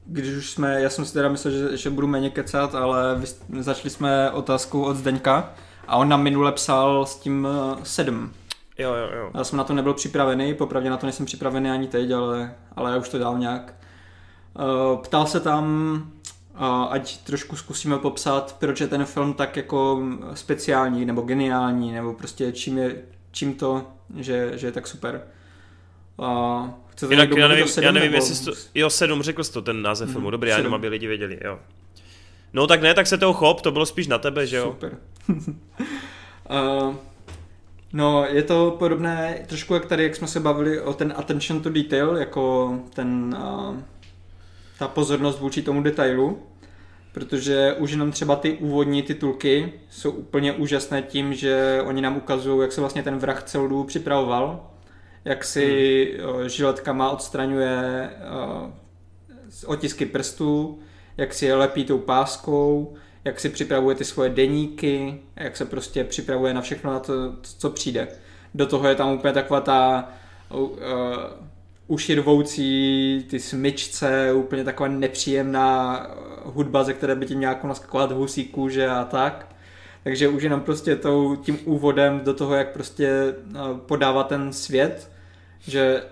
když už jsme, já jsem si teda myslel, že, že budu méně kecat, ale vy, začali jsme otázkou od Zdeňka a on nám minule psal s tím uh, sedm. Jo, jo, jo. Já jsem na to nebyl připravený, popravdě na to nejsem připravený ani teď, ale, ale já už to dál nějak. Uh, ptal se tam, ať trošku zkusíme popsat, proč je ten film tak jako speciální nebo geniální, nebo prostě čím, je, čím to, že, že je tak super. Uh, chcete Jinak já nevím, sedm, já nevím nebo... jestli to, jo, sedm, řekl jsi to, ten název mm, filmu, dobrý, já jenom aby lidi věděli, jo. No tak ne, tak se toho chop, to bylo spíš na tebe, že jo? Super. uh, no, je to podobné trošku jak tady, jak jsme se bavili o ten attention to detail, jako ten uh, ta pozornost vůči tomu detailu, protože už jenom třeba ty úvodní titulky jsou úplně úžasné tím, že oni nám ukazují, jak se vlastně ten vrah celou dobu připravoval, jak si hmm. žiletkama odstraňuje otisky prstů, jak si je lepí tou páskou, jak si připravuje ty svoje deníky, jak se prostě připravuje na všechno na to, co přijde. Do toho je tam úplně taková ta uh, uši rvoucí, ty smyčce, úplně taková nepříjemná hudba, ze které by ti jako naskakovat husí kůže a tak. Takže už jenom prostě tou, tím úvodem do toho, jak prostě no, podává ten svět, že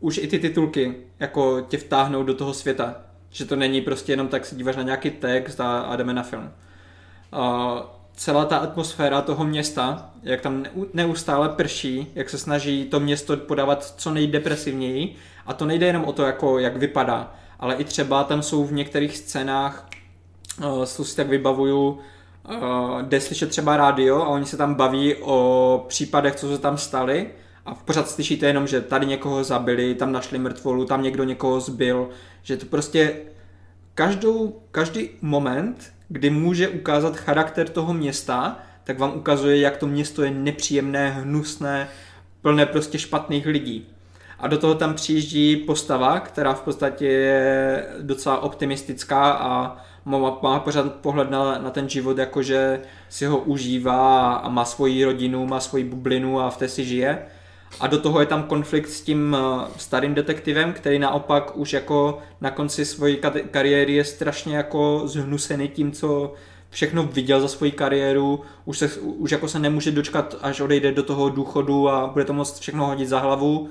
už i ty titulky jako tě vtáhnou do toho světa. Že to není prostě jenom tak se díváš na nějaký text a, a jdeme na film. Uh, celá ta atmosféra toho města, jak tam neustále prší, jak se snaží to město podávat co nejdepresivněji. A to nejde jenom o to, jako jak vypadá, ale i třeba tam jsou v některých scénách, uh, si tak vybavuju, uh, jde slyšet třeba rádio a oni se tam baví o případech, co se tam staly. A pořád slyšíte jenom, že tady někoho zabili, tam našli mrtvolu, tam někdo někoho zbil, že to prostě každou, každý moment kdy může ukázat charakter toho města, tak vám ukazuje, jak to město je nepříjemné, hnusné, plné prostě špatných lidí. A do toho tam přijíždí postava, která v podstatě je docela optimistická a má, má pořád pohled na, na ten život, jakože si ho užívá a má svoji rodinu, má svoji bublinu a v té si žije. A do toho je tam konflikt s tím eh, starým detektivem, který naopak už jako na konci své kariéry je strašně jako zhnusený tím, co všechno viděl za svoji kariéru, už, se, už jako se nemůže dočkat, až odejde do toho důchodu a bude to moct všechno hodit za hlavu.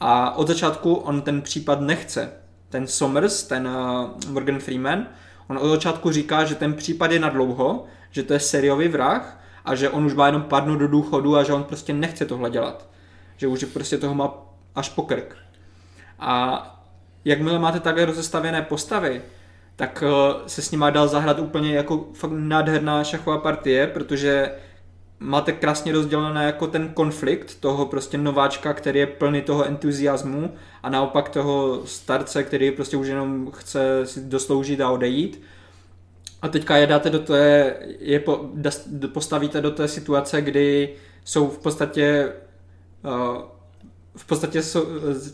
A od začátku on ten případ nechce. Ten Somers, ten uh, Morgan Freeman, on od začátku říká, že ten případ je na dlouho, že to je sériový vrah a že on už má jenom padnout do důchodu a že on prostě nechce tohle dělat. Že už prostě toho má až po krk. A jakmile máte takhle rozestavěné postavy, tak eh, se s nima dal zahrát úplně jako fakt nádherná šachová partie, protože máte krásně rozdělené jako ten konflikt toho prostě nováčka, který je plný toho entuziasmu a naopak toho starce, který prostě už jenom chce si dosloužit a odejít. A teďka je dáte do té, je po, postavíte do té situace, kdy jsou v podstatě v podstatě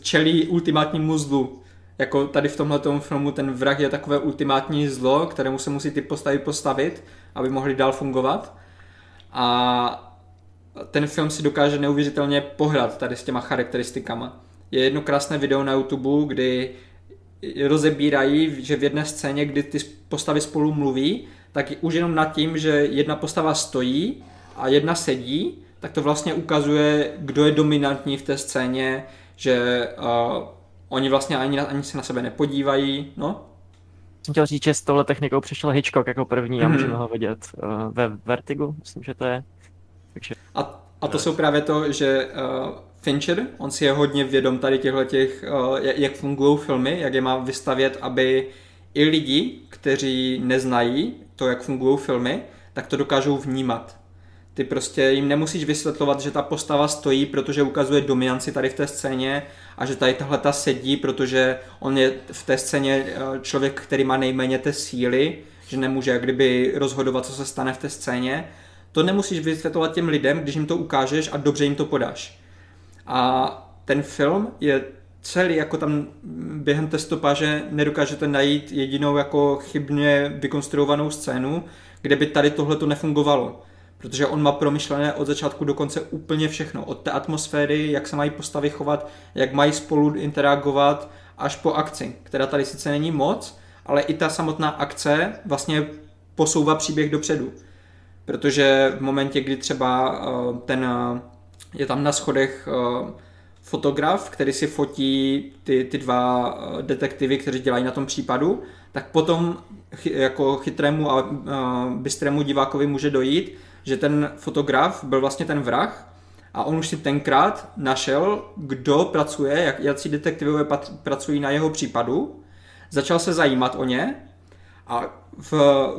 čelí ultimátnímu zlu jako tady v tomhle filmu ten vrah je takové ultimátní zlo, kterému se musí ty postavy postavit, aby mohly dál fungovat. A ten film si dokáže neuvěřitelně pohrát tady s těma charakteristikama. Je jedno krásné video na YouTube, kdy rozebírají, že v jedné scéně, kdy ty postavy spolu mluví, tak už jenom nad tím, že jedna postava stojí a jedna sedí, tak to vlastně ukazuje, kdo je dominantní v té scéně, že uh, Oni vlastně ani, ani se na sebe nepodívají, no. Jsem chtěl říct, že s touhle technikou přišel Hitchcock jako první mm-hmm. a mhm. můžeme ho vidět uh, ve Vertigu, myslím, že to je. Takže... A, a to jsou právě to, že uh, Fincher, on si je hodně vědom tady těchto těch, uh, jak fungují filmy, jak je má vystavět, aby i lidi, kteří neznají to, jak fungují filmy, tak to dokážou vnímat. Ty prostě jim nemusíš vysvětlovat, že ta postava stojí, protože ukazuje dominanci tady v té scéně a že tady tahle ta sedí, protože on je v té scéně eh, člověk, který má nejméně té síly, že nemůže jak kdyby rozhodovat, co se stane v té scéně. To nemusíš vysvětlovat těm lidem, když jim to ukážeš a dobře jim to podáš. A ten film je celý, jako tam během té stopáže nedokážete najít jedinou jako chybně vykonstruovanou scénu, kde by tady tohle to nefungovalo protože on má promyšlené od začátku do konce úplně všechno. Od té atmosféry, jak se mají postavy chovat, jak mají spolu interagovat, až po akci, která tady sice není moc, ale i ta samotná akce vlastně posouvá příběh dopředu. Protože v momentě, kdy třeba uh, ten uh, je tam na schodech uh, fotograf, který si fotí ty, ty dva detektivy, kteří dělají na tom případu, tak potom chy, jako chytrému a uh, bystrému divákovi může dojít, že ten fotograf byl vlastně ten vrah a on už si tenkrát našel, kdo pracuje, jak, jaký detektivové pracují na jeho případu, začal se zajímat o ně a v,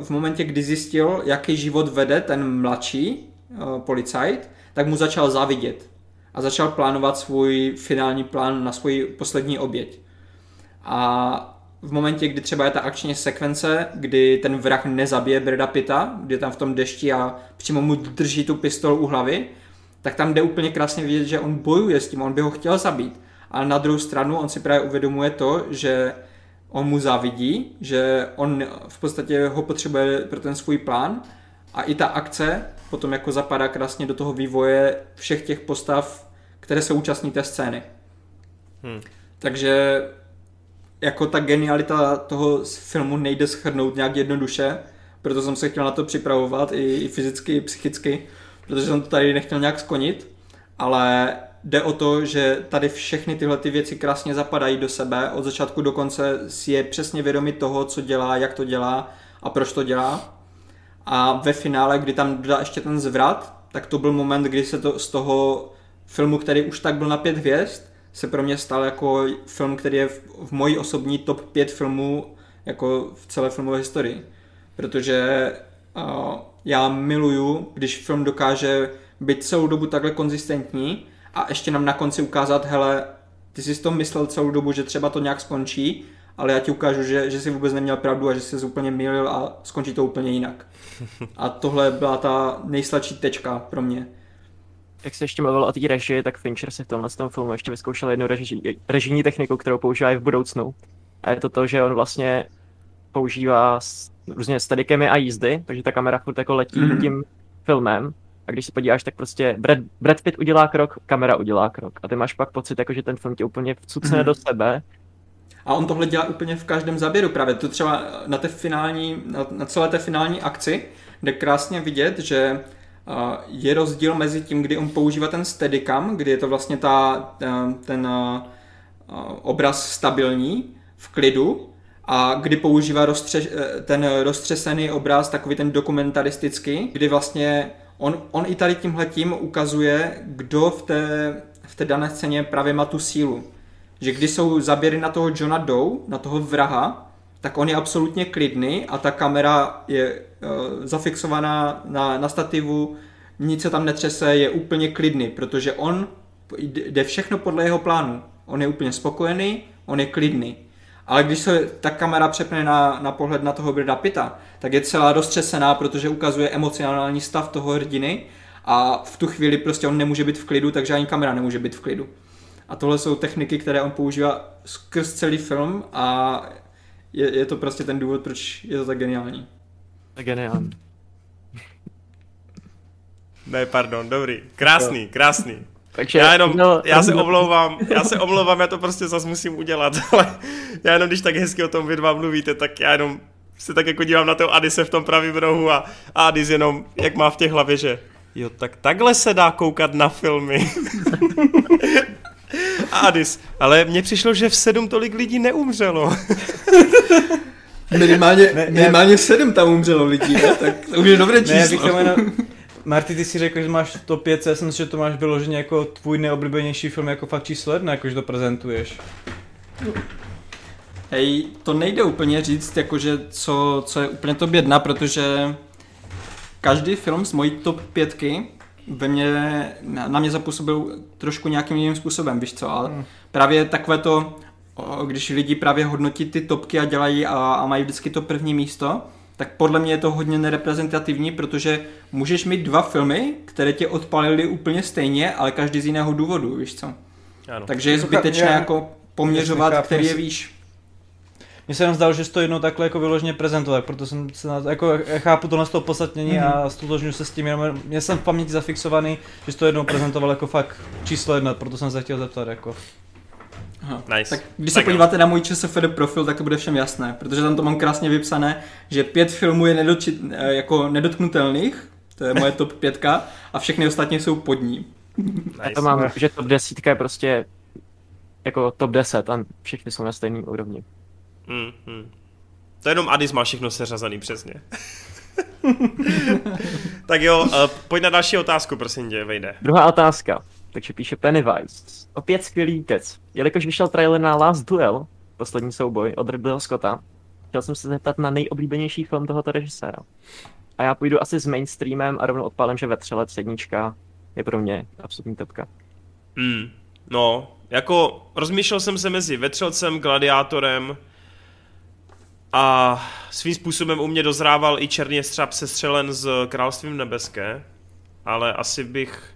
v momentě, kdy zjistil, jaký život vede ten mladší uh, policajt, tak mu začal závidět a začal plánovat svůj finální plán na svůj poslední oběť. A v momentě, kdy třeba je ta akční sekvence, kdy ten vrah nezabije Breda Pitta, kdy je tam v tom dešti a přímo mu drží tu pistol u hlavy, tak tam jde úplně krásně vidět, že on bojuje s tím, on by ho chtěl zabít. Ale na druhou stranu on si právě uvědomuje to, že on mu závidí, že on v podstatě ho potřebuje pro ten svůj plán a i ta akce potom jako zapadá krásně do toho vývoje všech těch postav, které se účastní té scény. Hmm. Takže jako ta genialita toho filmu nejde schrnout nějak jednoduše, proto jsem se chtěl na to připravovat i, fyzicky, i psychicky, protože jsem to tady nechtěl nějak skonit, ale jde o to, že tady všechny tyhle ty věci krásně zapadají do sebe, od začátku do konce si je přesně vědomí toho, co dělá, jak to dělá a proč to dělá. A ve finále, kdy tam dodá ještě ten zvrat, tak to byl moment, kdy se to z toho filmu, který už tak byl na pět hvězd, se pro mě stal jako film, který je v, v mojí osobní top 5 filmů jako v celé filmové historii. Protože uh, já miluju, když film dokáže být celou dobu takhle konzistentní a ještě nám na konci ukázat, hele, ty jsi to myslel celou dobu, že třeba to nějak skončí, ale já ti ukážu, že, že jsi vůbec neměl pravdu a že jsi úplně mýlil a skončí to úplně jinak. A tohle byla ta nejsladší tečka pro mě. Jak se ještě mluvil o té režii, tak Fincher si v tomhle tom filmu ještě vyzkoušel jednu reži, režijní techniku, kterou používá i v budoucnu. A je to to, že on vlastně používá různě steadicamy a jízdy, takže ta kamera furt jako letí mm-hmm. tím filmem. A když se podíváš, tak prostě Brad, Brad Pitt udělá krok, kamera udělá krok. A ty máš pak pocit, jako, že ten film tě úplně vcucne mm-hmm. do sebe. A on tohle dělá úplně v každém záběru právě. To třeba na, té finální, na, na celé té finální akci, kde krásně vidět, že je rozdíl mezi tím, kdy on používá ten steadicam, kdy je to vlastně ta, ten obraz stabilní, v klidu, a kdy používá roztře- ten roztřesený obraz, takový ten dokumentaristický, kdy vlastně on, on i tady tímhletím ukazuje, kdo v té, v té dané scéně právě má tu sílu. Že když jsou zaběry na toho Johna Doe, na toho vraha, tak on je absolutně klidný a ta kamera je zafixovaná na, na stativu, nic se tam netřese, je úplně klidný, protože on jde všechno podle jeho plánu. On je úplně spokojený, on je klidný. Ale když se ta kamera přepne na, na pohled na toho Brida Pita, tak je celá roztřesená, protože ukazuje emocionální stav toho hrdiny a v tu chvíli prostě on nemůže být v klidu, takže ani kamera nemůže být v klidu. A tohle jsou techniky, které on používá skrz celý film a je, je to prostě ten důvod, proč je to tak geniální. Tak geniální. Ne, pardon, dobrý. Krásný, krásný. Takže já jenom, no, já se omlouvám, já se omlouvám, já to prostě zase musím udělat, ale já jenom, když tak hezky o tom vy dva mluvíte, tak já jenom se tak jako dívám na toho Adise v tom pravém rohu a, a Adis jenom, jak má v těch hlavě, že jo, tak takhle se dá koukat na filmy. a Adis, ale mně přišlo, že v sedm tolik lidí neumřelo. Minimálně, ne, minimálně sedm tam umřelo lidí, ne? tak to už je dobré číslo. Ne, Marty, ty si řekl, že máš to 5, já jsem myslím, že to máš vyloženě jako tvůj neoblíbenější film jako fakt číslo jedna, jakože to prezentuješ. Hej, to nejde úplně říct, jakože co, co je úplně to bědna, protože každý film z mojí top pětky ve mě, na mě zapůsobil trošku nějakým jiným způsobem, víš co, ale hmm. právě takové to, když lidi právě hodnotí ty topky a dělají a, a mají vždycky to první místo, tak podle mě je to hodně nereprezentativní, protože můžeš mít dva filmy, které tě odpalily úplně stejně, ale každý z jiného důvodu, víš co? Ano. Takže je zbytečné já, jako poměřovat, chápu, který je víš. Mně se jenom zdalo, že to jednou takhle jako vyloženě prezentovat, proto jsem se na to, jako chápu to na toho podstatnění mm-hmm. a stotožňuji se s tím, jenom mě jsem v paměti zafixovaný, že to jednou prezentoval jako fakt číslo jedna, proto jsem se chtěl zeptat jako. Aha. Nice. Tak když se tak podíváte no. na můj ČSFD profil, tak to bude všem jasné, protože tam to mám krásně vypsané, že pět filmů je nedočit, eh, jako nedotknutelných, to je moje top pětka, a všechny ostatní jsou pod ní. Nice. Já to mám, že top desítka je prostě jako top 10 a všechny jsou na stejný úrovni. Mm, mm. To jenom Adis má všechno seřazaný přesně. tak jo, uh, pojď na další otázku, prosím tě, vejde. Druhá otázka. Takže píše Pennywise. Opět skvělý kec. Jelikož vyšel trailer na Last Duel, poslední souboj od Ridleyho Scotta, chtěl jsem se zeptat na nejoblíbenější film tohoto režiséra. A já půjdu asi s mainstreamem a rovnou odpálím, že Vetřelec jednička je pro mě absolutní topka. Hmm, no, jako rozmýšlel jsem se mezi Vetřelcem, Gladiátorem a svým způsobem u mě dozrával i Černý střáp sestřelen z Královstvím nebeské, ale asi bych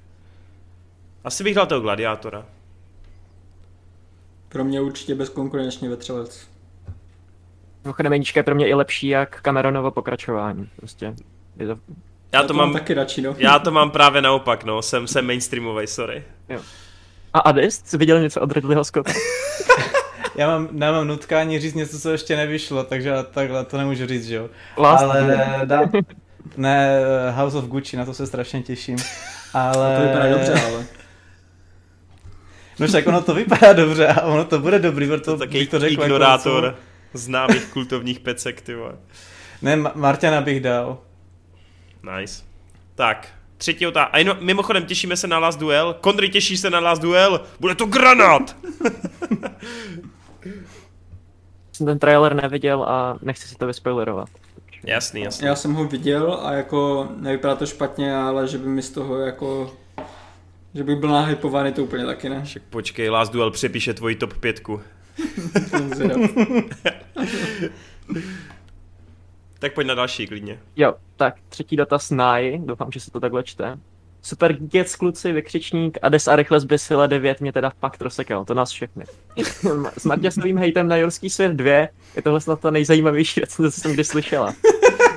asi bych dal toho gladiátora. Pro mě určitě bezkonkurenčně vetřelec. Mimochodem Jednička je pro mě i lepší jak Cameronovo pokračování. Prostě je to... Já to, to mám, taky radši, no. Já to mám právě naopak, no. Jsem, jsem mainstreamový, sorry. Jo. A Adis, jsi viděl něco od Ridleyho Scotta? já mám, nemám nutkání říct něco, co ještě nevyšlo, takže takhle to nemůžu říct, že jo. Last Ale dám, ne, House of Gucci, na to se strašně těším. Ale... To vypadá dobře, ale... No však ono to vypadá dobře a ono to bude dobrý, proto to bych to řekl. Jako ignorátor jako, známých kultovních pecek, ty vole. Ne, Martina bych dal. Nice. Tak, třetí otázka. A jenom, mimochodem, těšíme se na Last Duel. Kondry těší se na Last Duel. Bude to granát! jsem ten trailer neviděl a nechci si to vyspoilerovat. Jasný, jasný. Já jsem ho viděl a jako nevypadá to špatně, ale že by mi z toho jako že bych byl nahypovaný, to úplně taky ne. Však počkej, Last Duel přepíše tvoji top pětku. tak pojď na další klidně. Jo, tak třetí dotaz Nai, doufám, že se to takhle čte. Super Geeks kluci, vykřičník, Ades a rychle zbysile 9 mě teda fakt rozsekal, to nás všechny. S Marťasovým hejtem na Jorský svět 2 je tohle snad ta nejzajímavější věc, co jsem kdy slyšela.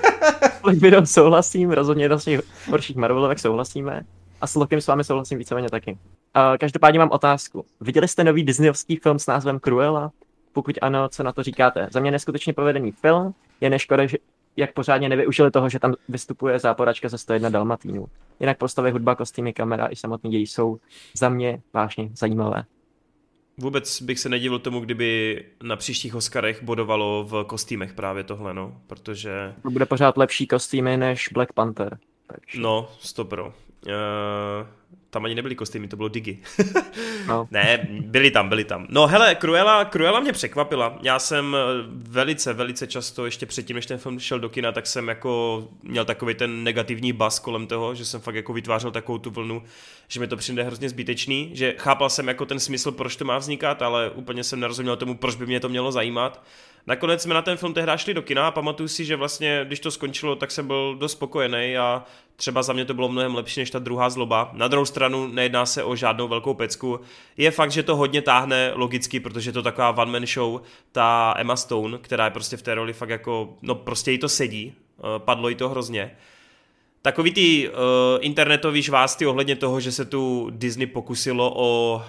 Widow souhlasím, rozhodně jedna z těch horších Marvelovek souhlasíme. A s Lokem s vámi souhlasím víceméně taky. Uh, každopádně mám otázku. Viděli jste nový Disneyovský film s názvem Cruella? Pokud ano, co na to říkáte? Za mě neskutečně povedený film, je neškoda, že jak pořádně nevyužili toho, že tam vystupuje záporačka ze 101 Dalmatínů. Jinak postavy, hudba, kostýmy, kamera i samotný děj jsou za mě vážně zajímavé. Vůbec bych se nedivil tomu, kdyby na příštích Oscarech bodovalo v kostýmech právě tohle, no, protože... To bude pořád lepší kostýmy než Black Panther. Takže... No, stopro. Uh, tam ani nebyly kostýmy, to bylo digi. no. Ne, byli tam, byli tam. No hele, Cruella, Cruella mě překvapila. Já jsem eh, velice, velice často, ještě předtím, než ten film šel do kina, tak jsem jako měl takový ten negativní bas kolem toho, že jsem fakt jako vytvářel takovou tu vlnu, že mi to přijde hrozně zbytečný, že chápal jsem jako ten smysl, proč to má vznikat, ale úplně jsem nerozuměl tomu, proč by mě to mělo zajímat. Nakonec jsme na ten film tehdy šli do kina a pamatuju si, že vlastně, když to skončilo, tak jsem byl dost spokojený a třeba za mě to bylo mnohem lepší než ta druhá zloba. Na druhou stranu nejedná se o žádnou velkou pecku. Je fakt, že to hodně táhne logicky, protože je to taková one man show, ta Emma Stone, která je prostě v té roli fakt jako, no prostě jí to sedí, eh, padlo jí to hrozně. Takový ty uh, internetový žvásty ohledně toho, že se tu Disney pokusilo o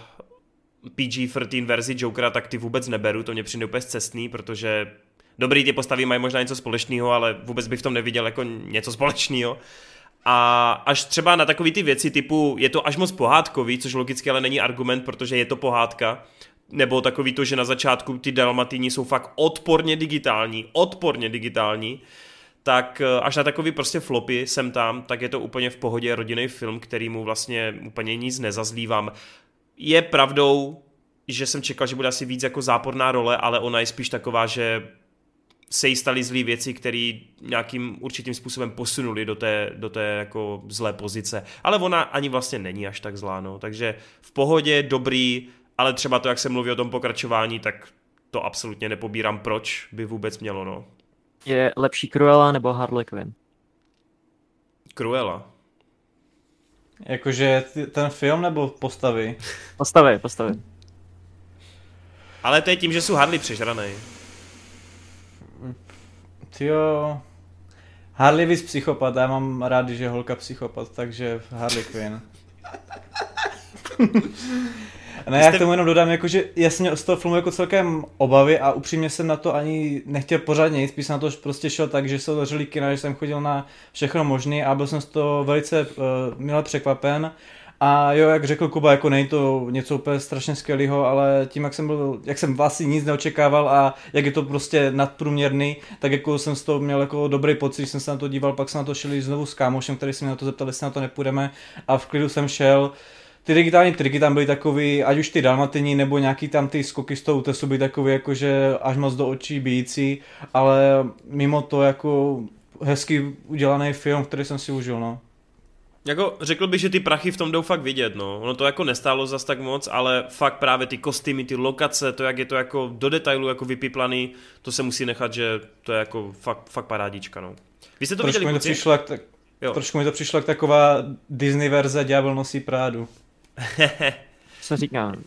PG-13 verzi Jokera, tak ty vůbec neberu, to mě přijde úplně cestný, protože dobrý, ty postavy mají možná něco společného, ale vůbec bych v tom neviděl jako něco společného. A až třeba na takové ty věci typu, je to až moc pohádkový, což logicky ale není argument, protože je to pohádka, nebo takový to, že na začátku ty Dalmatini jsou fakt odporně digitální, odporně digitální, tak eh, až na takový prostě flopy jsem tam, tak je to úplně v pohodě rodinný film, který mu vlastně úplně nic nezazlívám. Je pravdou, že jsem čekal, že bude asi víc jako záporná role, ale ona je spíš taková, že se jí staly zlý věci, které nějakým určitým způsobem posunuli do té, do té jako zlé pozice. Ale ona ani vlastně není až tak zlá, no. Takže v pohodě, dobrý, ale třeba to, jak se mluví o tom pokračování, tak to absolutně nepobírám, proč by vůbec mělo, no. Je lepší Cruella nebo Harley Quinn? Cruella. Jakože ten film nebo postavy? Postavy, postavy. Ale to je tím, že jsou Harley přežranej. Jo. Harley víc psychopat, já mám rád, že je holka psychopat, takže Harley Quinn. Ne, já k tomu jenom dodám, jakože jasně z toho filmu jako celkem obavy a upřímně jsem na to ani nechtěl pořádně nic, spíš na to prostě šel tak, že se otevřeli kina, že jsem chodil na všechno možné a byl jsem z toho velice uh, milé překvapen. A jo, jak řekl Kuba, jako není to něco úplně strašně skvělého, ale tím, jak jsem byl, jak jsem vlastně nic neočekával a jak je to prostě nadprůměrný, tak jako jsem z toho měl jako dobrý pocit, když jsem se na to díval, pak jsem na to šel znovu s kámošem, který se mě na to zeptal, jestli na to nepůjdeme a v klidu jsem šel. Ty digitální triky tam byly takový, ať už ty dalmatini nebo nějaký tam ty skoky z toho útesu byly takový jakože až moc do očí bíjící, ale mimo to jako hezky udělaný film, který jsem si užil, no. Jako řekl bych, že ty prachy v tom jdou fakt vidět, no. Ono to jako nestálo zas tak moc, ale fakt právě ty kostýmy, ty lokace, to jak je to jako do detailu jako vypiplaný, to se musí nechat, že to je jako fakt, fakt parádička, no. Vy jste to trošku viděli, mi to přišlo jak tak, jo. Trošku mi to přišlo jak taková Disney verze Ďábel nosí prádu. Co říkám?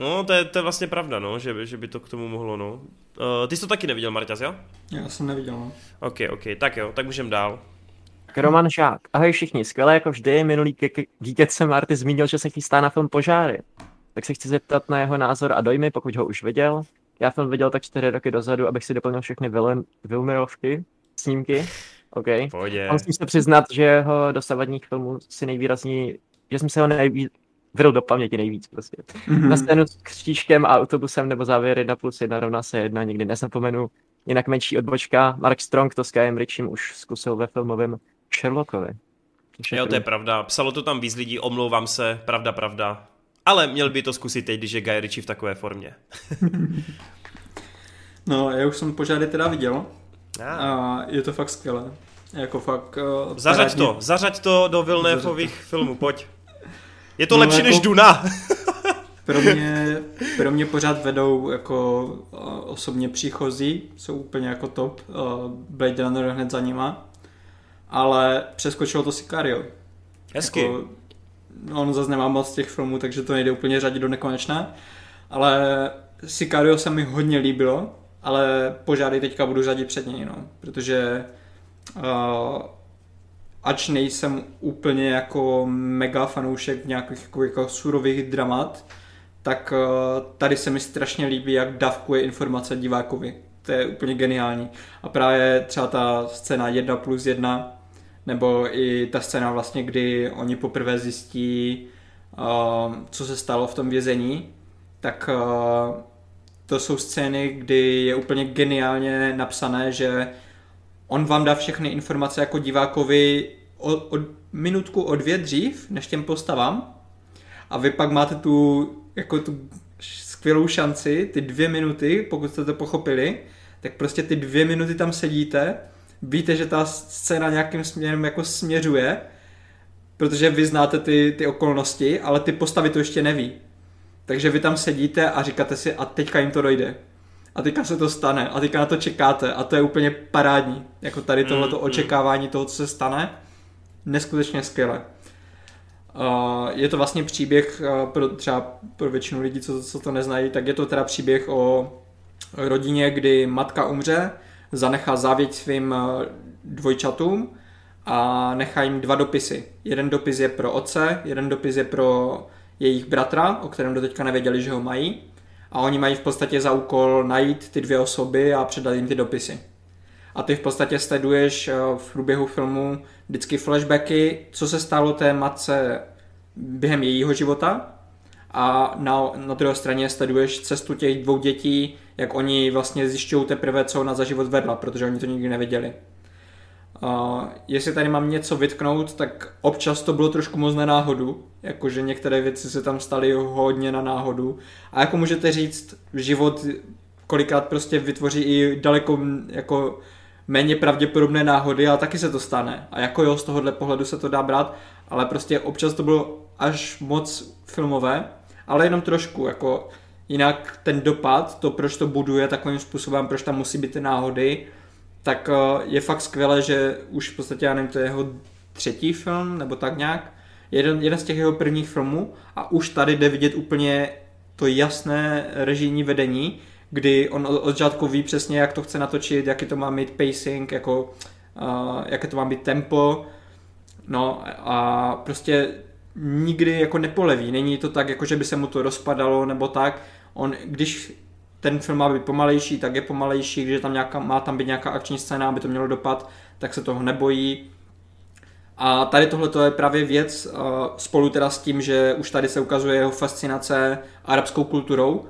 No, to je, to je vlastně pravda, no, že, že by to k tomu mohlo, no. Uh, ty jsi to taky neviděl, Marťas, jo? Já jsem neviděl, no. Ok, ok, tak jo, tak můžeme dál. Roman Žák. Ahoj všichni, skvěle jako vždy, minulý Geekec se Marty zmínil, že se chystá na film Požáry. Tak se chci zeptat na jeho názor a dojmy, pokud ho už viděl. Já film viděl tak čtyři roky dozadu, abych si doplnil všechny Vilmerovky, snímky. OK. Pohodě. A musím se přiznat, že jeho dosavadních filmů si nejvýrazněji, že jsem se ho nejvíc, vyril do paměti nejvíc prostě. Mm-hmm. Na scénu s křičkem a autobusem nebo závěr 1 plus 1 rovná se 1, nikdy nezapomenu. Jinak menší odbočka, Mark Strong to s Kajem Richem už zkusil ve filmovém Sherlockovi. Jo, to je pravda. Psalo to tam víc lidí, omlouvám se, pravda, pravda. Ale měl by to zkusit teď, když je Guy Ritchie v takové formě. no, já už jsem požády teda viděl. A je to fakt skvělé. Jako fakt... Uh, zařaď parádně... to, zařaď to do Vilnéfových filmů, pojď. Je to no, lepší jako... než Duna. pro mě, pro mě pořád vedou jako uh, osobně příchozí, jsou úplně jako top. Uh, Blade Runner hned za nima ale přeskočilo to Sicario. Hezky. Jako, no, on zase nemá moc těch filmů, takže to nejde úplně řadit do nekonečna. Ale Sicario se mi hodně líbilo, ale požády teďka budu řadit před něj, no. Protože uh, ač nejsem úplně jako mega fanoušek nějakých jako, jako surových dramat, tak uh, tady se mi strašně líbí, jak dávkuje informace divákovi. To je úplně geniální. A právě třeba ta scéna 1 plus 1, nebo i ta scéna vlastně, kdy oni poprvé zjistí, uh, co se stalo v tom vězení, tak uh, to jsou scény, kdy je úplně geniálně napsané, že on vám dá všechny informace jako divákovi o, o minutku, o dvě dřív, než těm postavám. A vy pak máte tu, jako tu skvělou šanci, ty dvě minuty, pokud jste to pochopili, tak prostě ty dvě minuty tam sedíte, víte, že ta scéna nějakým směrem jako směřuje, protože vy znáte ty, ty okolnosti, ale ty postavy to ještě neví. Takže vy tam sedíte a říkáte si, a teďka jim to dojde. A teďka se to stane a teďka na to čekáte a to je úplně parádní. Jako tady tohleto Mm, mm. očekávání toho, co se stane, neskutečně skvěle. Uh, je to vlastně příběh uh, pro, třeba pro většinu lidí, co, co to neznají, tak je to teda příběh o rodině, kdy matka umře, zanechá závěť svým uh, dvojčatům a nechá jim dva dopisy. Jeden dopis je pro otce, jeden dopis je pro jejich bratra, o kterém do teďka nevěděli, že ho mají. A oni mají v podstatě za úkol najít ty dvě osoby a předat jim ty dopisy. A ty v podstatě sleduješ eh, v průběhu filmu vždycky flashbacky, co se stalo té matce během jejího života a na, na druhé straně sleduješ cestu těch dvou dětí, jak oni vlastně zjišťují teprve, co ona za život vedla, protože oni to nikdy nevěděli. Uh, jestli tady mám něco vytknout, tak občas to bylo trošku moc na náhodu, jakože některé věci se tam staly hodně na náhodu. A jako můžete říct, život kolikrát prostě vytvoří i daleko jako méně pravděpodobné náhody, ale taky se to stane. A jako jo, z tohohle pohledu se to dá brát, ale prostě občas to bylo až moc filmové, ale jenom trošku, jako jinak ten dopad, to proč to buduje takovým způsobem, proč tam musí být ty náhody, tak eh, je fakt skvělé, že už v podstatě, já nevím, to je jeho třetí film, nebo tak nějak, jeden, jeden z těch jeho prvních filmů. A už tady jde vidět úplně to jasné režijní vedení, kdy on od začátku ví přesně, jak to chce natočit, jaký to má mít pacing, jako, uh, jaké to má být tempo, no a prostě nikdy jako nepoleví, není to tak, jako že by se mu to rozpadalo nebo tak, on, když ten film má být pomalejší, tak je pomalejší, když tam nějaká, má tam být nějaká akční scéna, aby to mělo dopad, tak se toho nebojí. A tady tohle je právě věc uh, spolu teda s tím, že už tady se ukazuje jeho fascinace arabskou kulturou,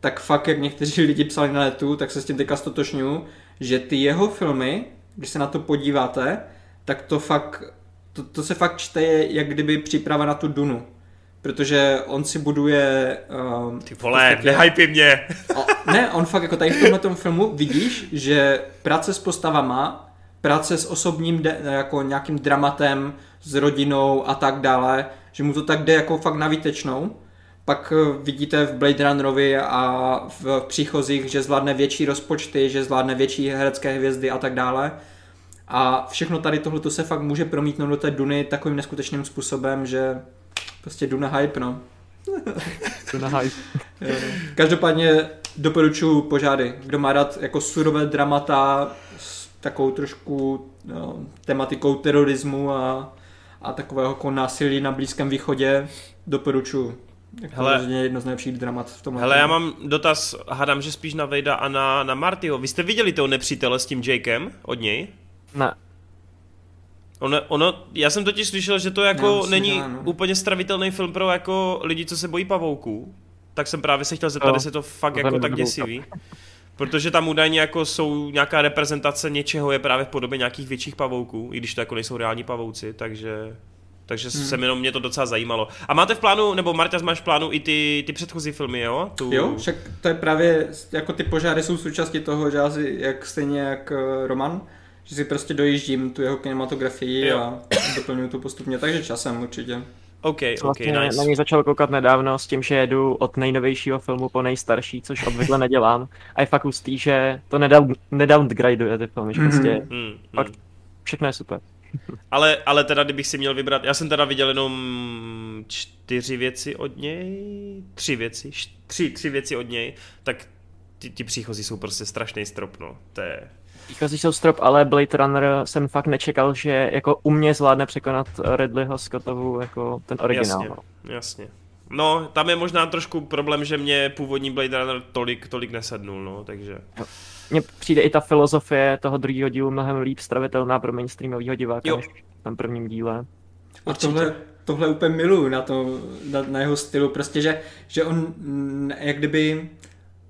tak fakt, jak někteří lidi psali na netu, tak se s tím teďka stotožňuju, že ty jeho filmy, když se na to podíváte, tak to fakt, to, to se fakt čte jak kdyby příprava na tu Dunu. Protože on si buduje... Um, Ty vole, nehypej mě. a, ne, on fakt jako tady v tomhle filmu vidíš, že práce s postavama, práce s osobním de, jako nějakým dramatem, s rodinou a tak dále, že mu to tak jde jako fakt na výtečnou. Pak eh, vidíte v Blade Runnerovi a v příchozích, že zvládne větší rozpočty, že zvládne větší herecké hvězdy a tak dále. A všechno tady tohle se fakt může promítnout do té Duny takovým neskutečným způsobem, že prostě Duna hype, no. To na hype. No. Každopádně doporučuji požády. Kdo má rád jako surové dramata s takovou trošku no, tematikou terorismu a, a takového jako násilí na Blízkém východě, doporučuji. Jako Hele. rozhodně jedno z nejlepších dramat v tomhle. Hele, já mám dotaz, hádám, že spíš na Vejda a na, na Martyho. Vy jste viděli toho nepřítele s tím Jakem od něj? Ne, Ono, ono, já jsem totiž slyšel, že to jako myslím, není ano. úplně stravitelný film pro jako lidi, co se bojí pavouků. Tak jsem právě se chtěl zeptat, jestli to fakt to jako tak děsivý. Protože tam údajně jako jsou nějaká reprezentace něčeho je právě v podobě nějakých větších pavouků, i když to jako nejsou reální pavouci, takže takže Hmm. se jenom mě to docela zajímalo. A máte v plánu, nebo Marta, máš v plánu i ty, ty předchozí filmy, jo? Tu... Jo, však to je právě, jako ty požáry jsou součástí toho, že jak stejně jak eh, Roman, že si prostě dojíždím tu jeho kinematografii Jo. a doplňuju to postupně, takže časem určitě. OK, OK, vlastně nice. na něj začal koukat nedávno s tím, že jedu od nejnovějšího filmu po nejstarší, což obvykle nedělám. A je fakt hustý, že to nedown, nedowngradeuje ty filmy, že Mhm. prostě Hmm, Fakt. hmm. všechno je super. Ale, ale teda, kdybych si měl vybrat, já jsem teda viděl jenom čtyři věci od něj, tři věci, tři, tři věci od něj, tak ty, ty příchozí jsou prostě strašný strop, no. To je, Výchozí jsou strop, ale Blade Runner jsem fakt nečekal, že jako u mě zvládne překonat Ridleyho Scottovu jako ten originál. jasně, jasně. No, tam je možná trošku problém, že mě původní Blade Runner tolik, tolik nesednul, no, takže... Mně přijde i ta filozofie toho druhého dílu mnohem líp stravitelná pro mainstreamového diváka Jo. než v tom prvním díle. A tohle, tohle úplně miluju na, to, na, na jeho stylu, prostě, že, že on jak kdyby,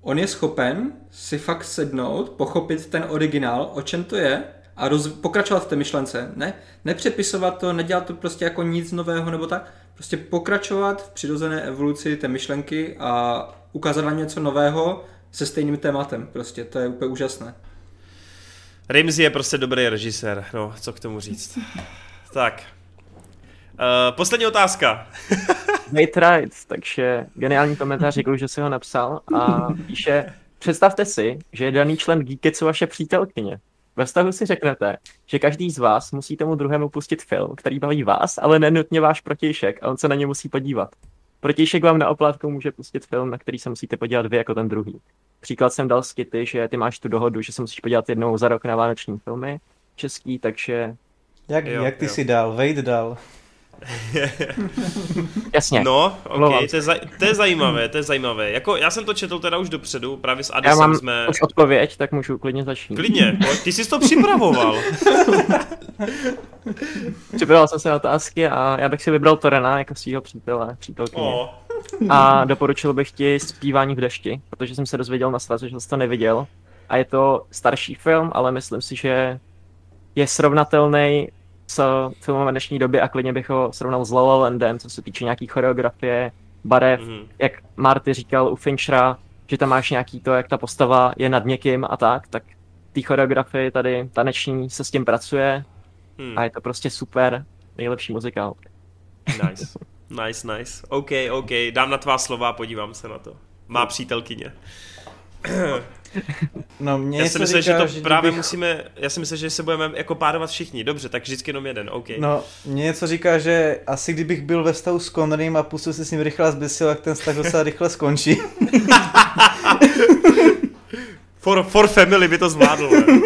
on je schopen si fakt sednout, pochopit ten originál, o čem to je a roz, pokračovat v té myšlence. Ne, nepřepisovat to, nedělat to prostě jako nic nového nebo tak, prostě pokračovat v přirozené evoluci té myšlenky a ukázat nám něco nového se stejným tématem, prostě, to je úplně úžasné. Rimsey je prostě dobrý režisér, no, co k tomu říct. Tak. Uh, poslední otázka. Nate Wright, takže geniální komentář, děkuji, že si ho napsal a píše, představte si, že je daný člen Geeketsu vaše přítelkyně. Ve vztahu si řeknete, že každý z vás musí tomu druhému pustit film, který baví vás, ale nenutně váš protějšek a on se na ně musí podívat. Protějšek vám na oplátku může pustit film, na který se musíte podívat vy jako ten druhý. Příklad jsem dal skity, že ty máš tu dohodu, že se musíš podívat jednou za rok na vánoční filmy český, takže Jak, Jo, jak ty jo. si dal? Wade dal. jasně. No, Omlouvám ok, to je, zaj- to je zajímavé, to je zajímavé. Jako, já jsem to četl teda už dopředu, právě s Já Adisem mám jsme... už odpověď, tak můžu klidně začít. Klidně, pojď, ty jsi to připravoval. Připravil jsem se na otázky a já bych si vybral Torena jako svého přítele, přítelkyně. O, A doporučil bych ti zpívání v dešti, protože jsem se dozvěděl na svazu, že jsi to neviděl. A je to starší film, ale myslím si, že je srovnatelný s filmem dnešní doby a klidně bych ho srovnal s La La Landem, co se týče nějaký choreografie, barev, mhm. jak Marty říkal u Finchera, že tam máš nějaký to, jak ta postava je nad někým a tak, tak té choreografii tady taneční se s tím pracuje Hmm. a je to prostě super, nejlepší muzikál. Nice. Nice, nice. OK, OK, dám na tvá slova a podívám se na to. Má přítelkyně. No, mě Já si myslím, že to právě kdybych- musíme, já si myslím, že se budeme jako párovat všichni. Dobře, tak vždycky jenom jeden, OK. No, mě něco říká, že asi kdybych byl ve vztahu s Connerym a pustil si s ním rychle zbysil, tak ten vztah docela rychle skončí. For, for family by to zvládl. ne?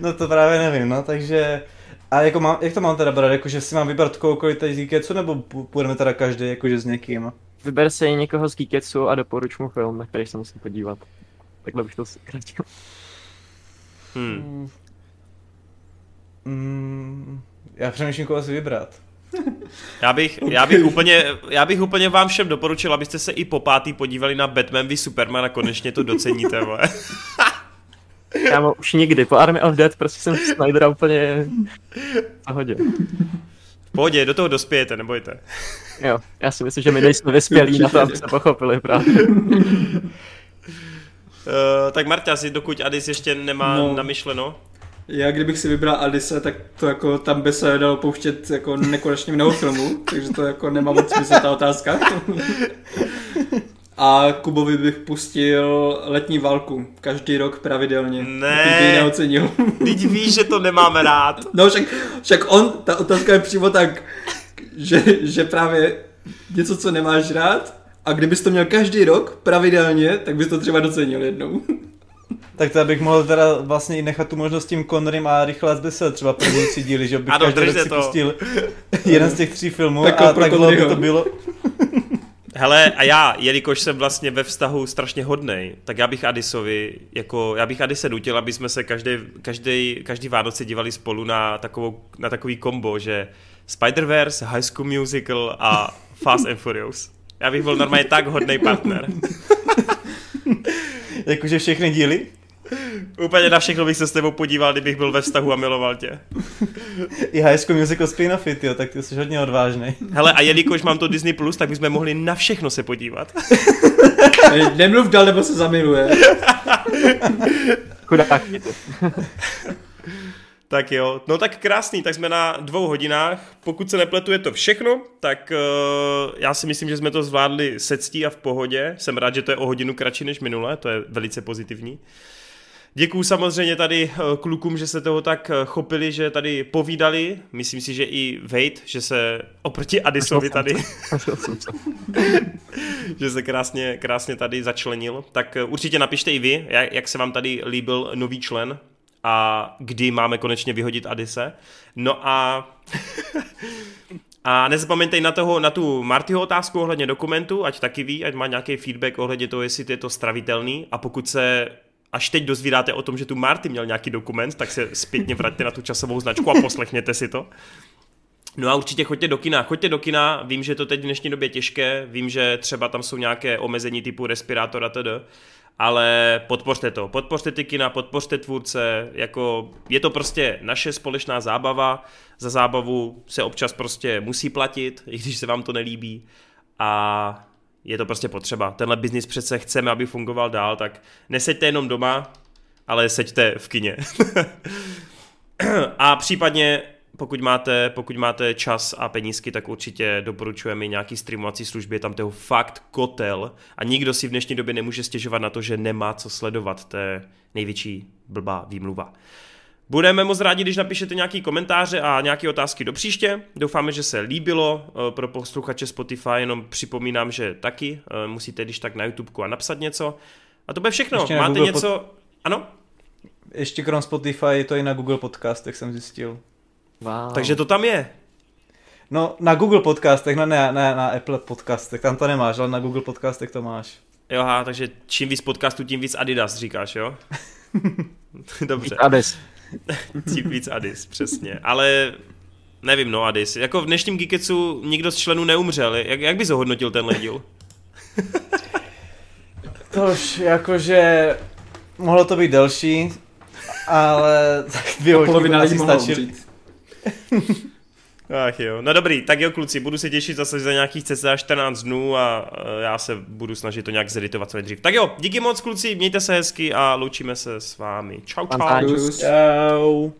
No to právě nevím, no, takže... A jako mám, jak to mám teda brát, jako že si mám vybrat kohokoliv tady z Geeketsu, nebo pů- půjdeme teda každý jakože s někým? Vyber si někoho z Geeketsu a doporuč mu film, na který se musí podívat. Takhle bych to zkrátil. Hmm. Mm, já přemýšlím, koho si vybrat. Já bych, já, bych úplně, já bych úplně vám všem doporučil, abyste se i po pátý podívali na Batman v Superman a konečně to doceníte. Vole. Já už nikdy, po Army of Dead prostě jsem Snydera úplně v pohodě. Do toho dospějete, nebojte. Jo, já si myslím, že my nejsme vyspělí na to, aby se pochopili právě. Uh, tak Marta, si dokud Adis ještě nemá no. No. namyšleno. Já kdybych si vybral Alice, tak to jako tam by se dalo pouštět jako nekonečně mnoho filmů, takže to jako nemá moc smysl ta otázka. A Kubovi bych pustil letní válku, každý rok pravidelně. Ne. By neocenil. Teď víš, že to nemáme rád. No však, však on, ta otázka je přímo tak, že, že právě něco, co nemáš rád, a kdybys to měl každý rok pravidelně, tak bys to třeba docenil jednou. Tak to bych mohl teda vlastně i nechat tu možnost s tím Connerym a rychle zbysil třeba první tři díly, že bych Ano, každý rok si to. pustil jeden z těch tří filmů Tak a pro tak dlouho by to bylo. Hele, a já, jelikož jsem vlastně ve vztahu strašně hodnej, tak já bych Adisovi, jako, já bych Adise nutil, aby jsme se každý, každý, každý Vánoce dívali spolu na, takovou, na takový kombo, že Spider-Verse, High School Musical a Fast and Furious. Já bych byl normálně tak hodný partner. Jakože všechny díly. Úplně na všechno bych se s tebou podíval, kdybych byl ve vztahu a miloval tě. I High School Musical spin-offy, tyjo, tak ty jsi hodně odvážný. Hele, a jelikož mám to Disney+, Plus, tak bychom mohli na všechno se podívat. Nemluv dál, nebo se zamiluje. Chudák. Tak jo, no tak krásný, tak jsme na dvou hodinách. Pokud se nepletu, je to všechno, tak uh, já si myslím, že jsme to zvládli se ctí a v pohodě. Jsem rád, že to je o hodinu kratší než minule, to je velice pozitivní. Děkuju samozřejmě tady eh, klukům, že se toho tak eh, chopili, že tady povídali. Myslím si, že i Wade, že se oproti Adisovi tady, že se krásně, krásně tady začlenil. Tak eh, určitě napište i vy, jak, jak se vám tady líbil nový člen a kdy máme konečně vyhodit Adise. No a A nezapomeňte na, toho, na tu Martyho otázku ohledně dokumentu, ať taky ví, ať má nějaký feedback ohledně toho, jestli je to stravitelný. A pokud se až teď dozvídáte o tom, že tu Marty měl nějaký dokument, tak se zpětně vraťte na tu časovou značku a poslechněte si to. No a určitě choďte do kina, choďte do kina, vím, že to teď v dnešní době těžké, vím, že třeba tam jsou nějaké omezení typu respirátor a td., ale podpořte to, podpořte ty kina, podpořte tvůrce, jako je to prostě naše společná zábava, za zábavu se občas prostě musí platit, i když se vám to nelíbí. A je to prostě potřeba. Tenhle biznis přece chceme, aby fungoval dál, tak neseďte jenom doma, ale seďte v kině. a případně pokud máte, pokud máte čas a penízky, tak určitě doporučujeme nějaký streamovací služby, je tam toho fakt kotel a nikdo si v dnešní době nemůže stěžovat na to, že nemá co sledovat, to je největší blbá výmluva. Budeme moc rádi, když napíšete nějaký komentáře a nějaké otázky do příště. Doufáme, že se líbilo. Eh, pro posluchače Spotify jenom připomínám, že taky eh, musíte když tak na YouTube a napsat něco. A to bude všechno. Ještě Máte Google něco... Ano? Ještě krom Spotify je to i na Google Podcast, jak jsem zjistil. Wow. Takže to tam je. No, na Google Podcastech, no ne, ne na Apple Podcastech, tam to nemáš, ale na Google Podcastech to máš. Jo, aha, takže čím víc podcastů, tím víc Adidas, říkáš, jo? Dobře. Adis. tím víc Adis, přesně. Ale nevím, no Adis. Jako v dnešním Geeketsu nikdo z členů neumřel. Jak, jak bys ohodnotil tenhle díl? Tož jakože mohlo to být delší, ale tak dvě hodiny asi umřít. Ach jo, no dobrý, tak jo kluci, budu se těšit zase za nějakých cca 14 dnů a eh, já se budu snažit to nějak zeditovat co nejdřív. Tak jo, díky moc kluci, mějte se hezky a loučíme se s vámi. Čau čau. Čau.